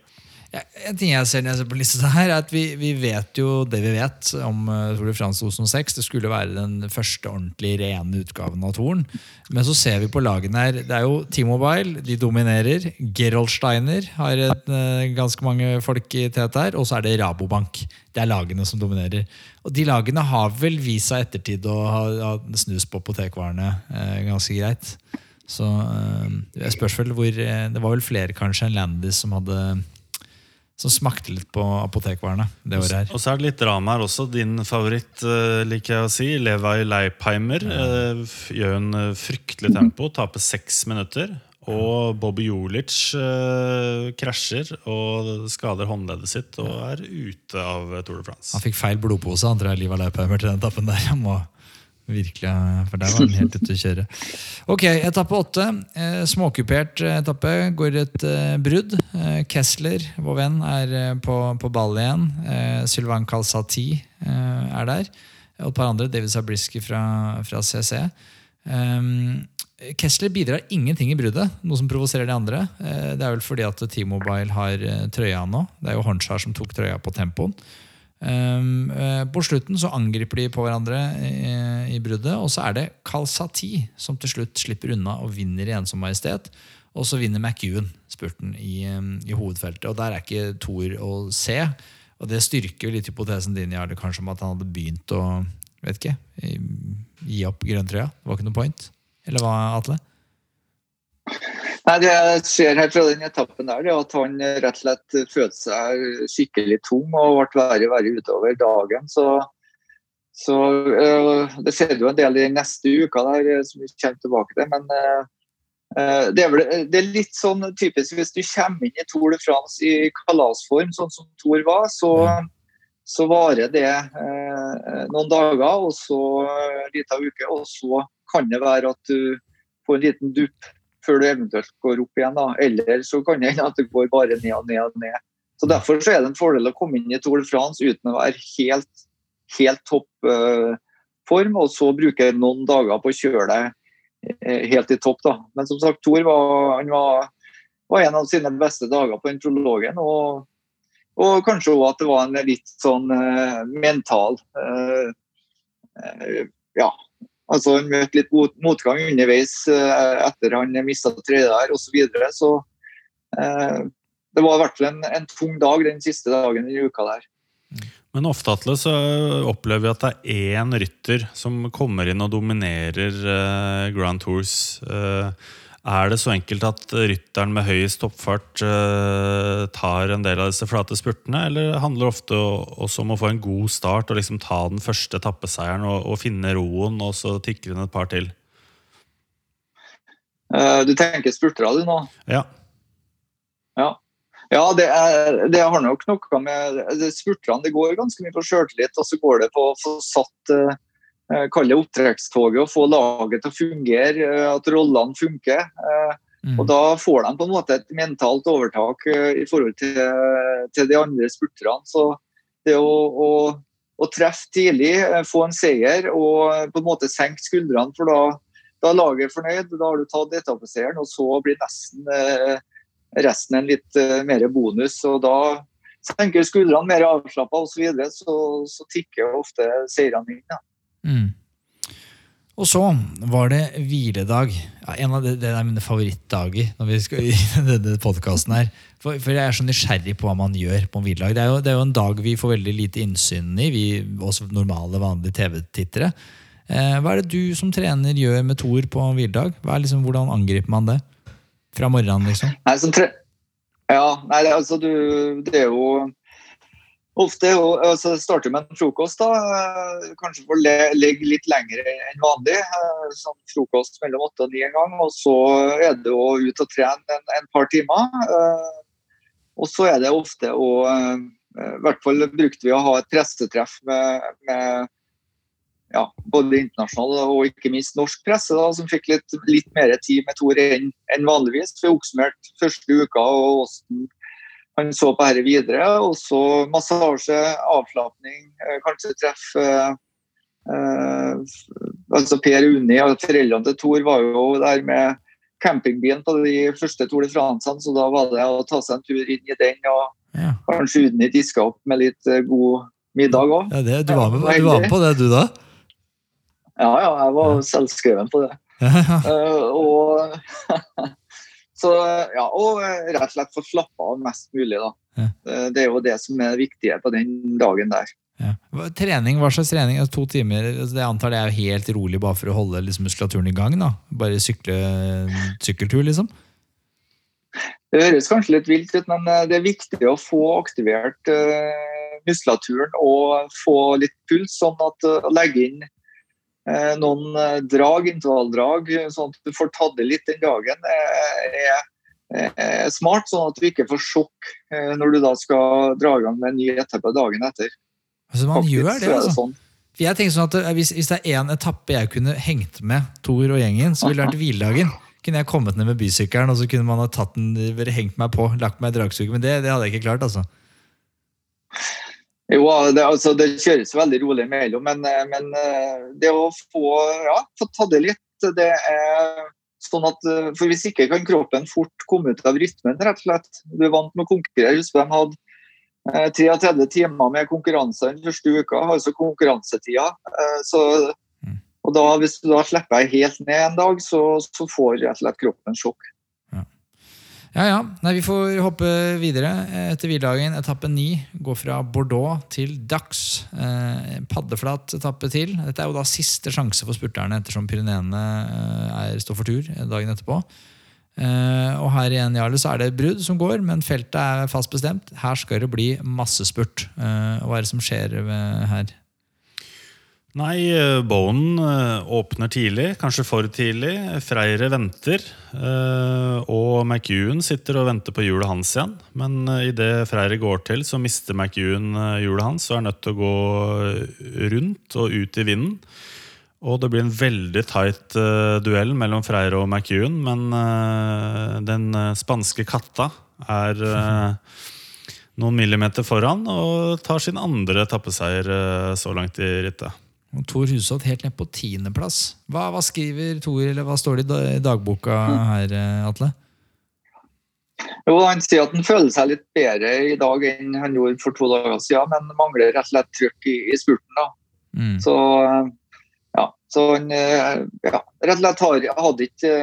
En ting jeg ser når jeg ser på lista her, er at vi, vi, vet jo det vi vet om uh, Tour de France 2006. Det skulle være den første ordentlig rene utgaven av Toren. Men så ser vi på lagene her. Det er jo T-Mobile, de dominerer. Gerolsteiner har et, uh, ganske mange folk i tet her. Og så er det Rabobank. Det er lagene som dominerer. Og de lagene har vel vist seg ettertid å ha, ha snus på apotekvarene eh, ganske greit. Så jeg spørs vel hvor Det var vel flere kanskje enn Landis som hadde som smakte litt på apotekvarene det året her. Og så er det litt drama her også. Din favoritt, uh, liker jeg å si, Levi Leipheimer, uh, gjør en uh, fryktelig tempo, taper seks minutter. Og Bobby Jolic krasjer og skader håndleddet sitt og er ute av Tour de France. Han fikk feil blodpose, han tror jeg, Levi Leipheimer, til den etappen der. Han må Virkelig, For der var den helt ute å kjøre. Ok, etappe åtte. Eh, småkupert etappe. Går et eh, brudd. Eh, Kessler, vår venn, er eh, på, på ball igjen. Eh, Sylvain Kalsati eh, er der. Og et par andre. David Zabriskie fra, fra CC. Kessler bidrar ingenting i bruddet, noe som provoserer de andre. det er vel fordi at T-Mobile har trøya nå. Det er jo Hornchar som tok trøya på tempoen. Um, uh, på slutten så angriper de på hverandre i, bruddet, og så er det Kalsati som til slutt slipper unna og vinner i ensom majestet. Og så vinner McEwan spurten i, um, i, hovedfeltet. Og der er ikke Thor å se. Og det styrker litt hypotesen din Jarle, kanskje om at han hadde begynt å vet ikke, gi opp grønntrøya. Det var ikke noe point. Eller hva, Atle? Nei, Det jeg ser her fra den etappen, der, det er at han rett og slett følte seg skikkelig tom og ble verre og verre utover dagen. Så, så øh, Det skjedde jo en del i neste uke, der, eh, som vi kommer tilbake til. Men øh, det, er vel, det, er litt sånn typisk hvis du kommer inn i Tour de France i kalasform, sånn som Tour var, så, så varer det øh, noen dager, og så en liten uke. Og så kan det være at du får en liten dupp før du eventuelt går opp igjen. da. Eller så kan det hende at det går bare ned og ned og ned. Så Derfor så er det en fordel å komme inn i Tour de France uten å være helt, helt topp eh, form, og så bruke noen dager på å kjøre deg eh, helt i topp. da. Men som sagt, Tor var, var, var, en av sine beste dager på den. Og, og kanskje òg at det var en litt sånn eh, mental ja, Altså, han møtte litt motgang underveis eh, etter han mista tredje der osv. Så, videre. så eh, det var i hvert fall en, en, tung dag den siste dagen i uka der. Men ofte Atle, så opplever vi at det er én rytter som kommer inn og dominerer eh, Grand Tours. Uh, er det så enkelt at rytteren med høyest toppfart eh, tar en del av disse flate spurtene, eller handler det ofte også om å få en god start og liksom ta den første etappeseieren og, og, finne roen, og så tikker hun et par til? Uh, du tenker spurtere du nå? Ja. Ja, ja det, er, det, har nok noe med Spurterne det går ganske mye på sjøltillit, og så går det på å få satt uh, Eh, kalle det opptrekkstoget og få laget til å fungere, eh, at rollene funker. Eh, mm. Og Da får de på en måte et mentalt overtak i forhold til, til de andre spurterne. Så det å, å, å, treffe tidlig, få en seier og på en måte senke skuldrene, for da, da er laget fornøyd. Da har du tatt etappeseieren, og så blir nesten resten en litt mer bonus. og da senker skuldrene mer avslappa osv., så, videre, så, så tikker ofte seirene inn. Ja. Mm. Og så var det hviledag. Ja, en av de, det er mine favorittdager når vi skal i denne podkasten her. For, for, jeg er så nysgjerrig på hva man gjør på en hviledag. Det er, jo, det er jo en dag vi får veldig lite innsyn i, vi også normale, vanlige TV-tittere. Eh, hva er det du som trener gjør med Thor på en hviledag? Liksom, hvordan angriper man det? Fra morgenen, liksom? Nei, som tre... Ja, nei, altså du Det er jo Ofte altså, starter med en frokost. da, eh, Kanskje får ligge litt lenger enn vanlig. Sånn frokost mellom åtte og ni en gang. Og så er det å ut og trene en, en par timer. Eh, og så er det ofte å I hvert fall brukte vi å ha et pressetreff med, med ja, både internasjonal og ikke minst norsk presse, da, som fikk litt, litt mer tid med Tor enn, enn vanligvis. Vi oppsummerte første uka og hvordan han så på dette videre. Og så massasje, avslapning, eh, kanskje treffe eh, altså Per Unni og foreldrene til Tor var jo der med campingbilen på de første Tour de France-ene, så da var det å ta seg en tur inn i den. og ja. Kanskje Unni diska opp med litt eh, god middag òg. Ja, du, var med, du var med på det, du da? Ja, ja, jeg var selvskreven på det. uh, og Så, ja, og eh, rett og slett få slappe av mest mulig. da. Ja. Eh, det er jo det som er viktige på den dagen der. Ja. Trening, Hva slags trening? Altså, to timer? det antar det er helt rolig bare for å holde liksom, muskulaturen i gang? da? Bare sykle, sykkeltur, liksom? Det høres kanskje litt vilt ut, men eh, det er viktig å få aktivert uh, muskulaturen og få litt puls, sånn at uh, legge inn noen eh, drag, intervalldrag, sånn at du får tatt det litt den dagen, eh, er, er smart. Sånn at du ikke får sjokk når du da skal dra i gang med en ny etappe dagen etter. Altså man Faktisk, gjør det, altså. Det sånn. jeg tenker sånn at hvis, hvis det er én etappe jeg kunne hengt med Tor og gjengen, så ville det vært hviledagen. Kunne jeg kommet ned med bysykkelen og så kunne man ha tatt den, hengt meg på, lagt meg i dragsuget. Men det, det hadde jeg ikke klart. altså. Jo, det, altså, det kjøres veldig rolig mellom, men, eh, men, eh, det å få, ja, få ta det litt det er sånn at, eh, for Hvis ikke kan kroppen fort komme ut av rytmen. rett og slett. Du er vant med å konkurrere. Husk de hadde 33 timer med konkurranse den første uka, altså konkurransetida. Så, mm. og da, Hvis du da slipper helt ned en dag, så, så får rett og slett kroppen sjokk. Ja, ja. Nei, vi får hoppe videre etter hviledagen. Etappe ni går fra Bordeaux til Dax. Eh, paddeflat etappe til. Dette er jo da siste sjanse for spurterne ettersom Pyreneene eh, står for tur dagen etterpå. Eh, og her igjen Jarle, så er det brudd som går, men feltet er fast bestemt. Her skal det bli massespurt. Eh, hva er det som skjer her? Nei, eh, Bowen eh, åpner tidlig, kanskje for tidlig. Freire venter. Eh, og McEwan sitter og venter på hjulet hans igjen. Men idet Freire går til, så mister McEwan hjulet hans og er nødt til å gå rundt og ut i vinden. Og det blir en veldig tight duell mellom Freire og McEwan, men den spanske katta er noen millimeter foran og tar sin andre tappeseier så langt i rittet. Tor Hushovd helt ned på tiendeplass. Hva, hva skriver Tor, eller hva står det i dagboka her, eh, Atle? Jo, Han sier at han føler seg litt bedre i dag enn han gjorde for to dager siden, men mangler rett og slett trykk i, i spurten. da. Mm. Så ja, så han eh, ja, rett og slett har, hadde ikke,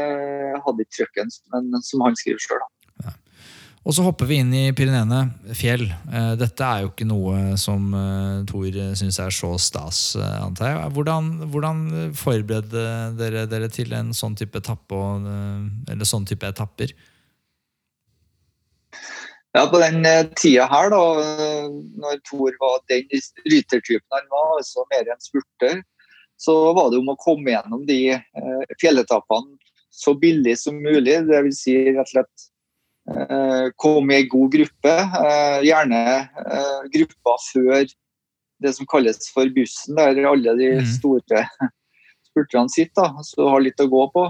hadde ikke trøkken, men som han skriver sjøl. Og så hopper vi inn i Pyreneene. Fjell. Eh, dette er jo ikke noe som eh, Thor syns er så stas, eh, antar jeg. Hvordan, hvordan forberedte dere dere til en sånn type etappe, eller sånn type etapper? Ja, På den tida her, da, når Thor var den rytertypen han var, altså mer enn spurter, så var det om å komme gjennom de fjelletappene så billig som mulig. Det vil si rett og slett Eh, kom i ei god gruppe. Eh, gjerne grupper gruppa før det som kalles for bussen, der alle de mm. store spurterne sitter, så har litt å gå på.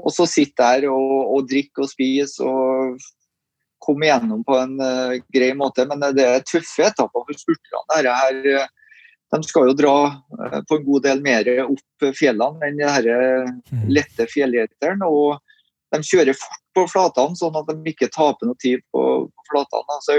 Og så sitte der og, og drikke og spise og komme igjennom på en grei måte. Men det er tøffe etapper for spurterne. De skal jo dra på en god del mer opp fjellene enn det mm. lette fjellgeteren. Og de kjører fort på flatene, sånn at de ikke taper noe tid på, flatene. Altså,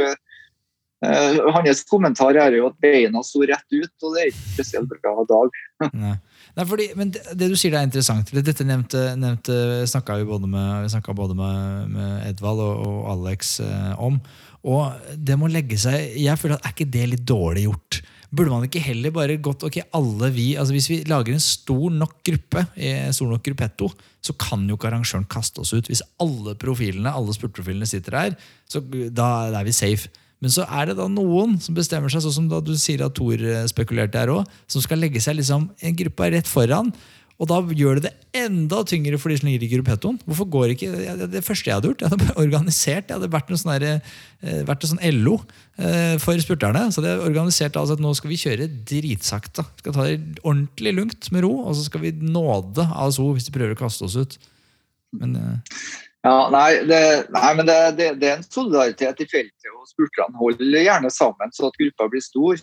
eh, hans kommentar er jo at beina sto rett ut, og det er ikke spesielt bra dag. Nei, fordi, men det, det, du sier er interessant. Dette nevnte, nevnte snakka vi både med, vi både med, med Edvald og, og Alex eh, om. Og det må legge seg Jeg føler at Er ikke det litt dårlig gjort? Burde man ikke heller bare gått ok, alle vi, altså Hvis vi lager en stor nok gruppe, stor nok gruppetto, så kan jo ikke arrangøren kaste oss ut. Hvis alle profilene, alle spurtprofilene sitter der, så da er vi safe. Men så er det da noen som bestemmer seg, sånn som da du sier at Thor eh, spekulerte her òg, som skal legge seg liksom en gruppe rett foran. Og da gjør det det enda tyngre for de som ligger i gruppettoen. Hvorfor går ikke, Det første jeg hadde gjort, jeg hadde organisert. Jeg hadde vært, en sånn, eh, sånn LO eh, for spurterne. Så det er organisert altså at nå skal vi kjøre dritsakte. Vi skal ta det ordentlig lugnt med ro, og så skal vi nåde ASO hvis de prøver å kaste oss ut. Men ja, nei, det, nei men det, det, det, er en solidaritet i feltet, og spurterne holder gjerne sammen så at gruppa blir stor.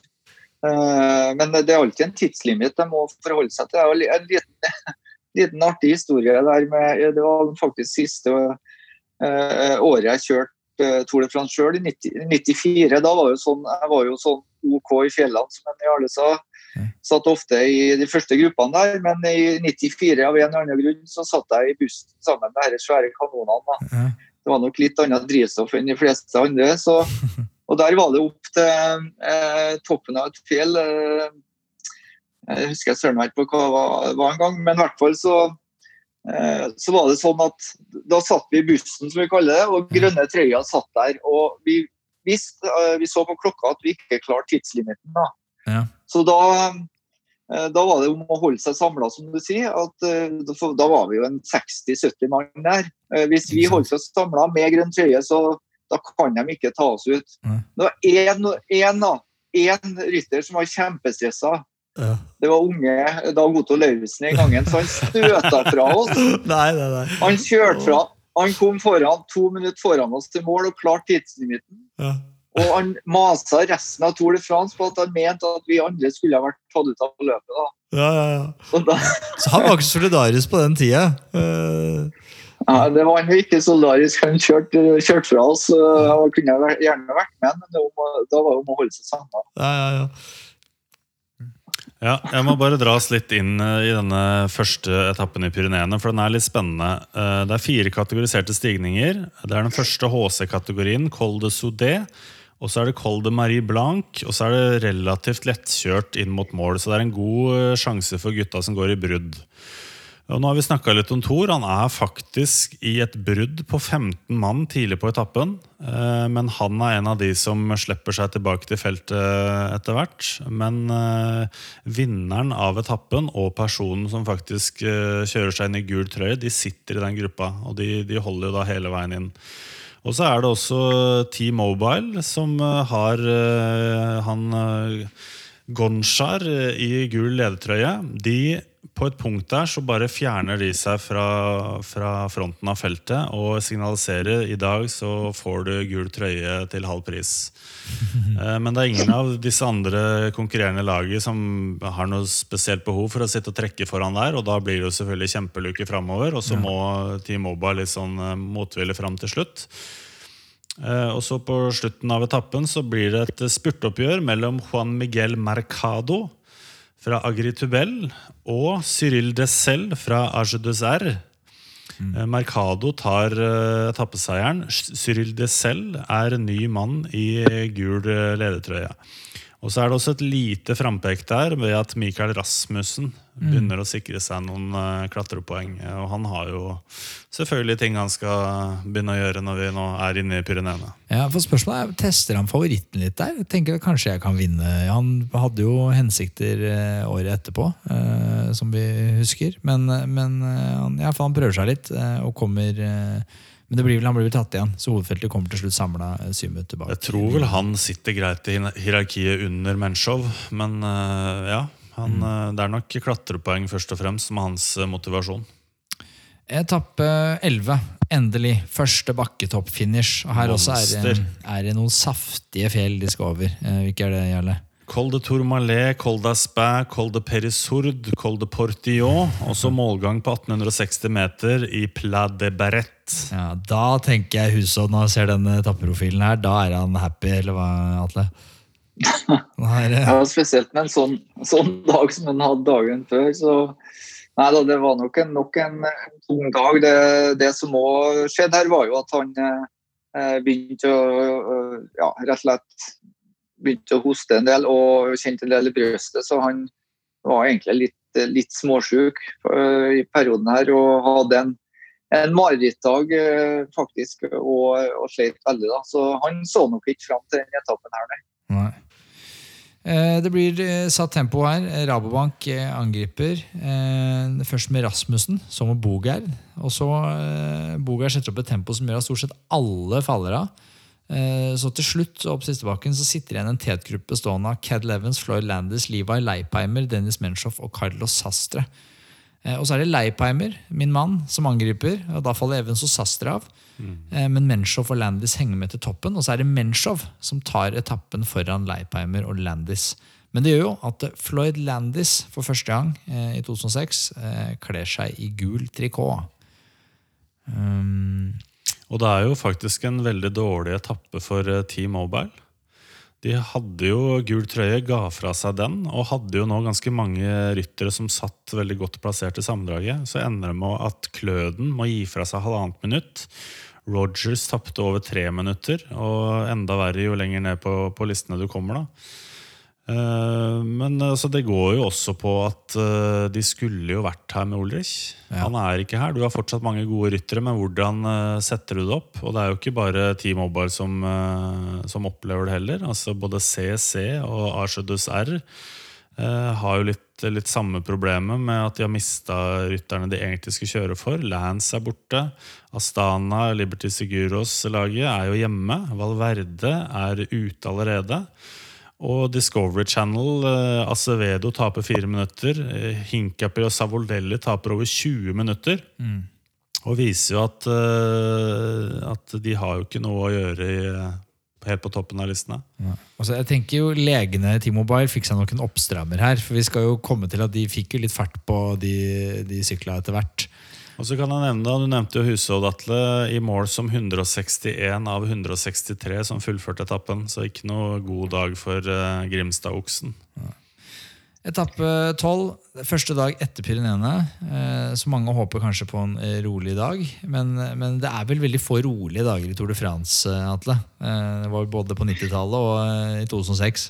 Uh, men det er alltid en tidslimit de må forholde seg til. Det er En liten, liten artig historie der med, Det var faktisk siste uh, året jeg kjørte uh, Tour de France sjøl, i 90, 94. Da var jo sånn, jeg var jo sånn OK i fjellene, som Jarle sa. Satt ofte i de første gruppene der, men i 94 av en eller annen grunn så satt jeg i bussen sammen med disse svære kanonene. Da. Det var nok litt annet drivstoff enn de fleste andre. Så, og der var det opp til eh, toppen av et fjell. Eh, jeg husker jeg søren ikke på hva det var en gang, men i hvert fall så, eh, så var det sånn at da satt vi i bussen, som vi kaller det, og grønne trøya satt der. Og vi visste, eh, vi så på klokka at vi ikke klarte tidslimiten. da. Ja. Så da, eh, da, var det om å holde seg samla, som du sier. At, da var vi jo en 60-70 mann der. Eh, hvis vi holdt oss samla med grønn trøye, så da kan de ikke ta oss ut. Det var én rytter som var kjempestressa. Ja. Det var unge Dag Otto Lauritzen i gangen, så han støta fra oss. nei, nei, nei. Han kjørte fra. Han kom foran, to minutter foran oss til mål og klarte tidslimiten. Ja. Og han masa resten av Tour de France på at han mente at vi andre skulle ha vært tatt ut av løpet. da. Ja, ja, ja. Så, han var ikke solidarisk på den tida? Uh... Ja, Det var han ikke solidarisk. Han kjørte, kjørt fra oss. Han kunne gjerne vært med, men var, da var det om å holde seg sammen. Ja, ja, ja. Ja, jeg må bare dra oss litt inn eh, i denne første etappen i Pyreneene. For den er litt spennende. Eh, det er fire kategoriserte stigninger. Det er den første HC-kategorien, Col de Soudé. Og så er det Col de Marie Blanc, og så er det relativt lettkjørt inn mot mål. Så det er en god eh, sjanse for gutta som går i brudd. Og nå har vi snakka litt om Thor. Han er faktisk i et brudd på 15 mann tidlig på etappen. Eh, men han er en av de som slipper seg tilbake til feltet etter hvert. Men eh, vinneren av etappen og personen som faktisk kjører seg inn i gul trøye, de sitter i den gruppa. Og de, de holder jo da hele veien inn. Og så er det også T-Mobile, som eh, har eh, han Gonshar i gul ledertrøye. De på et punkt der så bare fjerner de seg fra, fra, fronten av feltet og signaliserer i dag så får du gul trøye til halv pris. Eh, men det er ingen av disse andre konkurrerende laget som har noe spesielt behov for å sitte og trekke foran der, og da blir det jo selvfølgelig kjempeluke framover, og så må Team Mobile litt sånn eh, motvillig fram til slutt. Eh, og så På slutten av etappen så blir det et spurtoppgjør mellom Juan Miguel Mercado fra Agritubel og Cyril Dessel fra Age des R. Mm. Eh, Mercado tar uh, etappeseieren. Cyril Dessel er ny mann i gul uh, ledertrøye. Og så er det også et lite frampek der ved at Mikael Rasmussen mm. begynner å sikre seg noen uh, klatrepoeng. Og han har jo selvfølgelig ting han skal begynne å gjøre når vi nå er inne i Pyreneene. Ja, for spørsmålet er, Tester han favoritten litt der? Jeg tenker Kanskje jeg kan vinne. Han hadde jo hensikter uh, året etterpå, uh, som vi husker. Men, men ja, han prøver seg litt og kommer men det blir vel, han blir vel tatt igjen, så hovedfeltet kommer til slutt samla eh, tilbake. Jeg tror vel han sitter greit i hierarkiet under Menshov, men uh, ja. Han, mm. uh, det er nok klatrepoeng først og fremst som er hans motivasjon. Etappe 11. Endelig. Første bakketoppfinish. Og her Monster. også er, er, det noen saftige fjell de skal over. Hvilke er det, Jarle? Col de Tourmalet, Col d'Aspin, Col de Perisourde, Col de Portillon. Og så målgang på 1860 meter i Pla de Barret. Ja, Da tenker jeg Hushovd, når jeg ser denne etappeprofilen her, da er han happy, eller hva, Atle? Her, eh, Ja, spesielt med en sånn, sånn dag som han hadde dagen før. Så nei da, det var nok en, nok en, tung dag. Det, det som òg skjedde her, var jo at han eh, begynte å eh, ja, rett og slett begynte å hoste en del og kjente en del i brystet, Så han var egentlig litt, litt småsjuk eh, i perioden her og hadde en, en marerittdag eh, faktisk og, og sleit veldig. da. Så han så nok ikke fram til den etappen her, nei. Nei. Eh, Det blir satt tempo her. Rabobank angriper. Først med Rasmussen, så med Bogerd. Og så Bogerd setter opp et tempo som gjør at stort sett alle faller av. Eh, Så til slutt opp sistebakken så sitter igjen en tetgruppe bestående av Cad Levens, Floyd Landis, Levi Leipheimer, Dennis Menshoff og Carlos Sastre. Eh, Og så er det Leipheimer, min mann, som angriper. og Da faller Evans og Sastre av. Mm. Men Menshoff og Landis henger med til toppen. Og så er det Menshoff som tar etappen foran Leipheimer og Landis. Men det gjør jo at Floyd Landis for første gang eh, i 2006 eh, kler seg i gul trikot. Um, Og det er jo faktisk en veldig dårlig etappe for Team T-Mobile. De hadde jo gul trøye, ga fra seg den, og hadde jo nå ganske mange ryttere som satt veldig godt plassert i sammendraget. Så ender det med at Kløden må gi fra seg halvannet minutt. Rogers tapte over tre minutter, og enda verre jo lenger ned på, på listene du kommer. da. Eh, Men altså, det går jo også på at uh, de skulle jo vært her med Ulrich. Ja. Han er ikke her. Du har fortsatt mange gode ryttere, men hvordan uh, setter du det opp? Og det er jo ikke bare T-Mobile som, uh, som opplever det heller. Altså Både CC og Archedus R har jo litt, litt samme problemet med at de har mista rytterne de egentlig skulle kjøre for. Lance er borte. Astana, Liberty Seguros-laget er jo hjemme. Valverde er ute allerede. Og Discovery Channel, eh, Acevedo taper fire minutter. Eh, Hinkapi og Savoldelli taper over 20 minutter. Og viser jo at, eh, at de har jo ikke noe å gjøre i, helt på toppen av listene. altså jeg tenker jo Legene i T-Mobile fikk seg nok en oppstrammer her. For vi skal jo komme til at de fikk jo litt fart på de, de sykla etter hvert. Og så kan jeg nevne, Du nevnte jo Husodd Atle i mål som 161 av 163 som fullførte etappen. Så ikke noe god dag for uh, Grimstad-oksen. Etappe 12, første dag etter Pyreneene. Eh, så mange håper kanskje på en eh, rolig dag. Men, men det er vel veldig få rolige dager i Tour de France, Atle. Det var både på 90-tallet og i 2006.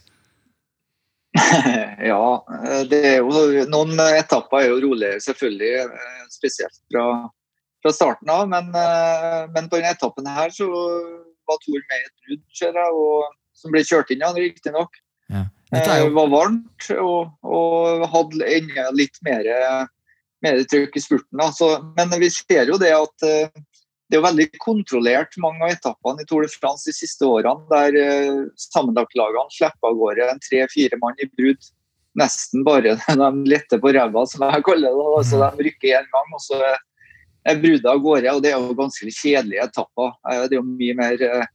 Ja, eh, det er jo noen etapper er jo roligere, selvfølgelig. eh, Spesielt fra, fra starten av. Men, eh, men på denne etappen her så var Tor med i et brudd, ser jeg, og, som ble kjørt inn, ja, riktignok. Ja. Det jo var varmt og, og hadde enda litt mer, mer trykk i spurten. Da. Så, men vi ser jo det at det er jo veldig kontrollert mange av etappene i Tour de France de siste årene, der uh, sammenlagtlagene slipper av gårde en tre-fire mann i brudd nesten bare de letter på ræva, som jeg kaller det. Altså, Så de rykker én gang, og så er- brudet av gårde. Og det er jo ganske kjedelige etapper. Eh, Det er jo mye mer eh,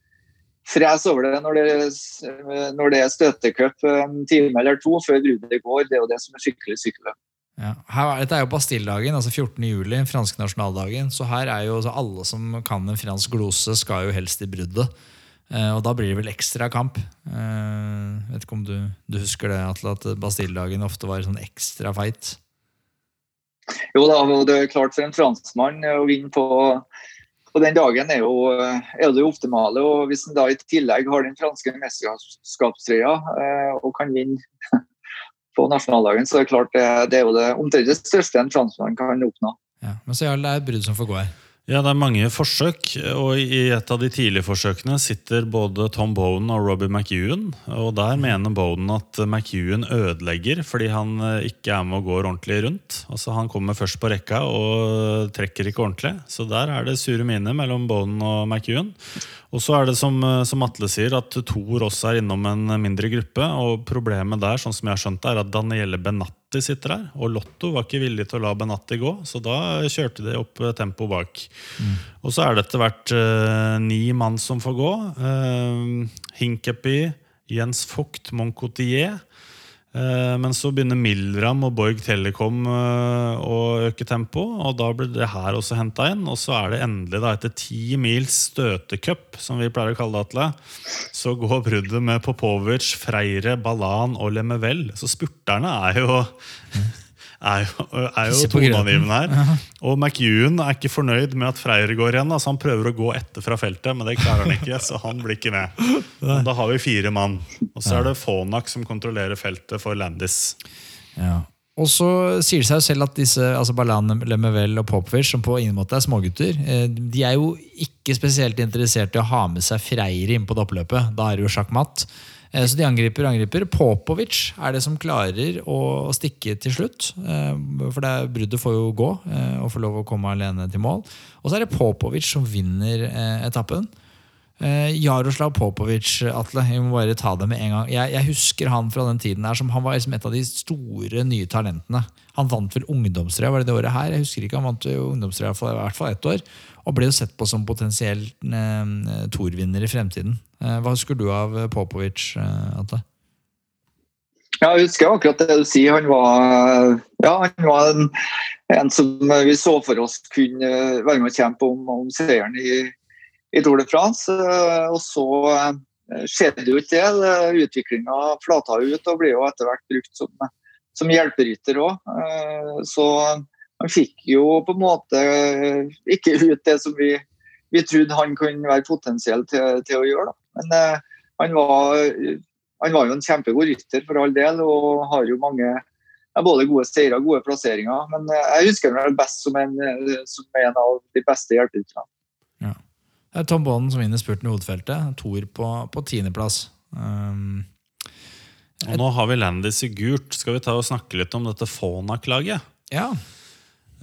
fres over det når det, er- når det er støtecup en time eller to før bruddet går. Det er jo det som er skikkelig sykkelløp. Ja. Her, er- dette er jo Bastilledagen, altså 14. juli, franske nasjonaldagen. Så her er jo alle som kan en fransk glose, skal jo helst i bruddet. Eh, og da blir det vel ekstra kamp. Eh, vet ikke om du, du husker det, Atle, at Bastilledagen ofte var sånn ekstra fight? Jo da, og det er klart for en franskmann å vinne på, på den dagen er jo, er det optimale. og Hvis en da i tillegg har den franske mesterskapstrøya eh, og kan vinne på nasjonaldagen, så er det klart det, det er jo det omtrent det største en franskmann kan oppnå. Ja. Men så er det et brudd som får gå her. Ja, det er mange forsøk, og i et av de tidlige forsøkene sitter både Tom Bowen og Robbie McEwan. Og der mener Bowen at McEwan ødelegger fordi han eh, ikke er med og går ordentlig rundt. Altså Han kommer først på rekka og trekker ikke ordentlig. Så der er det sure miner mellom Bowen og McEwan. Og så er det som, eh, som Atle sier, at Thor også er innom en mindre gruppe. Og problemet der, sånn som jeg har skjønt det, er at Daniele Benatti sitter her. Og Lotto var ikke villig til å la Benatti gå, så da kjørte de opp Tempo tempoet bak. Og så er det etter hvert eh, ni mann som får gå. Eh, Hinkepy, Jens Vogt, Moncotier. Eh, men så begynner Milram og Borg Telekom eh, å øke tempo, og da blir det her også henta inn. Og så er det endelig, da, etter ti mils støtecup, som vi pleier å kalle det, Atle, så går bruddet med Popovic, Freire, Ballan og Lemevel. Så spurterne er jo er jo, er jo toneangivende her. Og McEwan er ikke fornøyd med at Freire går igjen. Altså han prøver å gå etter fra feltet, men det klarer han ikke. så han blir ikke med. Og da har vi fire mann. Og så er det Fonak som kontrollerer feltet for Landis. Ja. Og så sier det seg selv at disse, altså Balan Lemevel og Popfish, som på ingen måte er smågutter, eh, de er jo ikke spesielt interessert i å ha med seg Freire inn på det oppløpet. Da er det jo sjakkmatt. Eh, så de angriper og angriper. Popovic er det som klarer å stikke til slutt. Eh, for det bruddet får jo gå eh, og får lov å komme alene til mål. Og så er det Popovic som vinner etappen. Jaroslav Popovic, Atle, jeg må bare ta det med en gang. Jeg, jeg husker han fra den tiden her som han var liksom et av de store nye talentene. Han vant vel ungdomstrøya var det det året her. Jeg husker ikke, Han vant ungdomstrøya i hvert fall ett år. Og ble jo sett på som potensiell eh, Tor-vinner i fremtiden. Eh, hva husker du av Popovic, eh, Atle? Ja, jeg husker akkurat det du sier. Han var, ja, han var en, en, som vi så for oss kunne være med å kjempe om, om seieren i, i, Tour de France. Og så skjedde jo ikke det. Utviklinga flata ut og ble jo etter hvert brukt som, som hjelperytter òg. Så han fikk jo på en måte ikke ut det som vi, vi trodde han kunne være potensiell til, til å gjøre. Da. Men eh, han, var, han, var, jo en kjempegod rytter for all del, og har jo mange ja, både gode seire og gode plasseringer. Men eh, jeg husker ham best som en, som en, av de beste hjelperytterne. Ja. Det er Tom Bonden som vinner spurten i hovedfeltet. Toer på, på tiendeplass. Um, og nå har vi Landis i gult. Skal vi ta og snakke litt om dette Fona-klaget? Ja.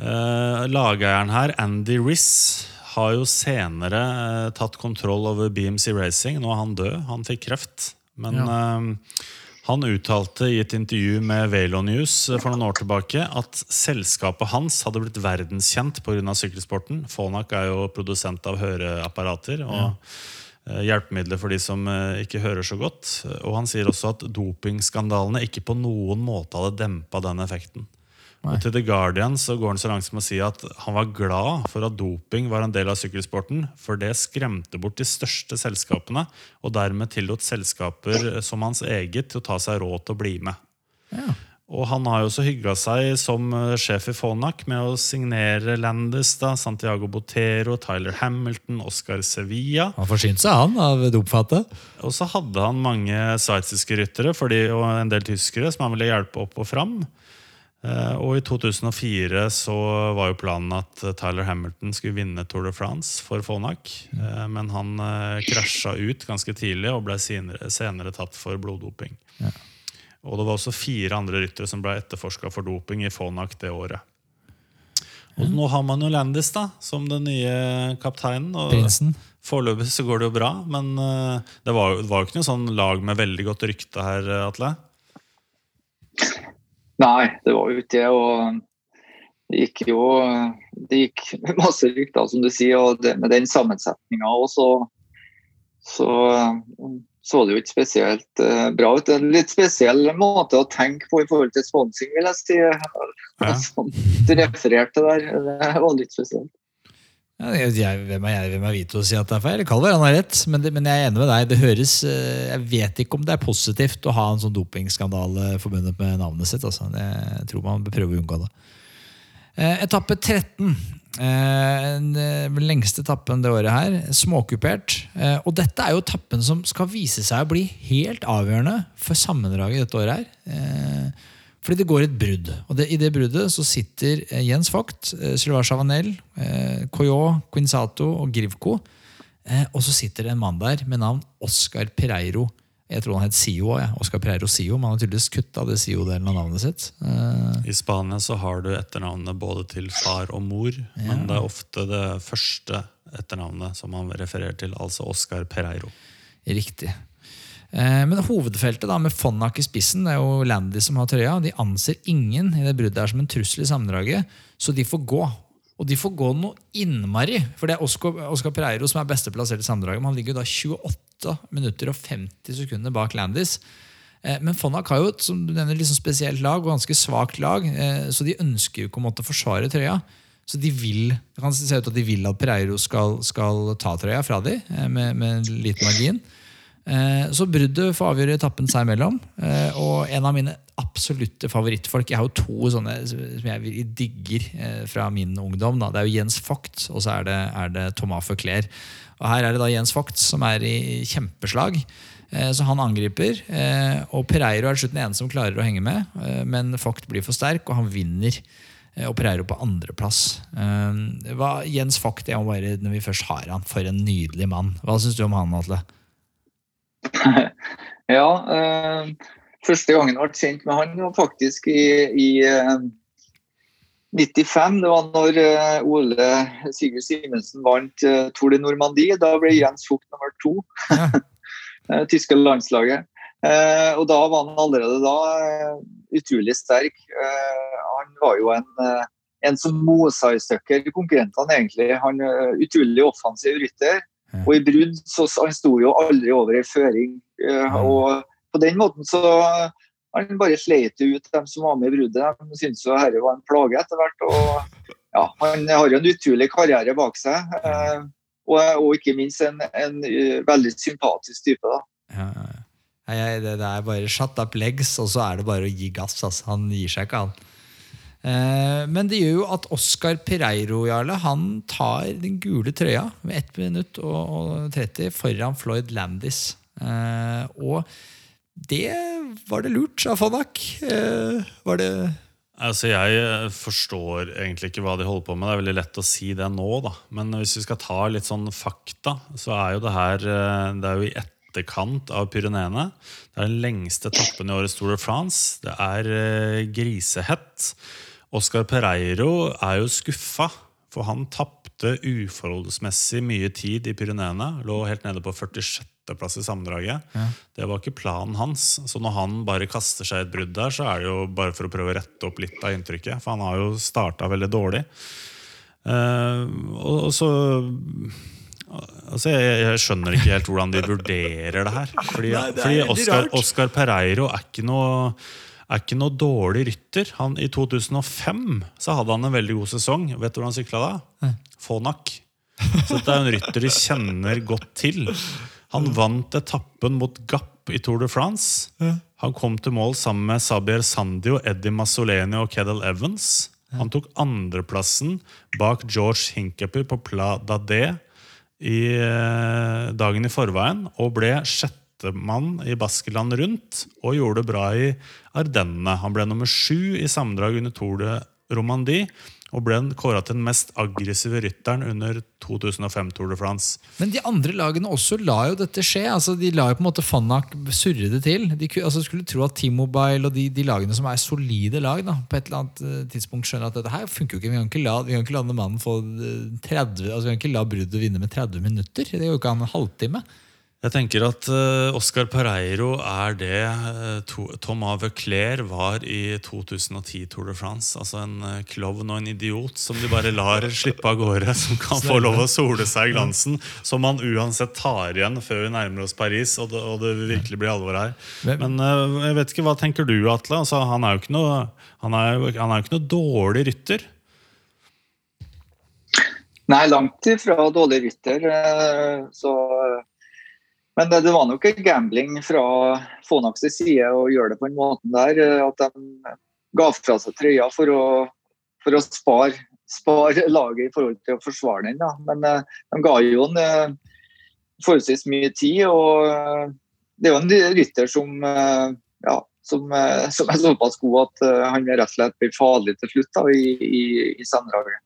Uh, lageieren her, Andy Riss, har jo senere eh, tatt kontroll over BMC Racing. Nå er han død. Han fikk kreft. Men ja. eh, han uttalte i et intervju med Velo News eh, for noen år tilbake at selskapet hans hadde blitt verdenskjent pga. sykkelsporten. Fonak er jo produsent av høreapparater. og ja. Eh, hjelpemidler for de som eh, ikke hører så godt. Og han sier også at dopingskandalene ikke på noen måte hadde dempa den effekten. Og til The Guardian så går han så langt som å si at han var glad for at doping var en del av sykkelsporten, for det skremte bort de største selskapene, og dermed tillot selskaper som hans eget til å ta seg råd til å bli med. Ja. Og han har jo også hygga seg som eh, sjef i Fonac med å signere Landis, da, Santiago Botero, Tyler Hamilton, Oscar Sevilla. Han forsynte seg, han, av dopfatet. Og så hadde han mange sveitsiske ryttere og en del tyskere som han ville hjelpe opp og fram. Eh, og i 2004 så var jo planen at Tyler Hamilton skulle vinne Tour de France for Fonak. Mm. Men han eh, krasja ut ganske tidlig og ble senere, senere tatt for bloddoping. Ja. Og det var også fire andre ryttere som ble etterforska for doping i Fonak det året. Og mm. nå har man jo Landis da, som den nye kapteinen. og Prinsen. Foreløpig så går det jo bra, men det var, det var jo ikke noe sånn lag med veldig godt rykte her, Atle? Nei, det var jo ikke det. og det gikk jo det gikk masse rykter, som du sier, og det, med den sammensetninga så, så, så det jo ikke spesielt uh, bra ut. En litt spesiell måte å tenke på i forhold til sponsing, vil jeg si. Ja. Som du refererte der. Det var litt spesielt. Jeg, hvem er jeg hvem er vite å si at det er feil? Det kan han har rett, men, det, men, jeg er enig med deg. Det høres, eh, Jeg vet ikke om det er positivt å ha en sånn dopingskandale forbundet med navnet sitt. Altså. Jeg tror man bør prøve å unngå det. Eh, etappe 13. Eh, den lengste etappen det året her. Småkupert. Og dette er jo etappen som skal vise seg å bli helt avgjørende for sammendraget dette året her. Fordi det går et brudd. Og det, I det bruddet så sitter eh, Jens Vogt, eh, Sylvain Chavanel, eh, Coyot, Quinzato og Grivko. Og så sitter det en mann der med navn Oscar Pereiro. Jeg tror han het Sio. Ja. Oscar Pereiro Sio, Men han har tydeligvis kutta det Sio-delen av navnet sitt. I Spania så har du etternavnet både til far og mor, ja. men det er ofte det første etternavnet som man refererer til, altså Oscar Pereiro. Riktig. Eh, men hovedfeltet da, med Fonnak i spissen, det er jo Landy som har trøya, de anser ingen i det bruddet her som en trussel i sammendraget, så de får gå. Og de får gå noe innmari. For det er Oscar, Oscar Pereiro som er beste plassert i sammendraget. Men han ligger jo da 28 minutter og 50 sekunder bak Landis. Men Fonnak har jo et som du nevner, liksom spesielt lag, og ganske svakt lag, så de ønsker jo ikke å forsvare trøya. Så de vil, det kan se ut at de vil at Pereiro skal, skal ta trøya fra dem med, med liten margin. Så bruddet får avgjøre etappen seg imellom. Og en av mine absolutte favorittfolk. Jeg har jo to sånne som jeg digger eh, fra min ungdom. Da. Det er jo Jens Vogt, og så er det, er det Thomas Feuclair. Og her er det da Jens Vogt som er i kjempeslag. Eh, så han angriper. Eh, og Pereiro er slutt den ene som klarer å henge med, men Vogt blir for sterk, og han vinner. Og Pereiro på andreplass. Jens Vogt, jeg må bare, når vi først har han, for en nydelig mann. Hva syns du om han, Atle? ja, Eh, Første gangen jeg ble kjent med han var faktisk i, i eh, 95. Det var når eh, Ole Sigurd Simensen vant uh, Tour de Normandie. Da ble Jens Fugt nummer to. Ja. tyske landslaget. og da var han allerede da utrolig sterk. han var jo en, en som mosa i stykker konkurrentene, egentlig. Han Utrolig offensiv rytter. Og i brudd så han sto jo aldri over ei føring. og på den måten så han bare sleit ut dem som var med i bruddet. De syntes jo dette var en plage etter hvert. og ja, Han har jo en utrolig karriere bak seg. Eh, og, og, ikke minst en, en, eh, veldig sympatisk type. da. Ja, ja. Det, det, er bare shut up legs, og så er det bare å gi gass. Altså. Han gir seg ikke, han. Eh, men det gjør jo at Oscar Pereiro Jarle, han tar den gule trøya med 1 minutt og, og 30 foran Floyd Landis. Eh, og det var det lurt av Fonak. Eh, var det Altså, Jeg forstår egentlig ikke hva de holder på med. Det er veldig lett å si det nå. da. Men hvis vi skal ta litt sånn fakta, så er jo det her det er jo i etterkant av Pyreneene. Det er den lengste etappen i årets Tour de France. Det er grisehett. Oscar Pereiro er jo skuffa, for han tapte uforholdsmessig mye tid i Pyreneene. Lå helt nede på 46.-plass i sammendraget. Ja. Det var ikke planen hans. Så når han bare kaster seg et brudd der, så er det jo bare for å prøve å rette opp litt av inntrykket. For han har jo starta veldig dårlig. Uh, og, og, så altså jeg, jeg, skjønner ikke helt hvordan de vurderer det her. Fordi, Nei, det fordi Oscar, Oscar, Pereiro er ikke noe er ikke noe dårlig rytter. Han, I 2005 så hadde han en veldig god sesong. Vet du hvor han sykla da? Fonak. Så dette er en rytter de kjenner godt til. Han vant etappen mot Gap i Tour de France. Han kom til mål sammen med Sabier Sandio, Eddie Massoleni og Kedel Evans. Han tok andreplassen bak George Hinkeper på Pla Dadé i eh, dagen i forveien og ble sjettemann i Baskeland rundt og gjorde det bra i Ardennene. Han ble nummer sju i sammendrag under Tour de Romandie og ble kåra til den mest aggressive rytteren under 2005 Tour de France. Men de andre lagene også la jo dette skje. altså De la jo på en måte Fannak surre det til. De altså, skulle tro at T-Mobile og de, de, lagene som er solide lag, da, på et eller annet eh, tidspunkt skjønner at dette her funker jo ikke. Vi kan ikke la, vi kan ikke la mannen få 30, eh, altså vi kan ikke la bruddet vinne med 30 minutter. Det går jo ikke an en halvtime. Jeg tenker at uh, Oscar Pereiro er det uh, to, Thomas Veuclair var i 2010 Tour de France. Altså en uh, klovn og en idiot som de bare lar slippe av gårde. Som kan få lov å sole seg i glansen. Som man uansett tar igjen før vi nærmer oss Paris og det, og det virkelig blir alvor her. Men uh, jeg vet ikke, hva tenker du, Atle? Altså, han er jo ikke noe, han er, han er ikke noe dårlig rytter. Nei, langt ifra dårlig rytter. Så men det, var nok gambling fra Fonaks side å gjøre det på en måte der. Eh, at de ga fra seg trøya for å, for å spare, spare, laget i forhold til å forsvare den. Da. Men eh, de ga jo en eh, forholdsvis mye tid. og Det er jo en rytter som, ja, som, som er såpass god at han rett og slett blir farlig til slutt da, i, i, i sammendraget.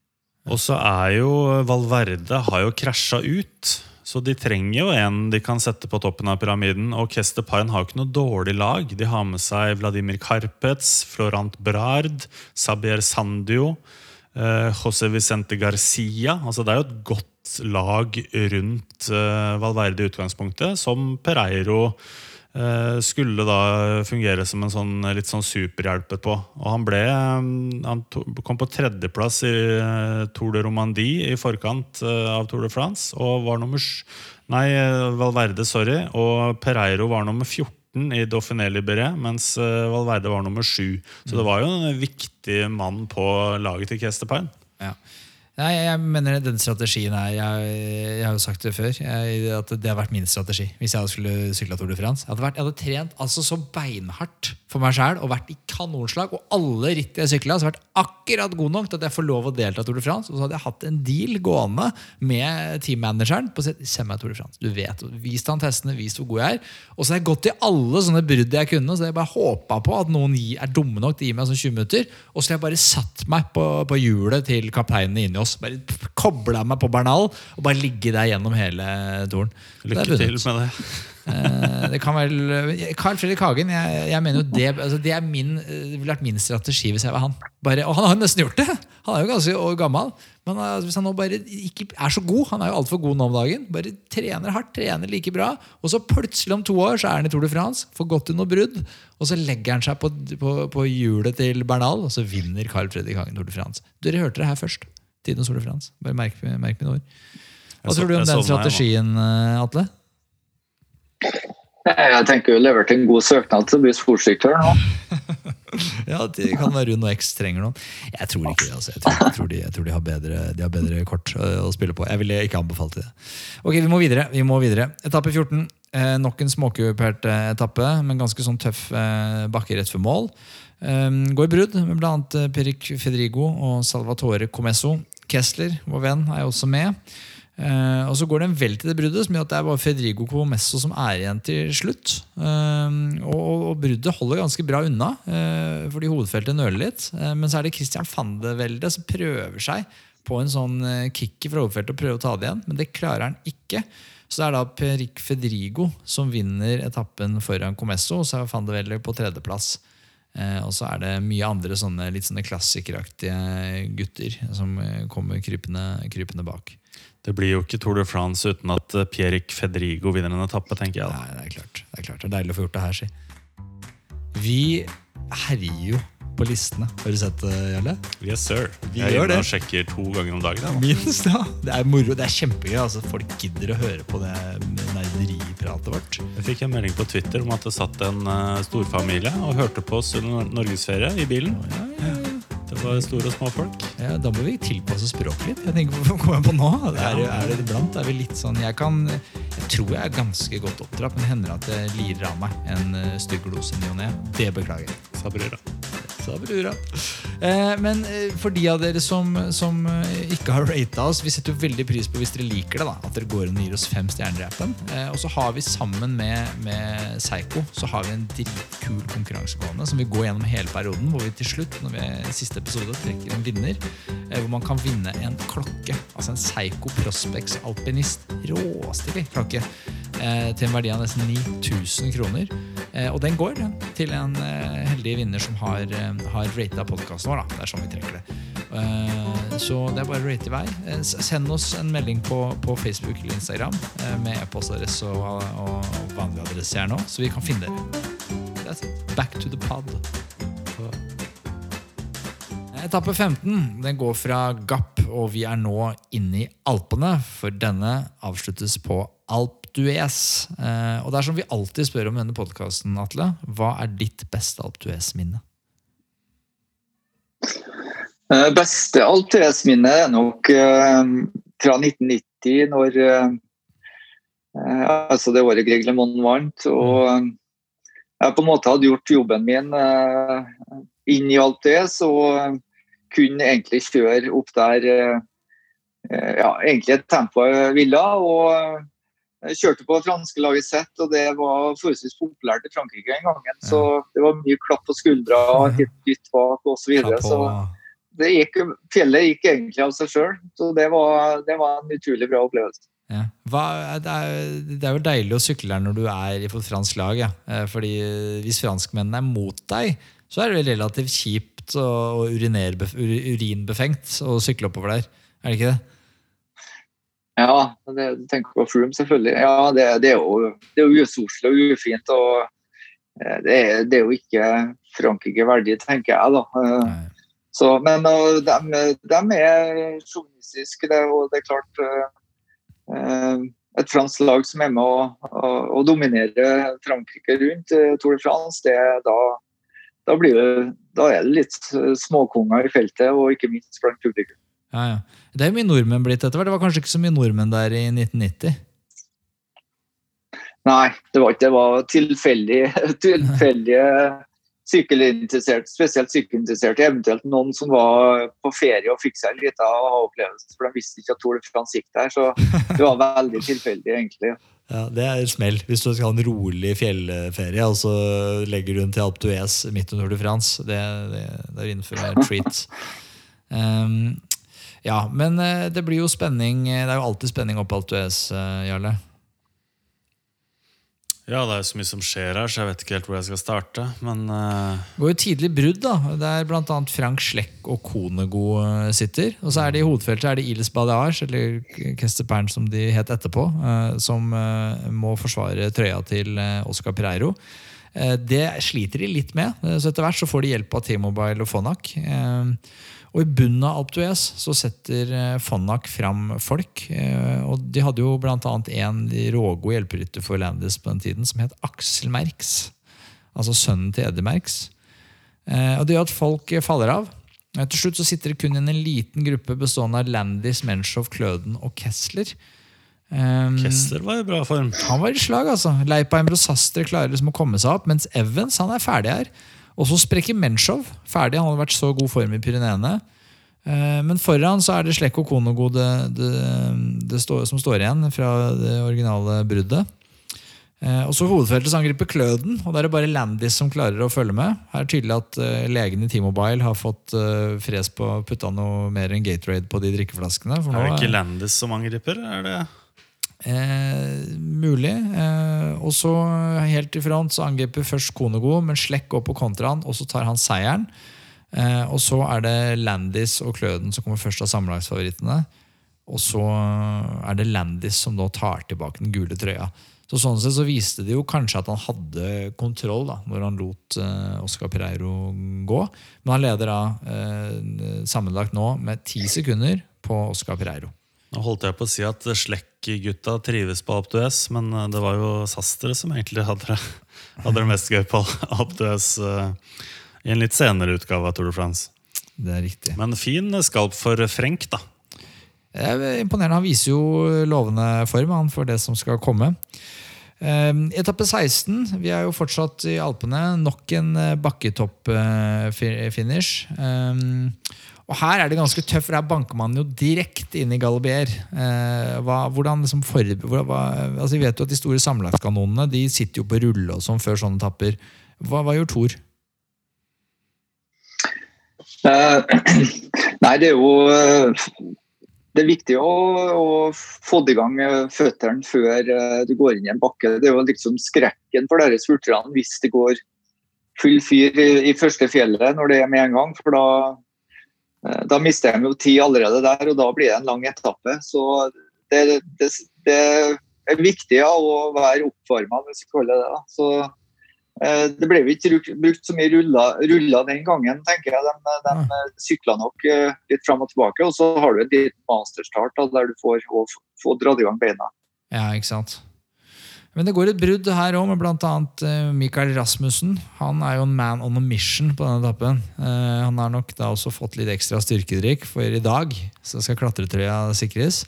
Og så er jo Valverde har jo krasja ut. Så de trenger jo en de kan sette på toppen av pyramiden. Og Kester har jo ikke noe dårlig lag. De har med seg Vladimir Karpets, Florant Brard, Sabier Sandio, eh, José Vicente Garcia. Altså Det er jo et godt lag rundt eh, Valverde i utgangspunktet, som Pereiro skulle da fungere som en sånn, litt sånn superhjelp på. Og han ble eh, Han kom på tredjeplass i eh, Tour de Romandie i forkant av Tour de France. Og var nummer Nei, Valverde, sorry. Og Pereiro var nummer 14 14 i Dauphiné Libéré, mens eh, Valverde var nummer 7. Så det var jo en viktig mann på laget til Kestepain. Ja. Nei, jeg mener den strategien er Jeg, jeg har jo sagt det før. Jeg, at Det har vært min strategi hvis jeg skulle sykla Tour de France. Jeg hadde, vært, jeg hadde trent altså så beinhardt for meg sjæl og vært i kanonslag. Og alle ritt jeg sykla, har vært akkurat god nok til at jeg får lov å delta i Tour de France. Og så hadde jeg hatt en deal gående med teammanageren på send meg Tour de France. Du vet, Vis han testene, vis hvor god jeg er. Og så har jeg gått i alle sånne brudd jeg kunne. Så jeg bare håpa på at noen er dumme nok til å gi meg sånn 20 minutter. Og så har jeg bare satt meg på, på hjulet til kapteinene inni oss. Bare kobla meg på Bernal og bare ligge der gjennom hele turen. Lykke til med det. Eh, det kan vel Carl Fredrik Hagen, jeg, jeg mener jo det, altså det er min, det ville vært min strategi hvis jeg var han. Bare, og han har jo nesten gjort det! Han er jo ganske gammel. Men hvis han nå bare ikke er så god, han er jo altfor god nå om dagen, bare trener hardt, trener like bra, og så plutselig om to år så er han i Tour de France, får gått til noe brudd, og så legger han seg på, på, på hjulet til Bernal, og så vinner Carl Fredrik Hagen Tour de France. Dere hørte det her først. Tidens Tour de France. Bare merk, merk mine ord. Hva tror du om den strategien, eh, Atle? Jeg tenker jo levert en god søknad til bli nå. ja, det kan være Rune og X trenger noen. Jeg tror ikke det. altså. Jeg tror, jeg tror, de, jeg tror de, har bedre, de, har bedre, kort å spille på. Jeg ville ikke anbefalt det. Ok, vi må videre. vi må videre. Etappe 14. Eh, nok en småkupert eh, etappe, men ganske sånn tøff eh, bakke rett før mål. Eh, går i brudd med bl.a. Eh, Perik Fedrigo og Salvatore Comesso. Kessler, vår venn, er også med. Uh, og Så går det en vel til det bruddet, som gjør at det er bare Fedrigo Comesso som er igjen til slutt. Uh, og, og, bruddet holder ganske bra unna, uh, fordi hovedfeltet nøler litt. men så er det Christian van de Velde som prøver seg på en sånn kick fra hovedfeltet og prøver å ta det igjen, men det klarer han ikke. Så det er da Perik Fedrigo som vinner etappen foran Comesso, og så er van de Velde på tredjeplass. og så er det mye andre sånne litt sånne klassikeraktige gutter som kommer krypende, krypende bak. Det blir jo ikke Tour de France uten at eh, Pierrick Federigo vinner en etappe, tenker jeg. Nei, det er klart. Det er klart. Det er deilig å få gjort det her, si. Vi herjer jo på listene. Har du sett det, Jarle? Yes, sir. Vi jeg gjør det. og sjekker to ganger om dagen. Minst, ja. Det er moro. Det er kjempegøy. Altså, folk gidder å høre på det nerderipratet vårt. Jeg fikk en melding på Twitter om at det satt en uh, storfamilie og hørte på oss under norgesferie i bilen. Ja, Ja, ja. Det var store og små folk. Ja, Da må vi tilpasse språket litt. Jeg tenker, Hvorfor kommer jeg på nå? Er, er det iblant er vi litt sånn, jeg, kan, jeg tror jeg er ganske godt oppdratt, men det hender at det lirer av meg en uh, stygg glose ny og ne. Det beklager jeg. Sa brura. Eh, men eh, for de av dere som, som eh, ikke har rata oss, vi setter jo veldig pris på hvis dere liker det. da, At dere går inn og gir oss fem stjerner i appen. Eh, og så har vi sammen med, med Seigo så har vi en dritkul konkurranse gående som vi går gjennom hele perioden. Hvor vi til slutt, når vi er siste episode, trekker en vinner. Eh, hvor man kan vinne en klokke. Altså en psycho-prospex-alpinist Råstilig klokke. Eh, til en verdi av nesten 9000 kroner. og den går til en heldig vinner som har, har rata podkasten vår. Da. Det er sånn vi trekker det. Så det er bare å rate i vei. Send oss en melding på, på Facebook eller Instagram med e-postadresse og, og, vanlig adresse her nå, så vi kan finne dere. Back to the pod. Etappe 15 den går fra Gapp, og vi er nå inne i Alpene. For denne avsluttes på Alp d'Huez. og det er som vi alltid spør om denne podkasten, Atle. Hva er ditt beste Alp d'Huez-minne? Beste Alp Altres-minne er nok uh, fra 1990, når Altså det året Greg LeMond vant. Og jeg på en måte hadde gjort jobben min inn i alt det, så kunne egentlig kjøre opp der ja, egentlig et tempo jeg ville. og jeg kjørte på franske laget sitt, og det var forholdsvis populært i Frankrike den gangen. Så det var mye klapp på skuldra, litt dytt bak osv. Så, videre, så det gikk, fjellet gikk egentlig av seg sjøl. Så det var, det var, en utrolig bra opplevelse. Ja. Hva, det, er, det, er, jo deilig å sykle der når du er på et fransk lag. Ja. Eh, fordi Hvis franskmennene er mot deg, så er det relativt kjipt og urinbefengt å sykle oppover der. Er det ikke det? Ja, det, du tenker på Froome, selvfølgelig. Ja, det, det, er jo, det er jo usoselig og ufint. og eh, det er, det er jo ikke Frankrike verdig, tenker jeg. da. Eh, Så, men de, de, er sjåvinistiske, og det er klart et fransk lag som er med å, å, å dominere Frankrike rundt Tour de France, det, da, da, det, da, er det litt småkonger i feltet, og ikke minst blant publikum. Ja, ja. Det er jo mye nordmenn blitt etter hvert. Det var kanskje ikke så mye nordmenn der i 1990? Nei, det var ikke det. var tilfeldige, tilfeldige sykkelinteresserte, spesielt sykkelinteresserte, eventuelt noen som var på ferie og fikk seg en liten opplevelse, for de visste ikke at Tour de France gikk der. Så det var veldig tilfeldig, egentlig. Ja, Det er smell hvis du skal ha en rolig fjellferie og så legger du den til Alpe d'Huez midt under Tour de France. Det, det, det er innenfor en treat. Um, ja, men eh, det blir jo spenning. Det er jo alltid spenning opp Alpe d'Huez, eh, Jarle. Ja, det er jo så mye som skjer her, så jeg vet ikke helt hvor jeg skal starte. Men uh... Det går jo tidlig brudd, da. Der bl.a. Frank Slekk og Konego eh, sitter. Og så er det i hovedfeltet er det Iles Badiage, eller Kester Pern som de het etterpå, uh, som uh, må forsvare trøya til Oscar Pereiro. Det sliter de litt med, så etter hvert så får de hjelp av T-Mobile og Fonac. Og i bunnen av Alp d'Huez så setter Fonnak Fonak fram folk. Eh, og de hadde jo bl.a. en rågod hjelperytter for Landis på den tiden som het Aksel Merks. Altså sønnen til Eddie Merks. Eh, og det gjør at folk faller av. Til slutt så sitter det kun en liten gruppe bestående av Landis, Menshov, Kløden og Kessler. Um, Kessler var i bra form. Han var i slag, altså. Leipheim og Sastre klarer liksom å komme seg opp, mens Evans han er ferdig her. Og så sprekker Menshov ferdig. Han hadde vært så god form i Pyreneene. Eh, men foran så er det Slekk og Konogo det, det, det står, som står igjen fra det originale bruddet. Eh, og så Hovedfeltet angriper Kløden, og da er det bare Landis som klarer å følge med. Her er det tydelig at uh, legen i T-Mobile har fått fres på å putte noe mer enn Gatorade på de drikkeflaskene. er det ikke Landis som angriper? Er det Eh, mulig. Eh, og så helt i front så angriper først Konego, men Slekk går på kontraen, og så tar han seieren. Eh, og så er det Landis og Kløden som kommer først av sammenlagsfavorittene. Og så er det Landis som da tar tilbake den gule trøya. Så Sånn sett så viste det jo kanskje at han hadde kontroll da, når han lot eh, Oscar Pereiro gå. Men han leder da eh, sammenlagt nå med ti sekunder på Oscar Pereiro. Nå holdt jeg på å si at Slekk-gutta trives på Aptues, men eh, det var jo Sastre som egentlig hadde det, hadde det mest gøy på Aptues uh, i en litt senere utgave av Tour de France. Det er riktig. Men fin skalp for Frenk, da. Imponerende. Han viser jo lovende form han, for det som skal komme. Uh, etappe 16. Vi er jo fortsatt i Alpene. Nok en uh, bakketopp-finish. Uh, og her er det ganske tøft, for her banker man jo direkte inn i Galibier. Eh, hvordan liksom for, hva, altså Vi vet jo at de store sammenlagtkanonene de sitter jo på rulle og sånn før sånne tapper. Hva, hva gjør Thor? Eh, nei, det er jo eh, Det er viktig å, å få i gang føttene før eh, du går inn i en bakke. Det er jo liksom skrekken for disse spurterne hvis det går full fyr i, i første fjellet når det er med en gang. for da da mister de jo tid allerede der, og da blir det en lang etappe. Så det, det, det er viktig ja, å være oppvarma, hvis vi kaller det det. Så eh, det ble ikke brukt så mye ruller, ruller den gangen, tenker jeg. De, de mm. sykla nok eh, litt fram og tilbake. Og så har du en liten masterstart da, der du får, får dratt i gang beina. Ja, ikke sant. Men det går et brudd her òg, med bl.a. Michael Mikael Rasmussen. Han er jo en man on a mission på denne etappen. Eh, han har nok da også fått litt ekstra styrkedrikk, for i dag så skal klatretrøya sikres.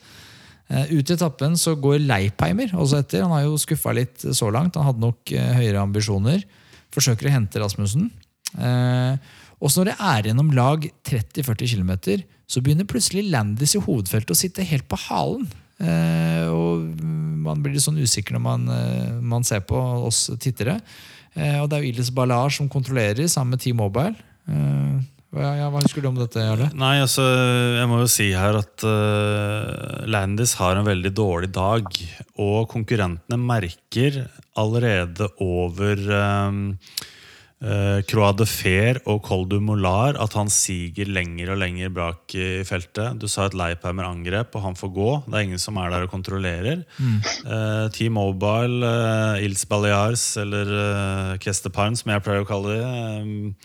Eh, ut i etappen så går Leipheimer også etter. Han har jo skuffa litt så langt. Han hadde nok høyere ambisjoner. Forsøker å hente Rasmussen. Og så når det er igjen om lag 30-40 km, så begynner plutselig Landis i hovedfeltet å sitte helt på halen. Eh, og man blir litt sånn usikker når man, eh, man ser på oss tittere. Eh, og det er jo Iles Ballar som kontrollerer sammen med T-Mobile. Hva, ja, hva husker du om dette? Jarle? Nei, altså, Jeg må jo si her at uh, Landis har en veldig dårlig dag. Og konkurrentene merker allerede over um, uh, Croix de Fer og Col du Molar at han siger lenger og lenger bak i feltet. Du sa et Leipheimer-angrep, og han får gå. Det er ingen som er der og kontrollerer. Mm. Eh, T-Mobile, eh, Ils Balears eller eh, Kesteparn, som jeg pleier å kalle det,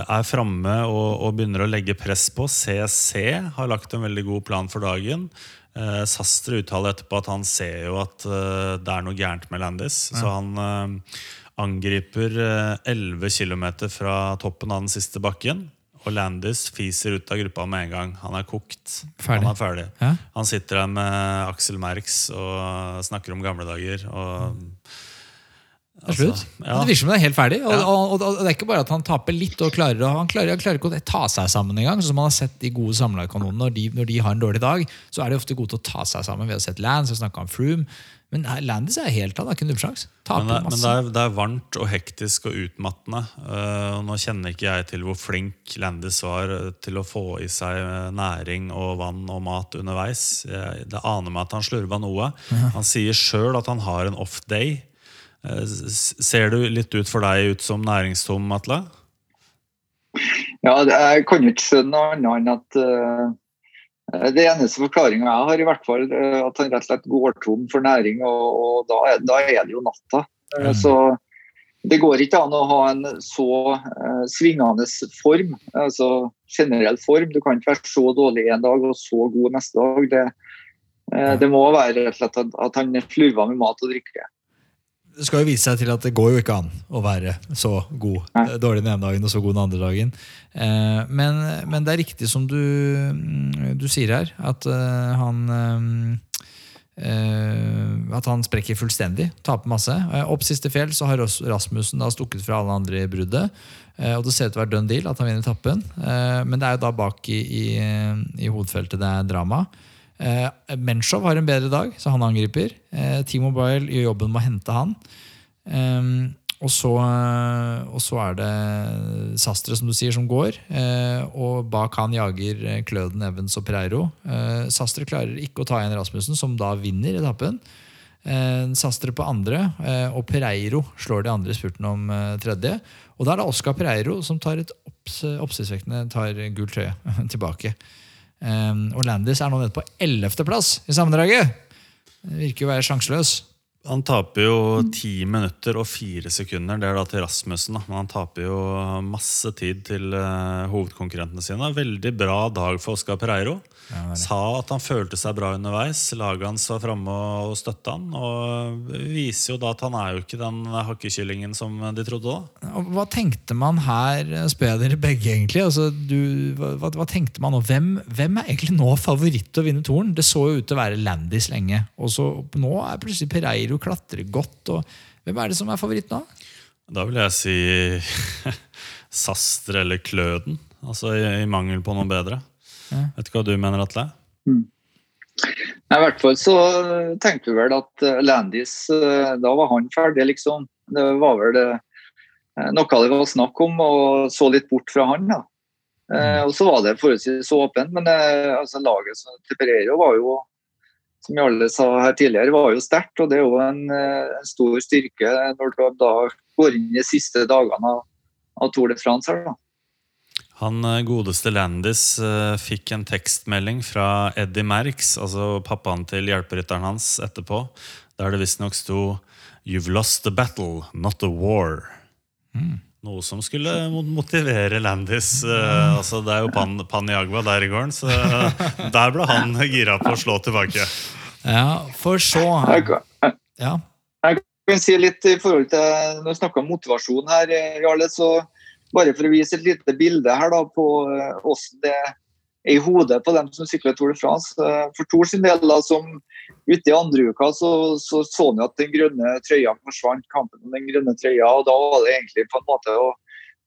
er framme og, og, begynner å legge press på. CC har lagt en veldig god plan for dagen. Eh, Sastre uttaler etterpå at han ser jo at eh, det er noe gærent med Landis. Ja. Så han uh, angriper 11 eh, km fra toppen av den siste bakken. Og Landis fiser ut av gruppa med en gang. Han er kokt. Ferdig. Han er ferdig. Ja? Han sitter der med Axel Merx og snakker om gamle dager. Og. Altså, ja. Det virker som det er helt ferdig. Og, ja. og, og, og, det er ikke bare at han taper litt, og klarer, han, klarer, han klarer ikke å ta seg sammen engang. Sånn som man har sett de gode samlerkanonene. Når, når de har en dårlig dag, så er de ofte gode til å ta seg sammen. Vi har sett Lance, vi har snakka om Froome. Men Landis er helt av, det er ikke nubbsjans. Men, det, men det, er, det, er, varmt og hektisk og utmattende. Uh, nå kjenner ikke jeg til hvor flink Landis var eh, til å få i seg eh, næring og vann og mat underveis. Jeg, det aner meg at han slurva noe. Ja. Han sier sjøl at han har en off day. Uh, ser du litt ut for deg ut som næringstom, Atle? Ja, jeg kan jo ikke skjønne noe annet enn at uh Eh, det eneste forklaringa jeg har, i hvert fall eh, at han rett og slett går tom for næring, og, og da, er, da, er, det jo natta. Eh, mm. Så det går ikke an å ha en så uh, svingende form, altså generell form. Du kan ikke være så dårlig en dag og så god neste dag. Det, uh, det må være rett og slett at, at han slurver med mat og drikke det skal jo vise seg til at det går jo ikke an å være så god Nei. Eh, dårlig den ene dagen og så god den andre dagen. Eh, men, men, det er riktig som du, mm, du sier her, at uh, han At han sprekker fullstendig. Taper masse. Opp siste fjell så har Rasmussen da stukket fra alle andre i bruddet. og det ser ut til å være done deal at han vinner etappen. men det er jo da bak i, i, i hovedfeltet det er drama. Eh, Menshov har en bedre dag, så han angriper. Eh, T-Mobile gjør jobben med å hente han. Eh, og, så, eh, og, så, er det Sastre, som du sier, som går. Eh, og bak han jager eh, Kløden, Evans og Pereiro. Sastre klarer ikke å ta igjen Rasmussen, som da vinner etappen. Sastre på andre, og Pereiro slår de andre spurten om tredje. Og da er det Oscar Pereiro som tar et opps, oppsiktsvekkende tar gul trøye tilbake. Um, og Landis er nå nede på 11.-plass i sammendraget. Virker å være sjanseløs. Han taper jo ti minutter og fire sekunder. Det er da til Rasmussen. Da. Men han taper jo masse tid til uh, hovedkonkurrentene sine. Veldig bra dag for Oscar Pereiro. Ja, Sa at han følte seg bra underveis. Laget hans var framme og støtta han. Og viser jo da at han er jo ikke den hakkekyllingen som de trodde da. Hva tenkte man her, spør jeg dere begge, egentlig? Altså, du, hva, hva, tenkte man nå? Hvem, hvem, er egentlig nå favoritt til å vinne toren? Det så jo ut til å være Landis lenge. Og så nå er plutselig Pereiro klatrer godt. Hvem er det som er favoritt nå? Da vil jeg si Sastre eller Kløden. Altså i, i, mangel på noe bedre. Ja. Vet du hva du mener, Atle? Mm. I hvert fall så tenkte vi vel at eh, Landis eh, Da var han ferdig, liksom. Det var vel det, eh, noe det var snakk om, og så litt bort fra han. da. Mm. og så var det forholdsvis åpent, men altså, laget til Pereiro var jo som jeg alle sa her tidligere, var jo sterkt. Og det er jo en, en, stor styrke når du da går inn i de siste dagene av, av Tour de France. her da. Han eh, godeste Landis uh, fikk en tekstmelding fra Eddie Merks, altså pappaen til hjelperytteren hans, etterpå, der det visstnok sto You've lost the battle, not the war. Mm. Noe som skulle motivere Landis. Uh, altså Det er jo Pan, Paniagua der i gården, så der ble han gira på å slå tilbake. Ja, for så ja. Jeg kan si litt i forhold til Når vi snakker om motivasjon her, Jarle, så bare for å vise et lite bilde her da på hvordan det er i hodet på dem som sykler Tour de France. For Tour sin del, da, som ute i andre uka så så, så han at den grønne trøya forsvant, kampen om den grønne trøya. og Da var det egentlig på en måte å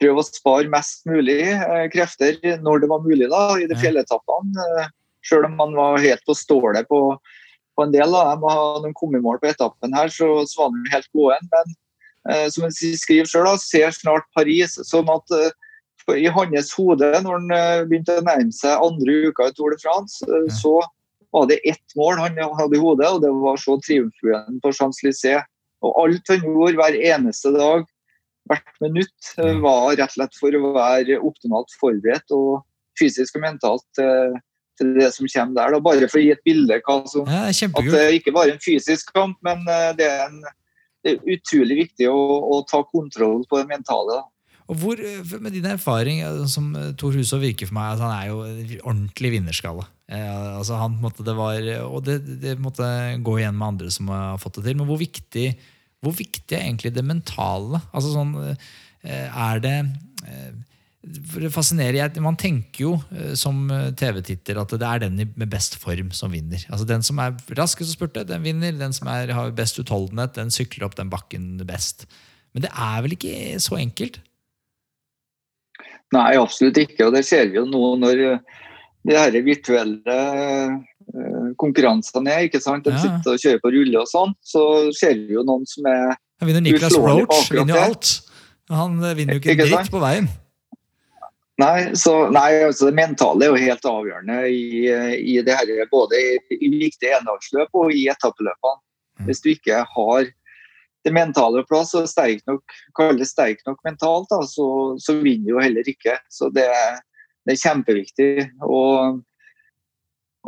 prøve å spare mest mulig eh, krefter når det var mulig da, i de fjelletappene. Eh, selv om man var helt på stålet på, på en del av dem. Når han kom i mål på etappen her, så, så var han helt gåen. Men eh, som han skriver selv, ser snart Paris. sånn at eh, i hans hode, når han eh, begynte å nærme seg andre uka i Tour de France, eh, så var det ett mål han hadde i hodet, og det var så triumfbuen på Champs-Élysées. Og alt han gjorde hver eneste dag hvert minutt var rett og slett for å være optimalt forberedt og fysisk og mentalt til, det som kommer der. Da. Bare for å gi et bilde som, ja, at det ikke bare er en fysisk kamp, men det er, en, det er utrolig viktig å, å, ta kontroll på det mentale. Og hvor, Med din erfaring, som Tor Husov virker for meg, at han er jo ordentlig vinnerskalle. Eh, altså han, måtte, det var, og det, det, måtte gå igjen med andre som har fått det til. Men hvor viktig, hvor viktig er egentlig det mentale? Altså sånn, eh, er det eh, det fascinerer Man tenker jo eh, som TV-titter at det er den med best form som vinner. Altså Den som er raskest å spurte, den vinner. Den som er, har best utholdenhet, den sykler opp den bakken best. Men det er vel ikke så enkelt? Nei, absolutt ikke. Og det ser vi jo nå når de her virtuelle konkurransene er. ikke sant? De sitter og kjører på rulle og sånn. Så ser vi jo noen som er Han vinner jo alt. Han eh, vinner jo ikke, ikke dritt på veien. Nei, så, nei, altså det mentale er jo helt avgjørende i, i det her, både i, i viktige endagsløp og i etappeløpene. Mm. Hvis du ikke har det mentale på plass og sterk nok, kalles sterk nok mentalt, da, så, så vinner du jo heller ikke. Så det, det er kjempeviktig. Og,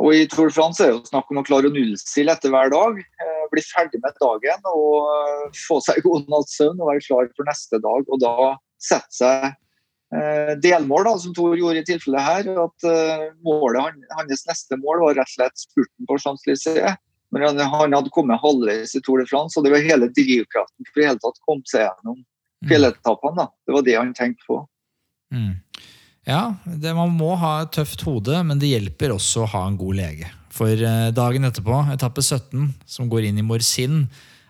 og, I Tour de France er det jo snakk om å klare å nullstille etter hver dag. Eh, bli ferdig med dagen og få seg god natts søvn og være klar for neste dag. Og da sette seg delmål, da, som Tor gjorde i tilfellet her. At eh, målet, hans neste mål var rett og slett spurten på Champs-Élysées. Men han, han, hadde kommet halvveis i Tour de France, og det var hele drivkraften for i hele tatt komme seg gjennom mm. fjelletappene. Det var det han tenkte på. Mm. Ja, det, man må ha et tøft hode, men det hjelper også å ha en god lege. For eh, dagen etterpå, etappe 17, som går inn i Morsin,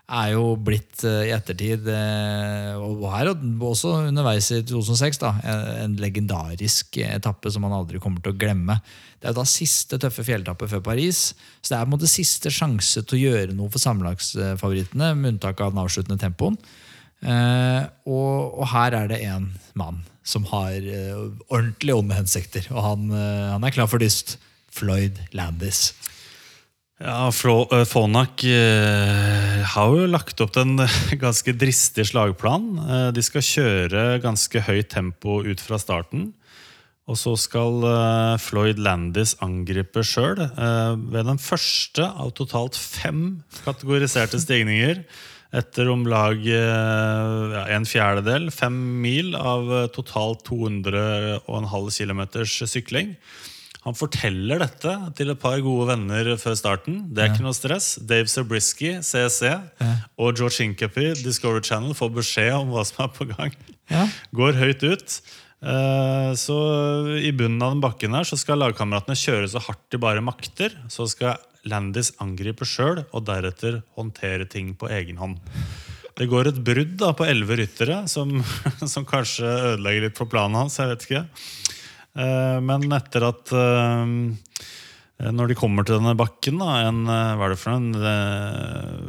er jo blitt eh, i ettertid, eh, og her også underveis i 2006, da, en legendarisk etappe som man aldri kommer til å glemme. Det er da siste tøffe fjelletappe før Paris, så det er på en måte siste sjanse til å gjøre noe for sammenlagsfavorittene, med unntak av den avsluttende tempoen. Og, og her er det én mann som har ordentlig ordentlig onde hensikter. Og han, han, er klar for dyst. Floyd Landis. Ja, Fonak uh, har jo lagt opp en ganske dristig slagplan. de skal kjøre ganske høyt tempo ut fra starten. Og så skal Floyd Landis angripe sjøl ved den første av totalt fem kategoriserte stigninger etter om lag eh, en fjerdedel, fem mil, av eh, totalt 200,5 km sykling. Han forteller dette til et par gode venner før starten. Det er ja. ikke noe stress. Dave Zabriskie, CSC, ja. og George Hinkapi, Discovery Channel, får beskjed om hva som er på gang. Ja. Går høyt ut. Eh, så i bunnen av den bakken her så skal lagkameratene kjøre så hardt de bare makter. Så skal Landis angripe sjøl og deretter håndtere ting på egen hånd. Det går et brudd da på elleve ryttere, som, som, kanskje ødelegger litt for planen hans. jeg vet ikke. Eh, men etter at eh, Når de kommer til denne bakken, da, en, eh, hva er det for en? Det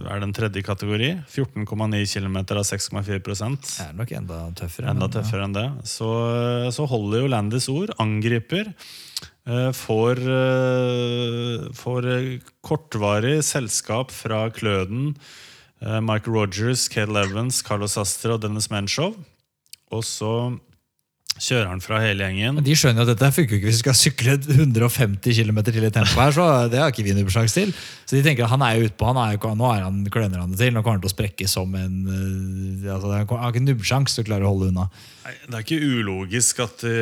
er det en tredje kategori? 14,9 km av 6,4 Det er nok enda tøffere. Enda tøffere enn det. Så, så holder jo Landis ord. Angriper. Får, får kortvarig selskap fra Kløden, Michael Rogers, Kate Evans, Carlos Astre og Dennis Menchov. Og så kjører han fra hele gjengen. De skjønner at dette funker ikke hvis vi skal sykle 150 km til i tempo her. så Det har ikke vi sjanse til. Så de tenker at han er jo utpå, han er jo, nå er han, kløner han det til. Nå kommer han til å sprekke som en uh, altså, Han har ikke nubbsjanse til å klare å holde unna. Nei, Det er ikke ulogisk at de,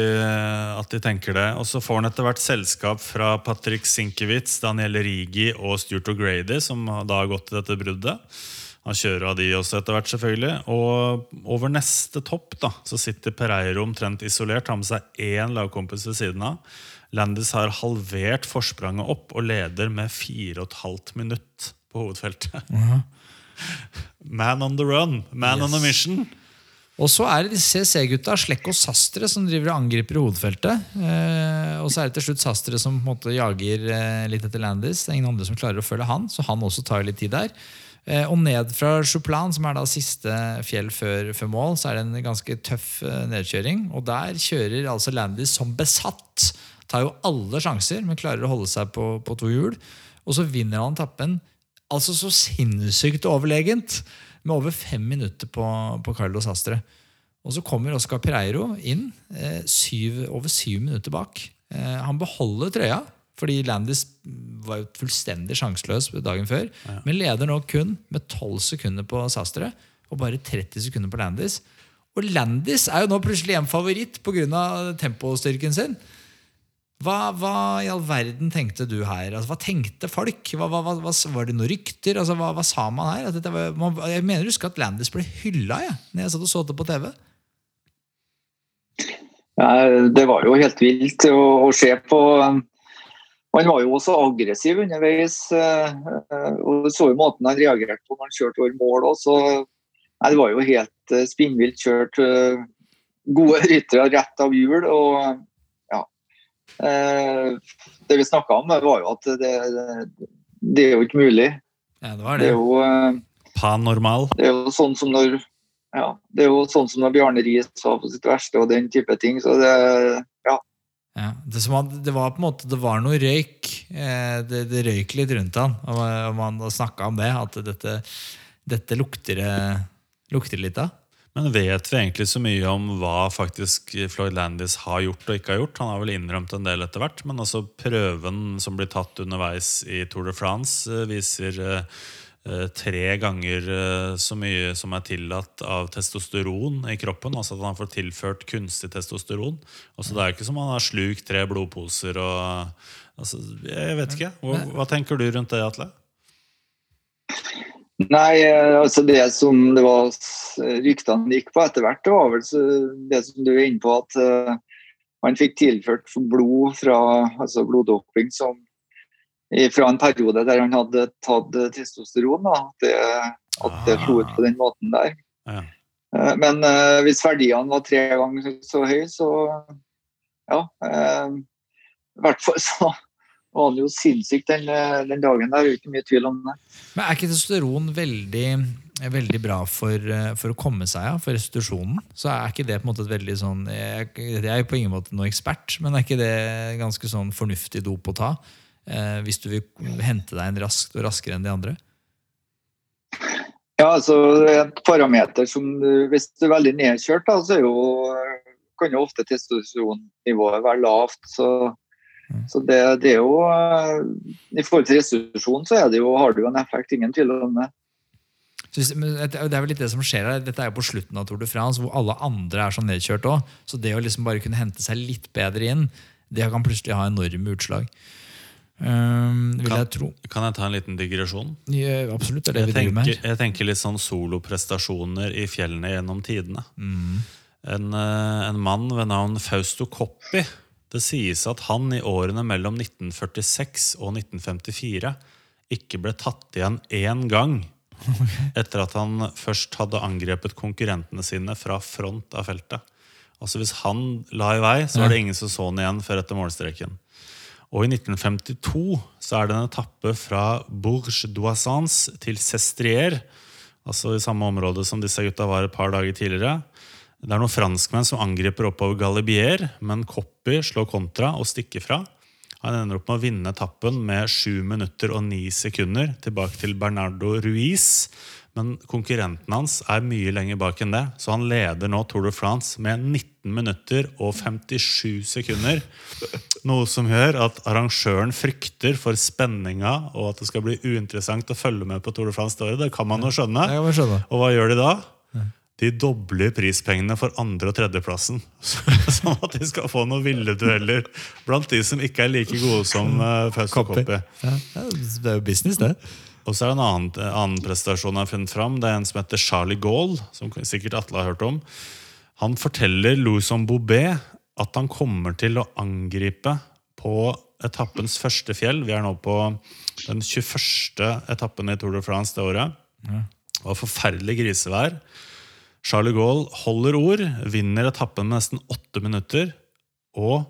at de tenker det. Og så får han etter hvert selskap fra Patrick Sinkewitz, Daniel Rigi og Stuart O'Grady, som da har gått til dette bruddet. Han kjører av de også etter hvert, selvfølgelig. Og over neste topp da, så sitter Pereiro omtrent isolert, har med seg én lagkompis ved siden av. Landis har halvert forspranget opp og leder med 4,5 minutt på hovedfeltet. Uh -huh. Man on the run, man yes. on a mission. Og så er det disse CC-gutta, Slekk og Sastre, som driver og angriper i hovedfeltet. Eh, og så er det til slutt Sastre som på en måte jager eh, litt etter Landis. Det er ingen andre som klarer å følge han, så han også tar litt tid der. Eh, og ned fra Chouplan, som er da siste fjell før, før, mål, så er det en ganske tøff eh, nedkjøring. Og der kjører altså Landis som besatt. Tar jo alle sjanser, men klarer å holde seg på, på to hjul. Og så vinner han tappen altså så sinnssykt overlegent, med over fem minutter på, på Carlos Astre. Og så kommer Oscar Pereiro inn eh, syv, over syv minutter bak. Eh, han beholder trøya, fordi Landis var jo fullstendig sjanseløs dagen før. Ja. Men leder nå kun med 12 sekunder på Sastre og bare 30 sekunder på Landis. Og Landis er jo nå plutselig en favoritt pga. tempostyrken sin. Hva, hva, i all verden tenkte du her? Altså, hva tenkte folk? Hva, hva, var det noen rykter? Altså, hva, sa man her? Var, man, jeg mener husker at Landis ble hylla ja, når jeg satt og så det på TV. Ja, det var jo helt vilt å, å se på. Han var jo også aggressiv underveis. Eh, og så jo måten han reagerte på når han kjørte over mål. Også. Det var jo helt eh, spinnvilt kjørt. Eh, gode ryttere rett av hjul. og ja. det vi snakka om, var jo at det, det, er jo ikke mulig. Ja, det var det. Det er jo Panormal. Det er jo sånn som når ja, det er jo sånn som når Bjarne Riis var på sitt verste og den type ting. Så det ja. det, at, det, var på en måte Det var noe røyk. Eh, det, det røyk litt rundt han, og man snakka om det. At dette, dette lukter, lukter litt av. Men vet vi egentlig så mye om hva faktisk Floyd Landis har gjort og ikke har gjort? Han har vel innrømt en del etter hvert, men altså prøven som blir tatt underveis i Tour de France, eh, viser eh, tre ganger eh, så mye som er tillatt av testosteron i kroppen. Altså at han får tilført kunstig testosteron. Altså Det er ikke som han har slukt tre blodposer og altså, Jeg vet ikke. Hva, hva tenker du rundt det, Atle? Nei, eh, altså det som det var ryktene gikk på etter hvert, det var vel det som du er inne på, at man fikk tilført blod fra altså bloddoping som fra en periode der han hadde tatt testosteron. Da, at det, at det slo ut på den måten der. Ja. Uh, men uh, hvis verdiene var tre ganger så høye, så ja. I hvert fall så var han jo sinnssyk den, eh, den, dagen. Det er jo ikke mye tvil om det. Men Er ikke testosteron veldig, veldig bra for, eh, for, å komme seg av, for restitusjonen? Så er ikke det på en måte et veldig sånn Jeg, jeg er på ingen måte noe ekspert, men er ikke det ganske sånn fornuftig dop å ta? Eh, hvis du vil hente deg en raskt og raskere enn de andre? Ja, altså et parameter som Hvis du er veldig nedkjørt, da, så jo, kan jo ofte testosteronnivået være lavt. så Mm. Så det, det, er jo eh, I forhold til restitusjon så det jo, har det jo en effekt, ingen tvil om det. Det er vel litt det som skjer her. Dette er jo på slutten av Tour de France, hvor alle andre er så nedkjørt òg. Så det å liksom bare kunne hente seg litt bedre inn, det kan plutselig ha enorme utslag. Um, vil kan, jeg tro. Kan jeg ta en liten digresjon? Ja, absolutt, det er det jeg vi tenker, med her. Jeg tenker litt sånn soloprestasjoner i fjellene gjennom tidene. Mm. En, eh, en mann ved navn Fausto Coppi det sies at han i årene mellom 1946 og 1954 ikke ble tatt igjen én gang etter at han først hadde angrepet konkurrentene sine fra front av feltet. Altså Hvis han la i vei, så var det ingen som så han igjen før etter målstreken. Og i 1952 så er det en etappe fra Bourges d'Oissance til Sestrier, altså i samme område som disse gutta var et par dager tidligere. Det er noen franskmenn som angriper oppover Galibier, men Coppi slår kontra og stikker fra. Han ender opp med å vinne etappen med 7 minutter og 9 sekunder tilbake til Bernardo Ruiz. Men konkurrenten hans er mye lenger bak enn det, så han leder nå Tour de France med 19 minutter og 57 sekunder. Noe som gjør at arrangøren frykter for spenninga og at det skal bli uinteressant å følge med på Tour de France det året. Det kan man jo skjønne. Og hva gjør de da? de dobler prispengene for andre- og tredjeplassen. Sånn at de skal få noen ville dueller blant de som ikke er like gode som uh, Fausto Coppi. Ja, det er jo business, det. Og så er det en annen, annen prestasjon jeg har funnet fram. Det er en som heter Charlie Gaul, som sikkert Atle har hørt om. Han forteller Louison Bobet at han kommer til å angripe på etappens første fjell. Vi er nå på den 21. etappen i Tour de France det året. Det var forferdelig grisevær. Charlie Gaul holder ord, vinner etappen med nesten åtte minutter. Og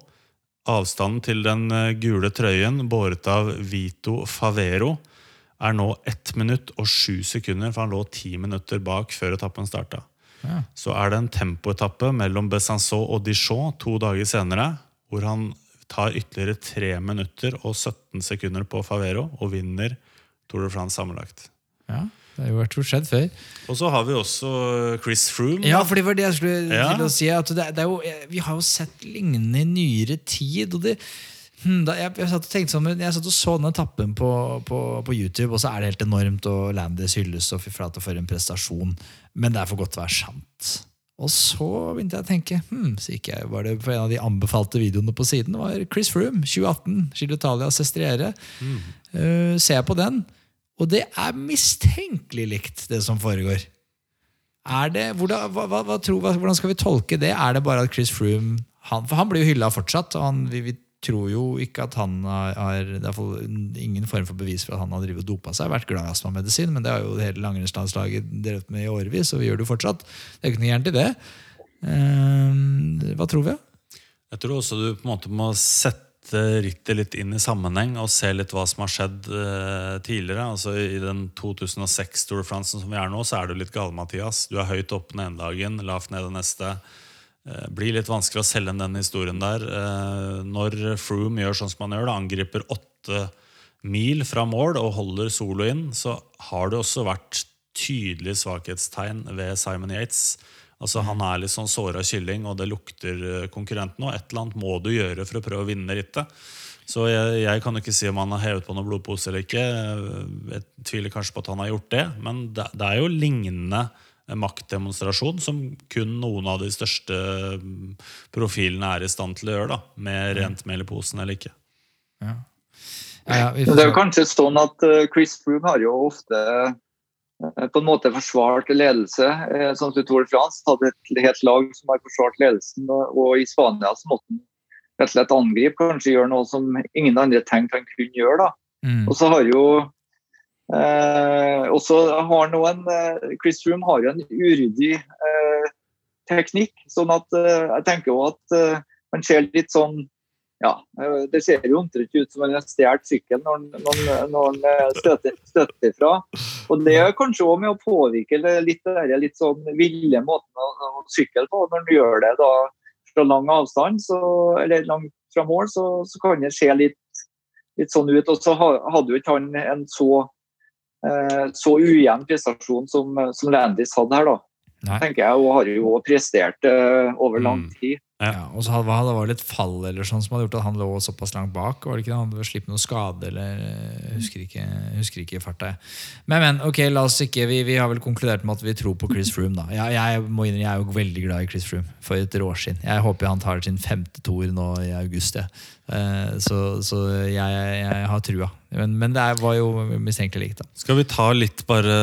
avstanden til den eh, gule trøyen, båret av Vito Favero, er nå ett minutt og sju sekunder, for han lå ti minutter bak før etappen starta. Ja. Så er det en tempoetappe mellom Besançon og Dijon to dager senere, hvor han tar ytterligere tre minutter og 17 sekunder på Favero og vinner Tour de France sammenlagt. Ja. Det har jo vært skjedd før. Og så har vi også Chris Froome. Ja, for det var det jeg skulle Ja. til å si. At det, det jo, vi har jo sett lignende i nyere tid. Og det, hm, da, jeg, jeg, satt og tenkte sånn, jeg satt og så den etappen på, på, på YouTube, og så er det helt enormt, og Landis hylles, og fy flate for en prestasjon. Men det er for godt til å være sant. Og så begynte jeg å tenke Hmm, så gikk jeg, var det på en av de anbefalte videoene på siden var Chris Froome, 2018, Giro Italia Sestriere. Eh, ser jeg på den, og det er mistenkelig likt det som foregår. Er det, hvordan, hva, hva, hvordan skal vi tolke det? Er det bare at Chris Froome han, For han blir jo hylla fortsatt. og han, vi, vi tror jo ikke at han har, har Det er ingen form for bevis for at han har drivet dopa seg. Vært glad i astmamedisin, men det har jo hele langrennslandslaget drevet med i årevis, og vi gjør det jo fortsatt. Det er ikke noe gærent i det. Eh, hva tror vi? Jeg tror også du på en måte må sette rittet litt inn i sammenheng og se litt hva som har skjedd eh, tidligere. Altså I den 2006 Tour de som vi er nå, så er du litt gal, Mathias. Du er høyt opp den ene dagen, lavt ned den neste. Eh, blir litt vanskelig å selge inn den historien der. Eh, når Froome gjør sånn som han gjør, da, angriper åtte mil fra mål og holder solo inn, så har det også vært tydelige svakhetstegn ved Simon Yates. Altså Han er litt sånn såra kylling, og det lukter eh, konkurrenten. Og et eller annet må du gjøre for å prøve å vinne rittet. Så jeg, jeg kan jo ikke si om han har hevet på noen blodpose eller ikke. Jeg tviler kanskje på at han har gjort det, men det, det er jo lignende maktdemonstrasjon som kun noen av de største mm, profilene er i stand til å gjøre, da, med rent mel i posen eller ikke. Ja. Ja, ja, det er jo kanskje sånn at eh, Chris Froome har jo ofte eh, på en måte forsvart ledelse. eh, Sånn som Tour de France hadde et helt lag som har forsvart ledelsen. Og, og i Spania så måtte han rett og slett angripe, kanskje gjøre noe som ingen andre tenkte han kunne gjøre. da. Mm. Og så har jo eh, også har noen eh, Chris Froome har jo en uryddig eh, teknikk. sånn at eh, jeg tenker jo at eh, han ser litt sånn ja, eh, Det ser jo omtrent ut som han har stjålet sykkelen når, han- han eh, støter, støter ifra. Og det er kanskje òg med å påvirke litt, den litt sånn ville måten å, å sykle på. Når han gjør det da fra lang avstand, så, eller langt fra mål, så, så kan det se litt, litt sånn ut. Og så hadde jo ikke han en så så ujevn prestasjon som, som Landis hadde her, da. Nei. tenker jeg, Og har jo prestert eh, over lang Mm. tid. Ja, og så hadde, det var litt fall eller sånn som hadde gjort at han lå såpass langt bak. Var det ikke det? Han hadde slippet noe skade eller eh, husker ikke, husker ikke farta. Men, men, ok, la oss ikke, vi, vi har vel konkludert med at vi tror på Chris Froome. da. Jeg, jeg, må innrømme, jeg er jo veldig glad i Chris Froome for et år siden. Jeg håper han tar sin femte toer nå i august. Ja. Eh, Så, så jeg, jeg har trua. Men, men det var jo mistenkelig likt. da. Skal vi ta litt bare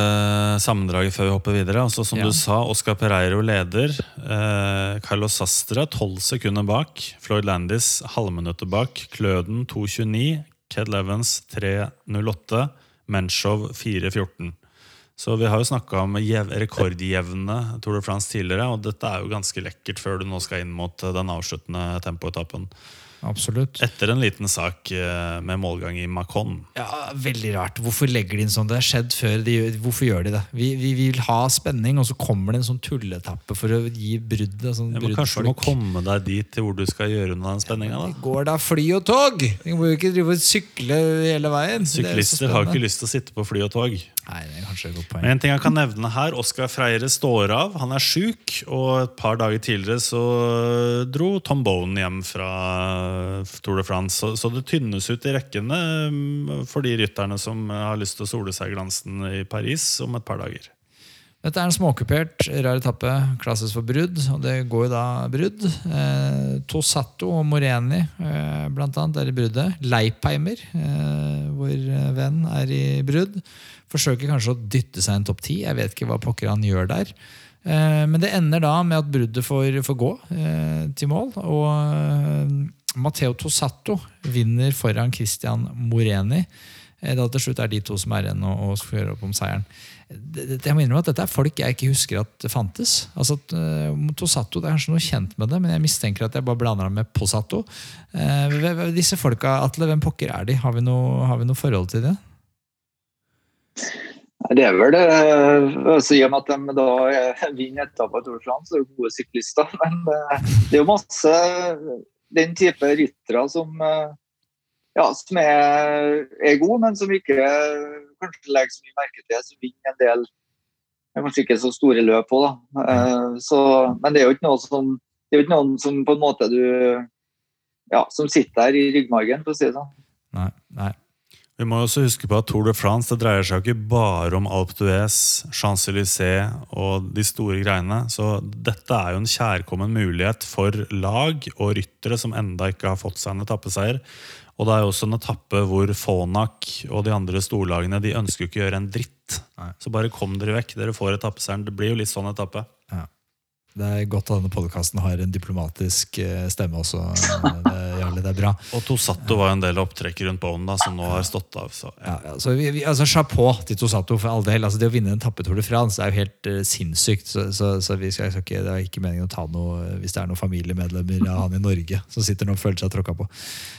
sammendraget før vi hopper videre? Altså Som Ja. du sa, Oscar Pereiro leder. Eh, Carlos Sastre 12 sekunder bak. Floyd Landis halvminuttet bak. Kløden 2.29. Ked Levens 3.08. Menchov 4.14. Så vi har jo snakka om jev rekordjevne Tour de France tidligere, og dette er jo ganske lekkert før du nå skal inn mot eh, den avsluttende tempoetappen. Absolutt. Etter en liten sak eh, med målgang i Macon. Ja, Veldig rart. Hvorfor legger de inn sånn? Det har skjedd før. De, hvorfor gjør de det? Vi, vi vil ha spenning, og så kommer det en sånn tulletappe for å gi bruddet. Sånn Ja, men kanskje du må komme deg dit til hvor du skal gjøre unna den spenninga. Det går da fly og tog! Vi må jo ikke drive og sykle hele veien. Er Syklister har ikke lyst til å sitte på fly og tog. Nei, det er kanskje et godt poeng. Men en ting jeg kan nevne her, Oskar Freire står av. Han er sjuk, og et par dager tidligere så dro Tom Bowen hjem fra Tour de France. Så, så det tynnes ut i rekkene mm, for de rytterne som har lyst til å sole seg i glansen i Paris om et par dager. Dette er en småkupert, rar etappe, klasses for brudd, og det går jo da brudd. Eh, Tosato og Moreni eh, blant annet er i bruddet. Leipheimer, eh, vår venn, er i brudd. Forsøker kanskje å dytte seg en topp ti. Jeg vet ikke hva pokker han gjør der. Eh, men det ender da med at bruddet får, får gå eh, til mål. Og eh, Matteo Tosato vinner foran Christian Moreni. Eh, Da til slutt er de to som er igjen og skal gjøre opp om seieren. Jeg må innrømme at Dette er folk jeg ikke husker at fantes. Altså at, uh, Tosato, Det er kanskje noe kjent med det, men jeg mistenker at jeg bare blander dem med Posato. Eh, disse folka, Atle, hvem pokker er de? Har vi noe, har vi noe forhold til det? Det er vel det. Altså, I og med at de da eh, vinner etappa i Torsland, så er de gode syklister. Men eh, det er jo masse den type ryttere som, eh, ja, som er, er gode, men som ikke kanskje legge så mye merke til, som vinner en del kanskje ikke så store løp på, da. Uh, så, men det er jo ikke noe som det er jo ikke noen som på en måte du ja, som sitter der i ryggmargen, for å si det sånn. Nei, nei. Vi må også huske på at Tour de France det dreier seg ikke bare om Alpe d'Huez, Champs-Élysées og de store greiene. Så dette er jo en kjærkommen mulighet for lag og ryttere som enda ikke har fått seg en etappeseier. Og det er jo også en etappe hvor Fonak og de andre storlagene de ønsker jo ikke å gjøre en dritt. Nei. Så bare kom dere vekk. Dere får etappeseieren. Det blir jo litt sånn etappe. Ja. Det er godt at denne podkasten har en diplomatisk eh, stemme også. Det, Jarle, det er bra. Og Tosato var en del opptrekk rundt Bowen da, som nå har stått av. Så, ja. Ja, ja, så vi, vi, altså Chapeau til Tosato for all del. Altså, det å vinne en tappe Tour de France er jo helt uh, sinnssykt. Så, så, så vi skal, ikke, det er ikke meningen å ta noe hvis det er noen familiemedlemmer av han i Norge som sitter nå og føler seg tråkka på.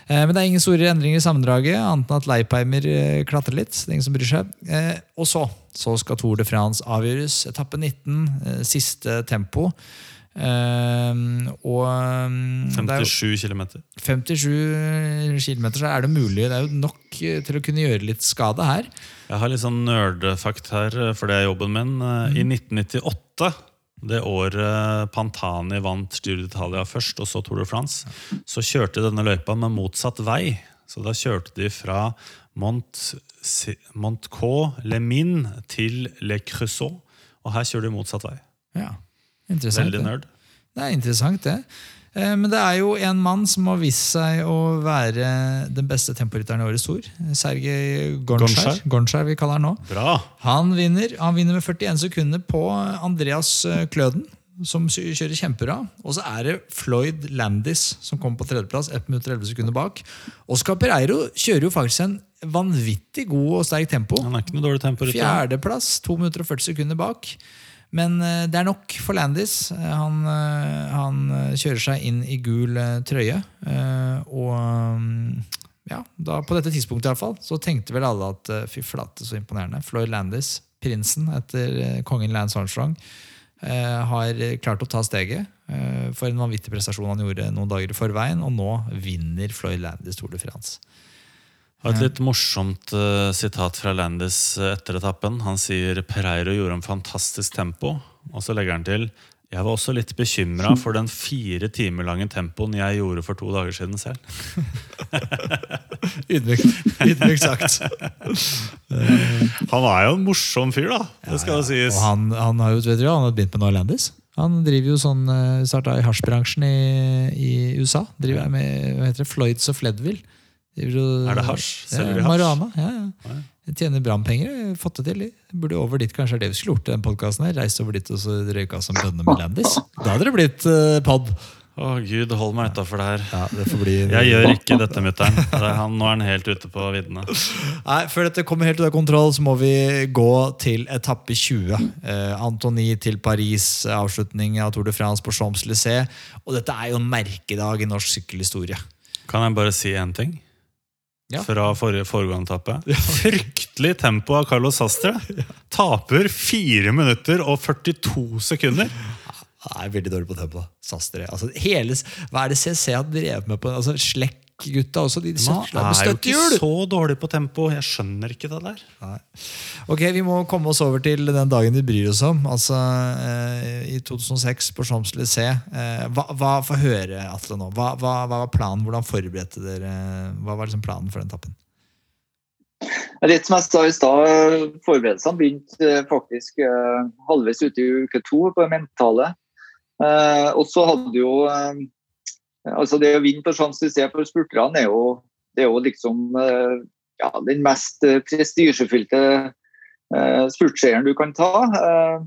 Eh, men det er ingen store endringer i sammendraget, annet enn at Leipheimer eh, klatrer litt. Det er ingen som bryr seg. Eh, og så, så skal Tour de France avgjøres. Etappe 19, eh, siste tempo. Eh, og mm, det er jo- 57 km. 57 km så er det mulig. Det er jo nok eh, til å kunne gjøre litt skade her. Jeg har litt sånn nerdefakt her, eh, for det er jobben min. Mm. I 1998, det året Pantani vant Giro d'Italia først, og så Tour de France, så kjørte denne løypa med motsatt vei. Så da kjørte de fra Mont, Montcaux, Le Mine til Le Creusot. Og her kjører de motsatt vei. Ja. Veldig nerd. Det er interessant, det. Eh, Men det er jo en mann som har vist seg å være den beste temporytteren i årets ord. Sergej Gonskjær. Gonchar vi kaller han nå. Bra! Han vinner, han vinner med 41 sekunder på Andreas eh, Kløden, som kjører kjempebra. Og så er det Floyd Landis som kommer på tredjeplass, 1 minutt og 11 sekunder bak. Oscar Pereiro kjører jo faktisk en vanvittig god og sterk tempo. Han er ikke noe dårlig tempo. Fjerdeplass, 2 minutter og 40 sekunder bak. Men eh, det er nok for Landis. Eh, Han, eh, han kjører seg inn i gul trøye. Og mm, ja, da, på dette tidspunktet i hvert fall, så tenkte vel alle at fy flate, så imponerende. Floyd Landis, prinsen etter kongen Lance Armstrong, har klart å ta steget. For en vanvittig prestasjon han gjorde noen dager i forveien. Og nå vinner Floyd Landis Tour de France. Og Et litt morsomt uh, sitat fra Landis eh, etter etappen. Han sier Pereiro gjorde en fantastisk tempo. Og så legger han til jeg var også litt bekymra for den fire timer lange tempoen jeg gjorde for to dager siden selv. Ydmykt sagt. Han er jo en morsom fyr, da. Det skal jo sies. Og han, han har jo vet du, han har begynt med noe Landis. Han driver jo sånn, eh, starta i hasjbransjen i, i USA. Driver med hva heter det, Floyds og Leadville. Er det hasj? Selger de hasj? Marihuana. Ja, ja. De Tjener brannpenger. Fått det til. de. Burde over dit, kanskje er det vi skulle gjort i den podkasten. Reist over dit og så røyka som bønner med Landis. Da hadde det blitt uh, pod. Å gud, hold meg utafor det her. Ja, det får bli Jeg gjør ikke dette, mutter'n. Det er Nå er han helt ute på viddene. Nei, Før dette kommer helt ut av kontroll, så må vi gå til etappe 20. Eh, Antony til Paris, avslutning av Tour de France på Champs-Élysées. Og dette er jo en merkedag i norsk sykkelhistorie. Kan jeg bare si én ting? Ja. Fra forrige foregående etappe. Fryktelig tempo av Carlos Sastre. Taper 4 minutter og 42 sekunder. Jeg er veldig dårlig på tempo. Sastre. Altså, hele, hva er det CC har drevet med på altså, Slekk-gutta også. De sykler med er jo ikke så dårlig på tempo. Jeg skjønner ikke det der. Ok, Vi må komme oss over til den dagen vi bryr oss om. Altså eh, I 2006 på Champs-Élysées. Eh, hva, hva Få høre, Atle, nå. Hva, hva, hva var planen? Hvordan forberedte dere Hva var liksom planen for den tappen? Litt som jeg sa i stad, forberedelsene begynte eh, faktisk eh, halvveis ute i uke to på det mentale. Eh, og så hadde jo eh, altså Det å vinne på Champs-Élysées for spurterne er jo, det er jo liksom eh, ja, den mest eh, prestisjefylte eh, spurtseieren du kan ta. Eh,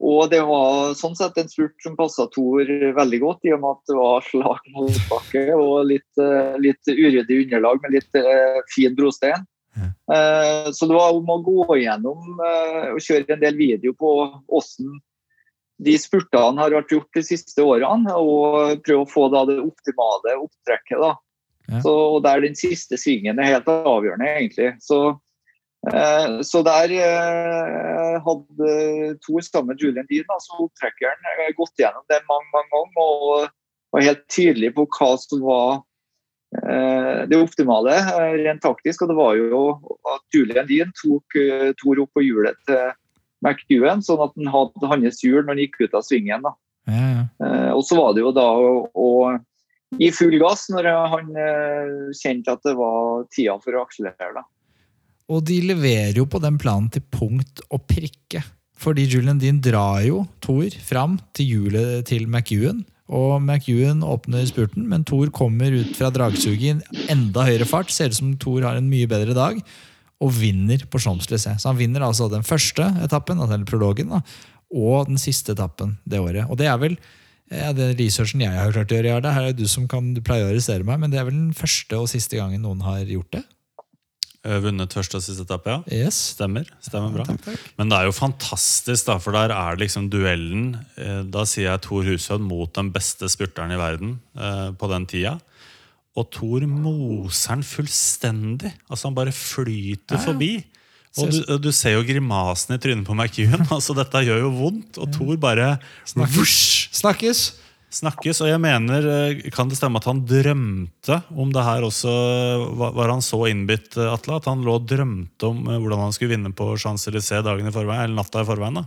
og det var sånn sett en spurt som passa Tor veldig godt, i og med at det var slak motbakke og litt, litt uryddig underlag med litt fin brostein. Så det var om å gå igjennom og kjøre en del video på hvordan de spurtene har vært gjort de siste årene, og prøve å få da det optimale opptrekket. da. Ja. Så og Der den siste svingen er helt avgjørende, egentlig. Så, eh, så der eh, hadde Thor sammen med Julian Dean, altså opptrekkeren, eh, gått gjennom det mange mange ganger og var helt tydelig på hva som var eh, det optimale rent taktisk. Og det var jo at Julian Dean tok Thor opp på hjulet til McEwan, sånn at han hadde hans hjul når han gikk ut av svingen. da. Ja, ja. Og så var det jo da å, å i full gass når han kjente at det var tida for å akselerere. da. Og de leverer jo på den planen til punkt og prikke. Fordi Julian Dean drar jo Thor fram til hjulet til McEwan. Og McEwan åpner spurten, men Thor kommer ut fra dragsuget i en enda høyere fart. Ser ut som Thor har en mye bedre dag. Og vinner på Champs-Élysées. Så han vinner altså den første etappen, eller prologen, da, og den siste etappen det året. Og det er vel ja, den researchen jeg har klart å gjøre, det her er du som kan du pleier å arrestere meg, men det er vel den første og siste gangen noen har gjort det? Eh, vunnet første og siste etappe, ja. Yes. Stemmer. Stemmer bra. Takk, takk. Men det er jo fantastisk, da, for der er liksom duellen eh, Da sier jeg Thor Hushovd mot den beste spurteren i verden eh, på den tida. Og Thor moser den fullstendig. Altså Han bare flyter ja, ja. forbi. Og du, du, ser jo grimasen i trynet på McEwan. Altså Dette gjør jo vondt. Og Thor bare Snakkes. Snakkes snakkes. Og jeg mener, eh, kan det stemme at han drømte om det her også? Var han så innbitt, eh, Atle, at han lå og drømte om eh, hvordan han skulle vinne på Champs-Élysées dagen i forveien, eller natta i forveien? da?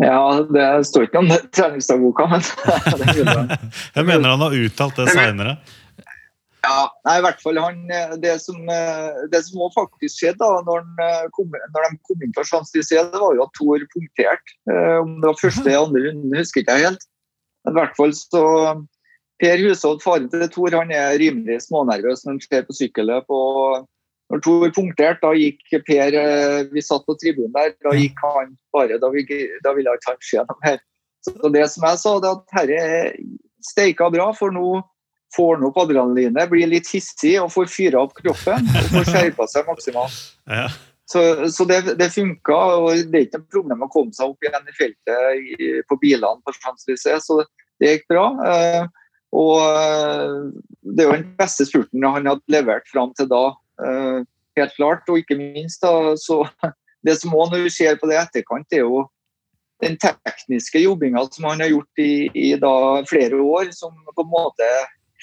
Ja, det står ikke om treningsdagboka, men Jeg mener han har uttalt det seinere. Ja, nei, i hvert fall han, Det som, det som faktisk skjedde da når, kom, når de kom inn for Champs-Élysées, det var jo at Thor punkterte. Om det var første eller andre runden, husker ikke jeg helt. Men i hvert fall så Per Hushovd, faren til Thor, han er rimelig smånervøs når han ser på sykkelløp. og når Tor punkterte, da gikk Per Vi satt på tribunen der. Da gikk han bare Da, da ville ikke han se noe mer. Så det som jeg sa, det er at herre steika bra, for nå får han opp adrenalinet, blir litt hissig og får fyra opp kroppen og får skjerpa seg maksimalt. Ja. Så, så, det, det funka, og det er ikke noe problem å komme seg opp igjen i feltet i, på bilene på Champs-Élysées, så det gikk bra. Eh, og eh, det er jo den beste spurten han hadde levert fram til da, eh, helt klart. Og ikke minst, da, så det som òg når vi ser på det i etterkant, er jo den tekniske jobbinga som han har gjort i, i da, flere år, som på en måte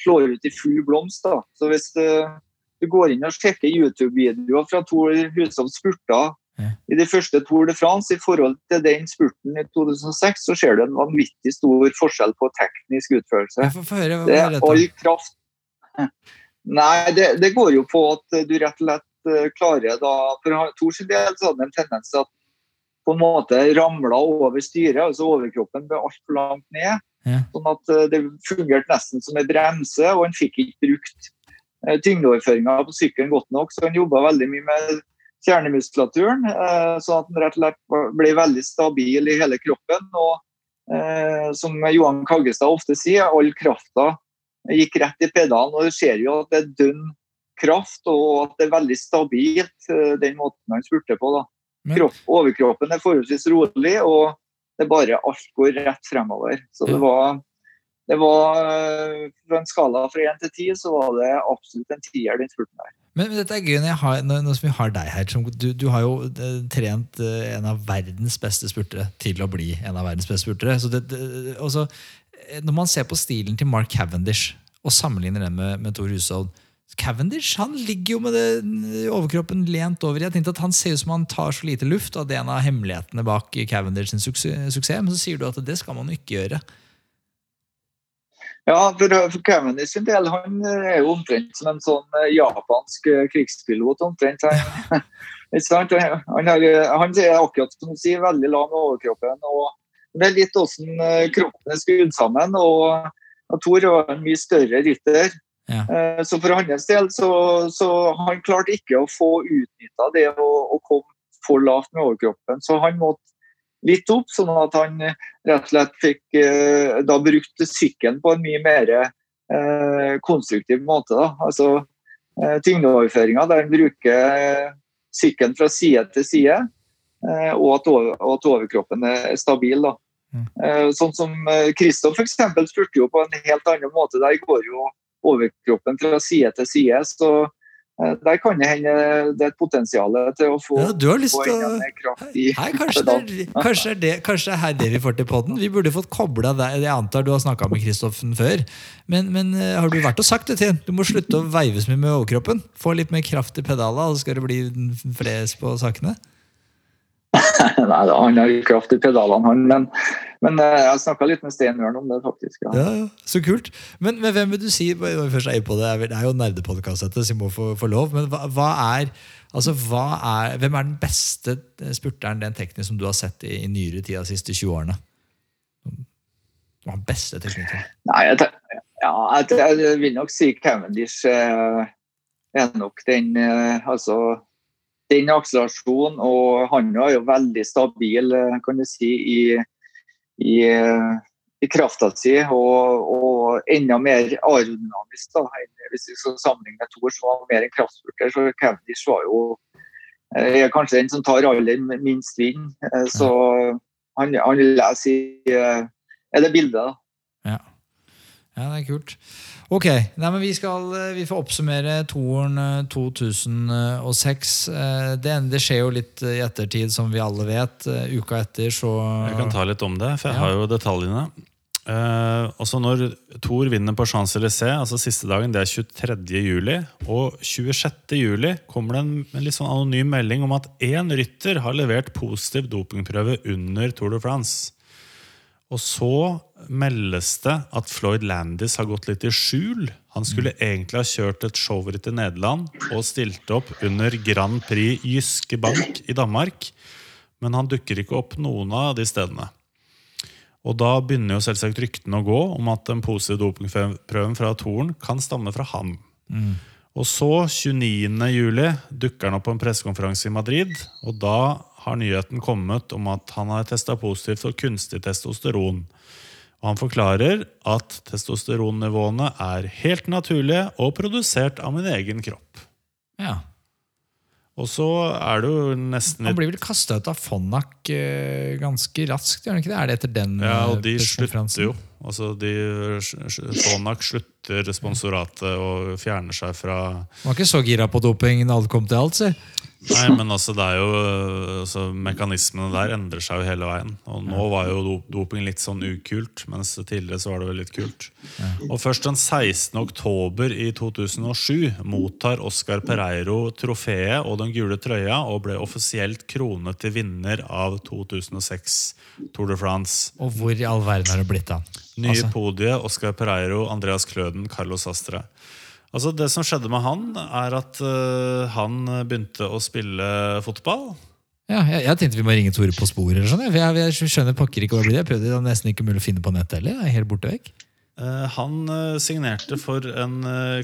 slår ut i full blomst. Da. Så hvis uh, du går inn og sjekker YouTube-videoer fra Tor Hushovd spurter ja. i de første Tour de France i forhold til den spurten i 2006, så ser du en vanvittig stor forskjell på teknisk utførelse. Høre, det er all kraft. Nei, det, det, går jo på at du rett og slett uh, klarer da For Tor sin del så hadde en tendens til at på en måte ramla over styret, altså overkroppen ble altfor langt ned. Ja. Sånn at eh, Det fungerte nesten som en bremse, og han fikk ikke brukt eh, tyngdeoverføringa på sykkelen godt nok. Så han jobba veldig mye med kjernemuskulaturen, eh, sånn at han rett og slett ble veldig stabil i hele kroppen. og Som Johan Kaggestad ofte sier, all krafta gikk rett i pedalen. og Du ser jo at det er dønn kraft, og at det er veldig stabilt, den måten han spurte på. da. Kropp, overkroppen er forholdsvis rolig, og det er bare alt går rett fremover. Så det var, det var På en skala fra én til ti så var det absolutt en tier, den spurten der. Men, men, dette er gøy når, har, når, vi har deg her. Du, du, har jo eh, trent eh, en av verdens beste spurtere til å bli en av verdens beste spurtere. Så det, det, også, eh, når man ser på stilen til Mark Cavendish og sammenligner den med, med Tor Hushovd Cavendish han ligger jo med det, overkroppen lent over. Jeg tenkte at Han ser ut som han tar så lite luft, og det er en av hemmelighetene bak Cavendish sin suksess. Men så sier du at det skal man jo ikke gjøre. Ja, for, for Cavendish sin del han er jo omtrent som en sånn eh, japansk eh, krigspilot. omtrent. Han, han, har, han er akkurat som du sier, veldig lang med overkroppen. og Det er litt hvordan kroppene kroppen er skrudd sammen. og, og Thor var en mye større rytter. Ja. Eh, så for hans del så, så han klarte ikke å få utnytta det å, å komme for lavt med overkroppen. Så han måtte litt opp, sånn at han rett og slett fikk eh, da brukt sykkelen på en mye mer eh, konstruktiv måte. Da. Altså eh, tyngdeoverføringa der han bruker sykkelen fra side til side, eh, og, at over, og, at overkroppen er stabil. da. Mm. Eh, sånn som Kristoff f.eks. spurte jo på en helt annen måte. Der går jo overkroppen fra side til side. Så Eh, Der kan det hende det er et potensial til å få Ja, du har lyst få til inn en kraft i Hei, kanskje, det er, kanskje, er det, kanskje er her det vi får til podden? Vi burde fått kobla deg. Jeg antar du har snakka med Kristoffen før. Men, men eh, har du vært og sagt det til ham? Du må slutte å veive så mye med overkroppen. Få litt mer kraft i pedala, så skal det bli fles på sakene. Nei, da, han har kraft i pedalene, han. Men, men eh, jeg snakka litt med Stein Ørn om det, faktisk. Ja. Ja, Så kult. Men, men hvem vil du si når vi først er på det, det er jo nerdepodkast, så vi må få, få lov. Men hva, hva er Altså, hva er, Hvem er den beste spurteren den teknisk som du har sett i, i nyere tid de siste 20 årene? Hva er den beste teknikken? Nei, jeg, ja, jeg, jeg vil nok si Cavendish eh, er nok den eh, Altså den akselerasjonen, og han er jo veldig stabil, eh, kan du si, i, i, eh, i krafta si. Og, og enda mer aerodynamisk. da, Hvis vi skal sammenligne med Thor, som var mer en kraftspurter, så Cavendish var jo eh, er kanskje den som tar aller minst vind. Så han, han leser i er det bildet, da. Ja. Ja, det er kult. Ok, Nei, men vi, skal, eh, vi får oppsummere toren eh, 2006. Eh, Det, det skjer jo litt eh, i ettertid, som vi alle vet. Eh, Uka etter så Jeg kan ta litt om det, for jeg Ja. har jo detaljene. Eh, også når Thor vinner på Champs-Élysées, altså siste dagen, det er 23. juli. Og 26. juli kommer det en, en litt sånn anonym melding om at én rytter har levert positiv dopingprøve under Tour de France. Og så meldes det at Floyd Landis har gått litt i skjul. Han skulle egentlig ha kjørt et showritt i Nederland og stilt opp under Grand Prix Jyske Bank i Danmark. Men han dukker ikke opp noen av de stedene. Og da begynner jo selvsagt ryktene å gå om at den positive dopingprøven fra Toren kan stamme fra ham. Og så, 29. juli, dukker han opp på en pressekonferanse i Madrid. Og da har nyheten kommet om at han har testa positivt for kunstig testosteron. Og han forklarer at testosteronnivåene er helt naturlige og produsert av min egen kropp. ja. Og så er det jo nesten Han blir vel kasta ut av Fonnak eh, ganske raskt? gjør han ikke det? Er det etter den Ja, og eh, de slutter jo. Altså, de, Fonak slutter sponsoratet og fjerner seg fra var ikke så gira på doping når alt kom til alt, si. Nei, men altså, det er jo altså, Mekanismene der endrer seg jo hele veien. Og nå var jo doping litt sånn ukult, mens tidligere så var det vel litt kult. Og først den 16. oktober i 2007 mottar Oscar Pereiro trofeet og den gule trøya og ble offisielt kronet til vinner av 2006 Tour de France. Og hvor i all verden har det blitt av? Nye Altså. podiet Oscar Pereiro, Andreas Kløden, Carlos Astre. Altså Det som skjedde med han, er at uh, han begynte å spille fotball. Ja, jeg, jeg tenkte vi må ringe Tore på sporet. eller sånn. jeg, jeg, jeg skjønner pokker ikke hva det blir. Jeg prøvde, det er nesten ikke mulig å finne på nettet heller. Jeg er helt borte vekk. Eh, han øh, signerte for en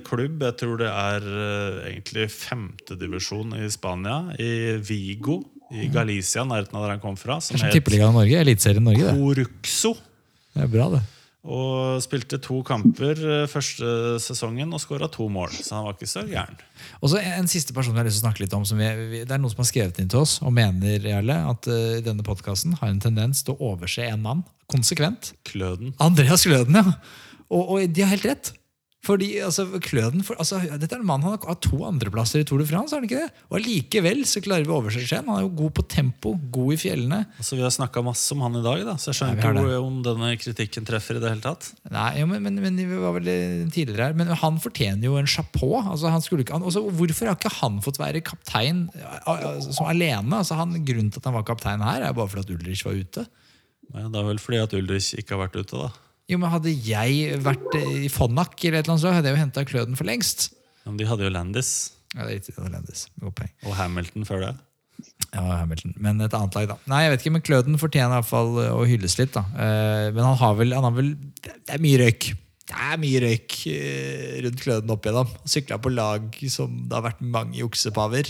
klubb, jeg tror det er øh, egentlig femtedivisjon i Spania, i Vigo i Galicia, nærheten av der han kom fra, som Kanskje het Tippeligaen Norge. Eliteserien Norge, det. Coruxo. Det er bra, det. Og spilte to kamper øh, første sesongen og skåra to mål. Så han var ikke så gæren. Og så en, siste person jeg har lyst til å snakke litt om. Som vi, vi, det er noen som har skrevet inn til oss og mener Jarle, at uh, denne podkasten har en tendens til å overse en mann konsekvent. Kløden. Andreas Kløden, ja. Og, og de har helt rett. Fordi altså, Kløden for, altså, Dette er en mann han har to andreplasser i Tour de France. er han ikke det? Og allikevel så klarer vi å overse. Han er jo god på tempo, god i fjellene. Altså, vi har snakka masse om han i dag, da, så jeg skjønner Ja, ikke om denne kritikken treffer. i det hele tatt Nei, jo, men, men, men vi var vel tidligere her Men han fortjener jo en chapeau. Altså, han skulle ikke, han, altså, hvorfor har ikke han fått være kaptein som alene? Altså, han, grunnen til at han var kaptein her, er bare fordi at Ulrich var ute. Ja, det er vel fordi at Ulrich ikke har vært ute, da. Jo, men Hadde jeg vært eh, i Fonnak, eller et eller annet, så hadde jeg jo henta Kløden for lengst. Men de hadde jo Landis Ja, det er riktig, det hadde Landis. God poeng. og Hamilton før det. Ja, Hamilton. Men et annet lag, da. Nei, jeg vet ikke, men Kløden fortjener i hvert fall å hylles litt. da. Eh, Men han har vel, han har vel Det det er mye røyk. Det er mye røyk eh, rundt Kløden opp igjennom. Sykla på lag som det har vært mange juksepaver.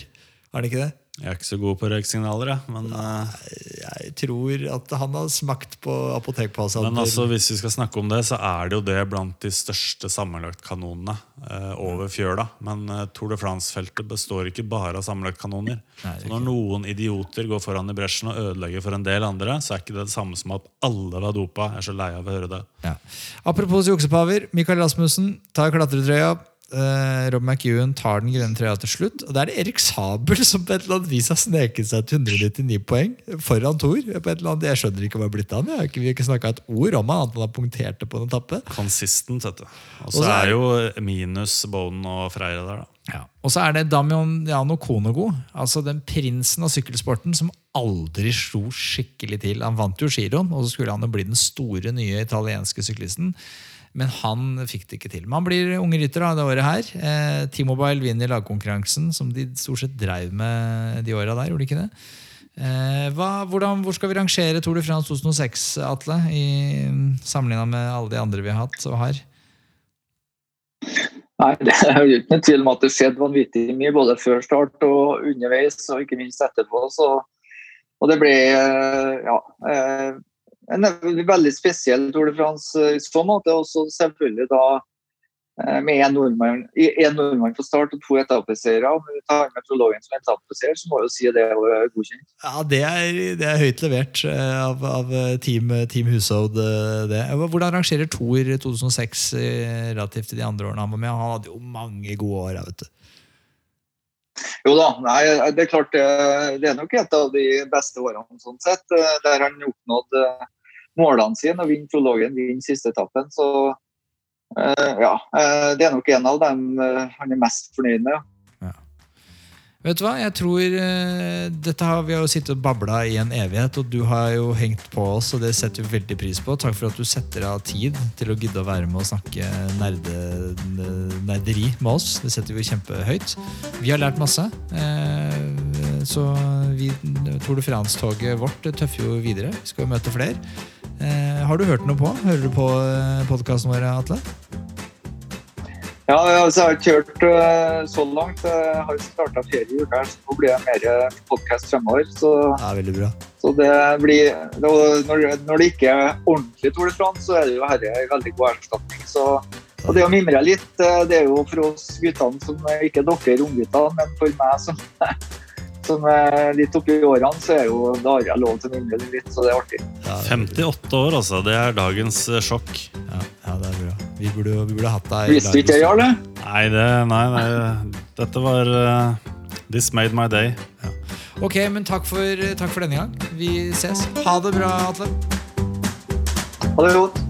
Har han ikke det? Jeg er ikke så god på røyksignaler, jeg. Men, uh, Jeg tror at han har smakt på apotekposen. men altså, hvis vi skal snakke om det, så er det jo det blant de største sammenlagtkanonene uh, over fjøla. Men uh, Tour de France-feltet består ikke bare av sammenlagtkanoner. Er Så når noen idioter går foran i bresjen og ødelegger for en del andre, så er ikke det det samme som at alle var dopa. Jeg er så lei av å høre det. Ja. Apropos juksepaver. Mikael Rasmussen tar klatretrøya. Uh, Rob McEwan tar den grønne trøya til slutt. Og da er det Erik Sabel som på et eller annet vis har sneket seg til 199 poeng foran Thor. Jeg skjønner ikke hva er blitt av han. Vi har ikke snakka et ord om han, han har punktert det på en etappe. Consistent, vet du. Og så er jo minus Bonen og Freire der, da. Ja. Og så er det Damiano Konogo, altså den prinsen av sykkelsporten som aldri slo skikkelig til. Han vant jo giroen, og så skulle han jo bli den store, nye italienske syklisten. Men han fikk det ikke til. Men han blir unge rytter av det året her. Eh, T-Mobile vinner lagkonkurransen, som de stort sett dreiv med de åra der. gjorde de ikke det? Eh, hva, hvordan, hvor skal vi rangere Tour de France 2006, Atle? I Sammenligna med alle de andre vi har hatt og har? Nei, Det er jo noen tvil om at det skjedde vanvittig mye både før start og underveis, og ikke minst etterpå. Så, og det ble eh, ja, eh, en veldig spesiell Tour de France eh, i så måte. Også selvfølgelig da eh, med én nordmann, nordmann på start og to etappeseiere. Om du tar med prologen som etappeseier, så må jo si det er godkjent. Ja, Det er, det er høyt levert eh, av, av Team, team Hushovd. Det. Hvordan rangerer Tour 2006 relativt til de andre årene han var med? Han hadde jo mange gode år. vet du. Jo da, nei, det er klart det, det, er nok et av de beste årene sånn sett. Der han oppnådd målene sine og vinne prologen, vinne siste etappen. Så uh, ja, uh, det er nok en av dem uh, han er mest fornøyd med. Vet du hva, jeg tror dette har Vi har jo sittet og babla i en evighet, og du har jo hengt på oss, og det setter vi veldig pris på. Takk for at du setter av tid til å gidde å være med og snakke nerde, nerderi med oss. Det setter vi kjempehøyt. Vi har lært masse. Så vi, Tour de France-toget vårt tøffer jo videre. Vi skal jo møte flere. Eh, har du hørt noe på? Hører du på eh, podkasten vår, Atle? Ja, altså, jeg har ikke hørt uh, så langt. Jeg har starta ferie i uka, så nå blir det mer podkast fremover. Så, ja, veldig bra. så det blir når, når, det ikke er ordentlig Tour de France, så er det jo dette en veldig god erstatning. Så, og det å mimre litt, det er jo for oss guttene som ikke dere ungguttene, men for meg som som er litt oppi årene, så er jo da har jeg lov til å mimre litt, så det er artig. Ja, 58 år, altså. Det er dagens eh, sjokk. Ja, ja det er bra. Vi burde, vi burde hatt deg Visste ikke jeg, Jarle? Nei, det, nei, nei, dette var uh, This made my day. Ja. Ok, men takk for, takk for denne gang. Vi ses. Ha det bra, Atle. Ha det godt.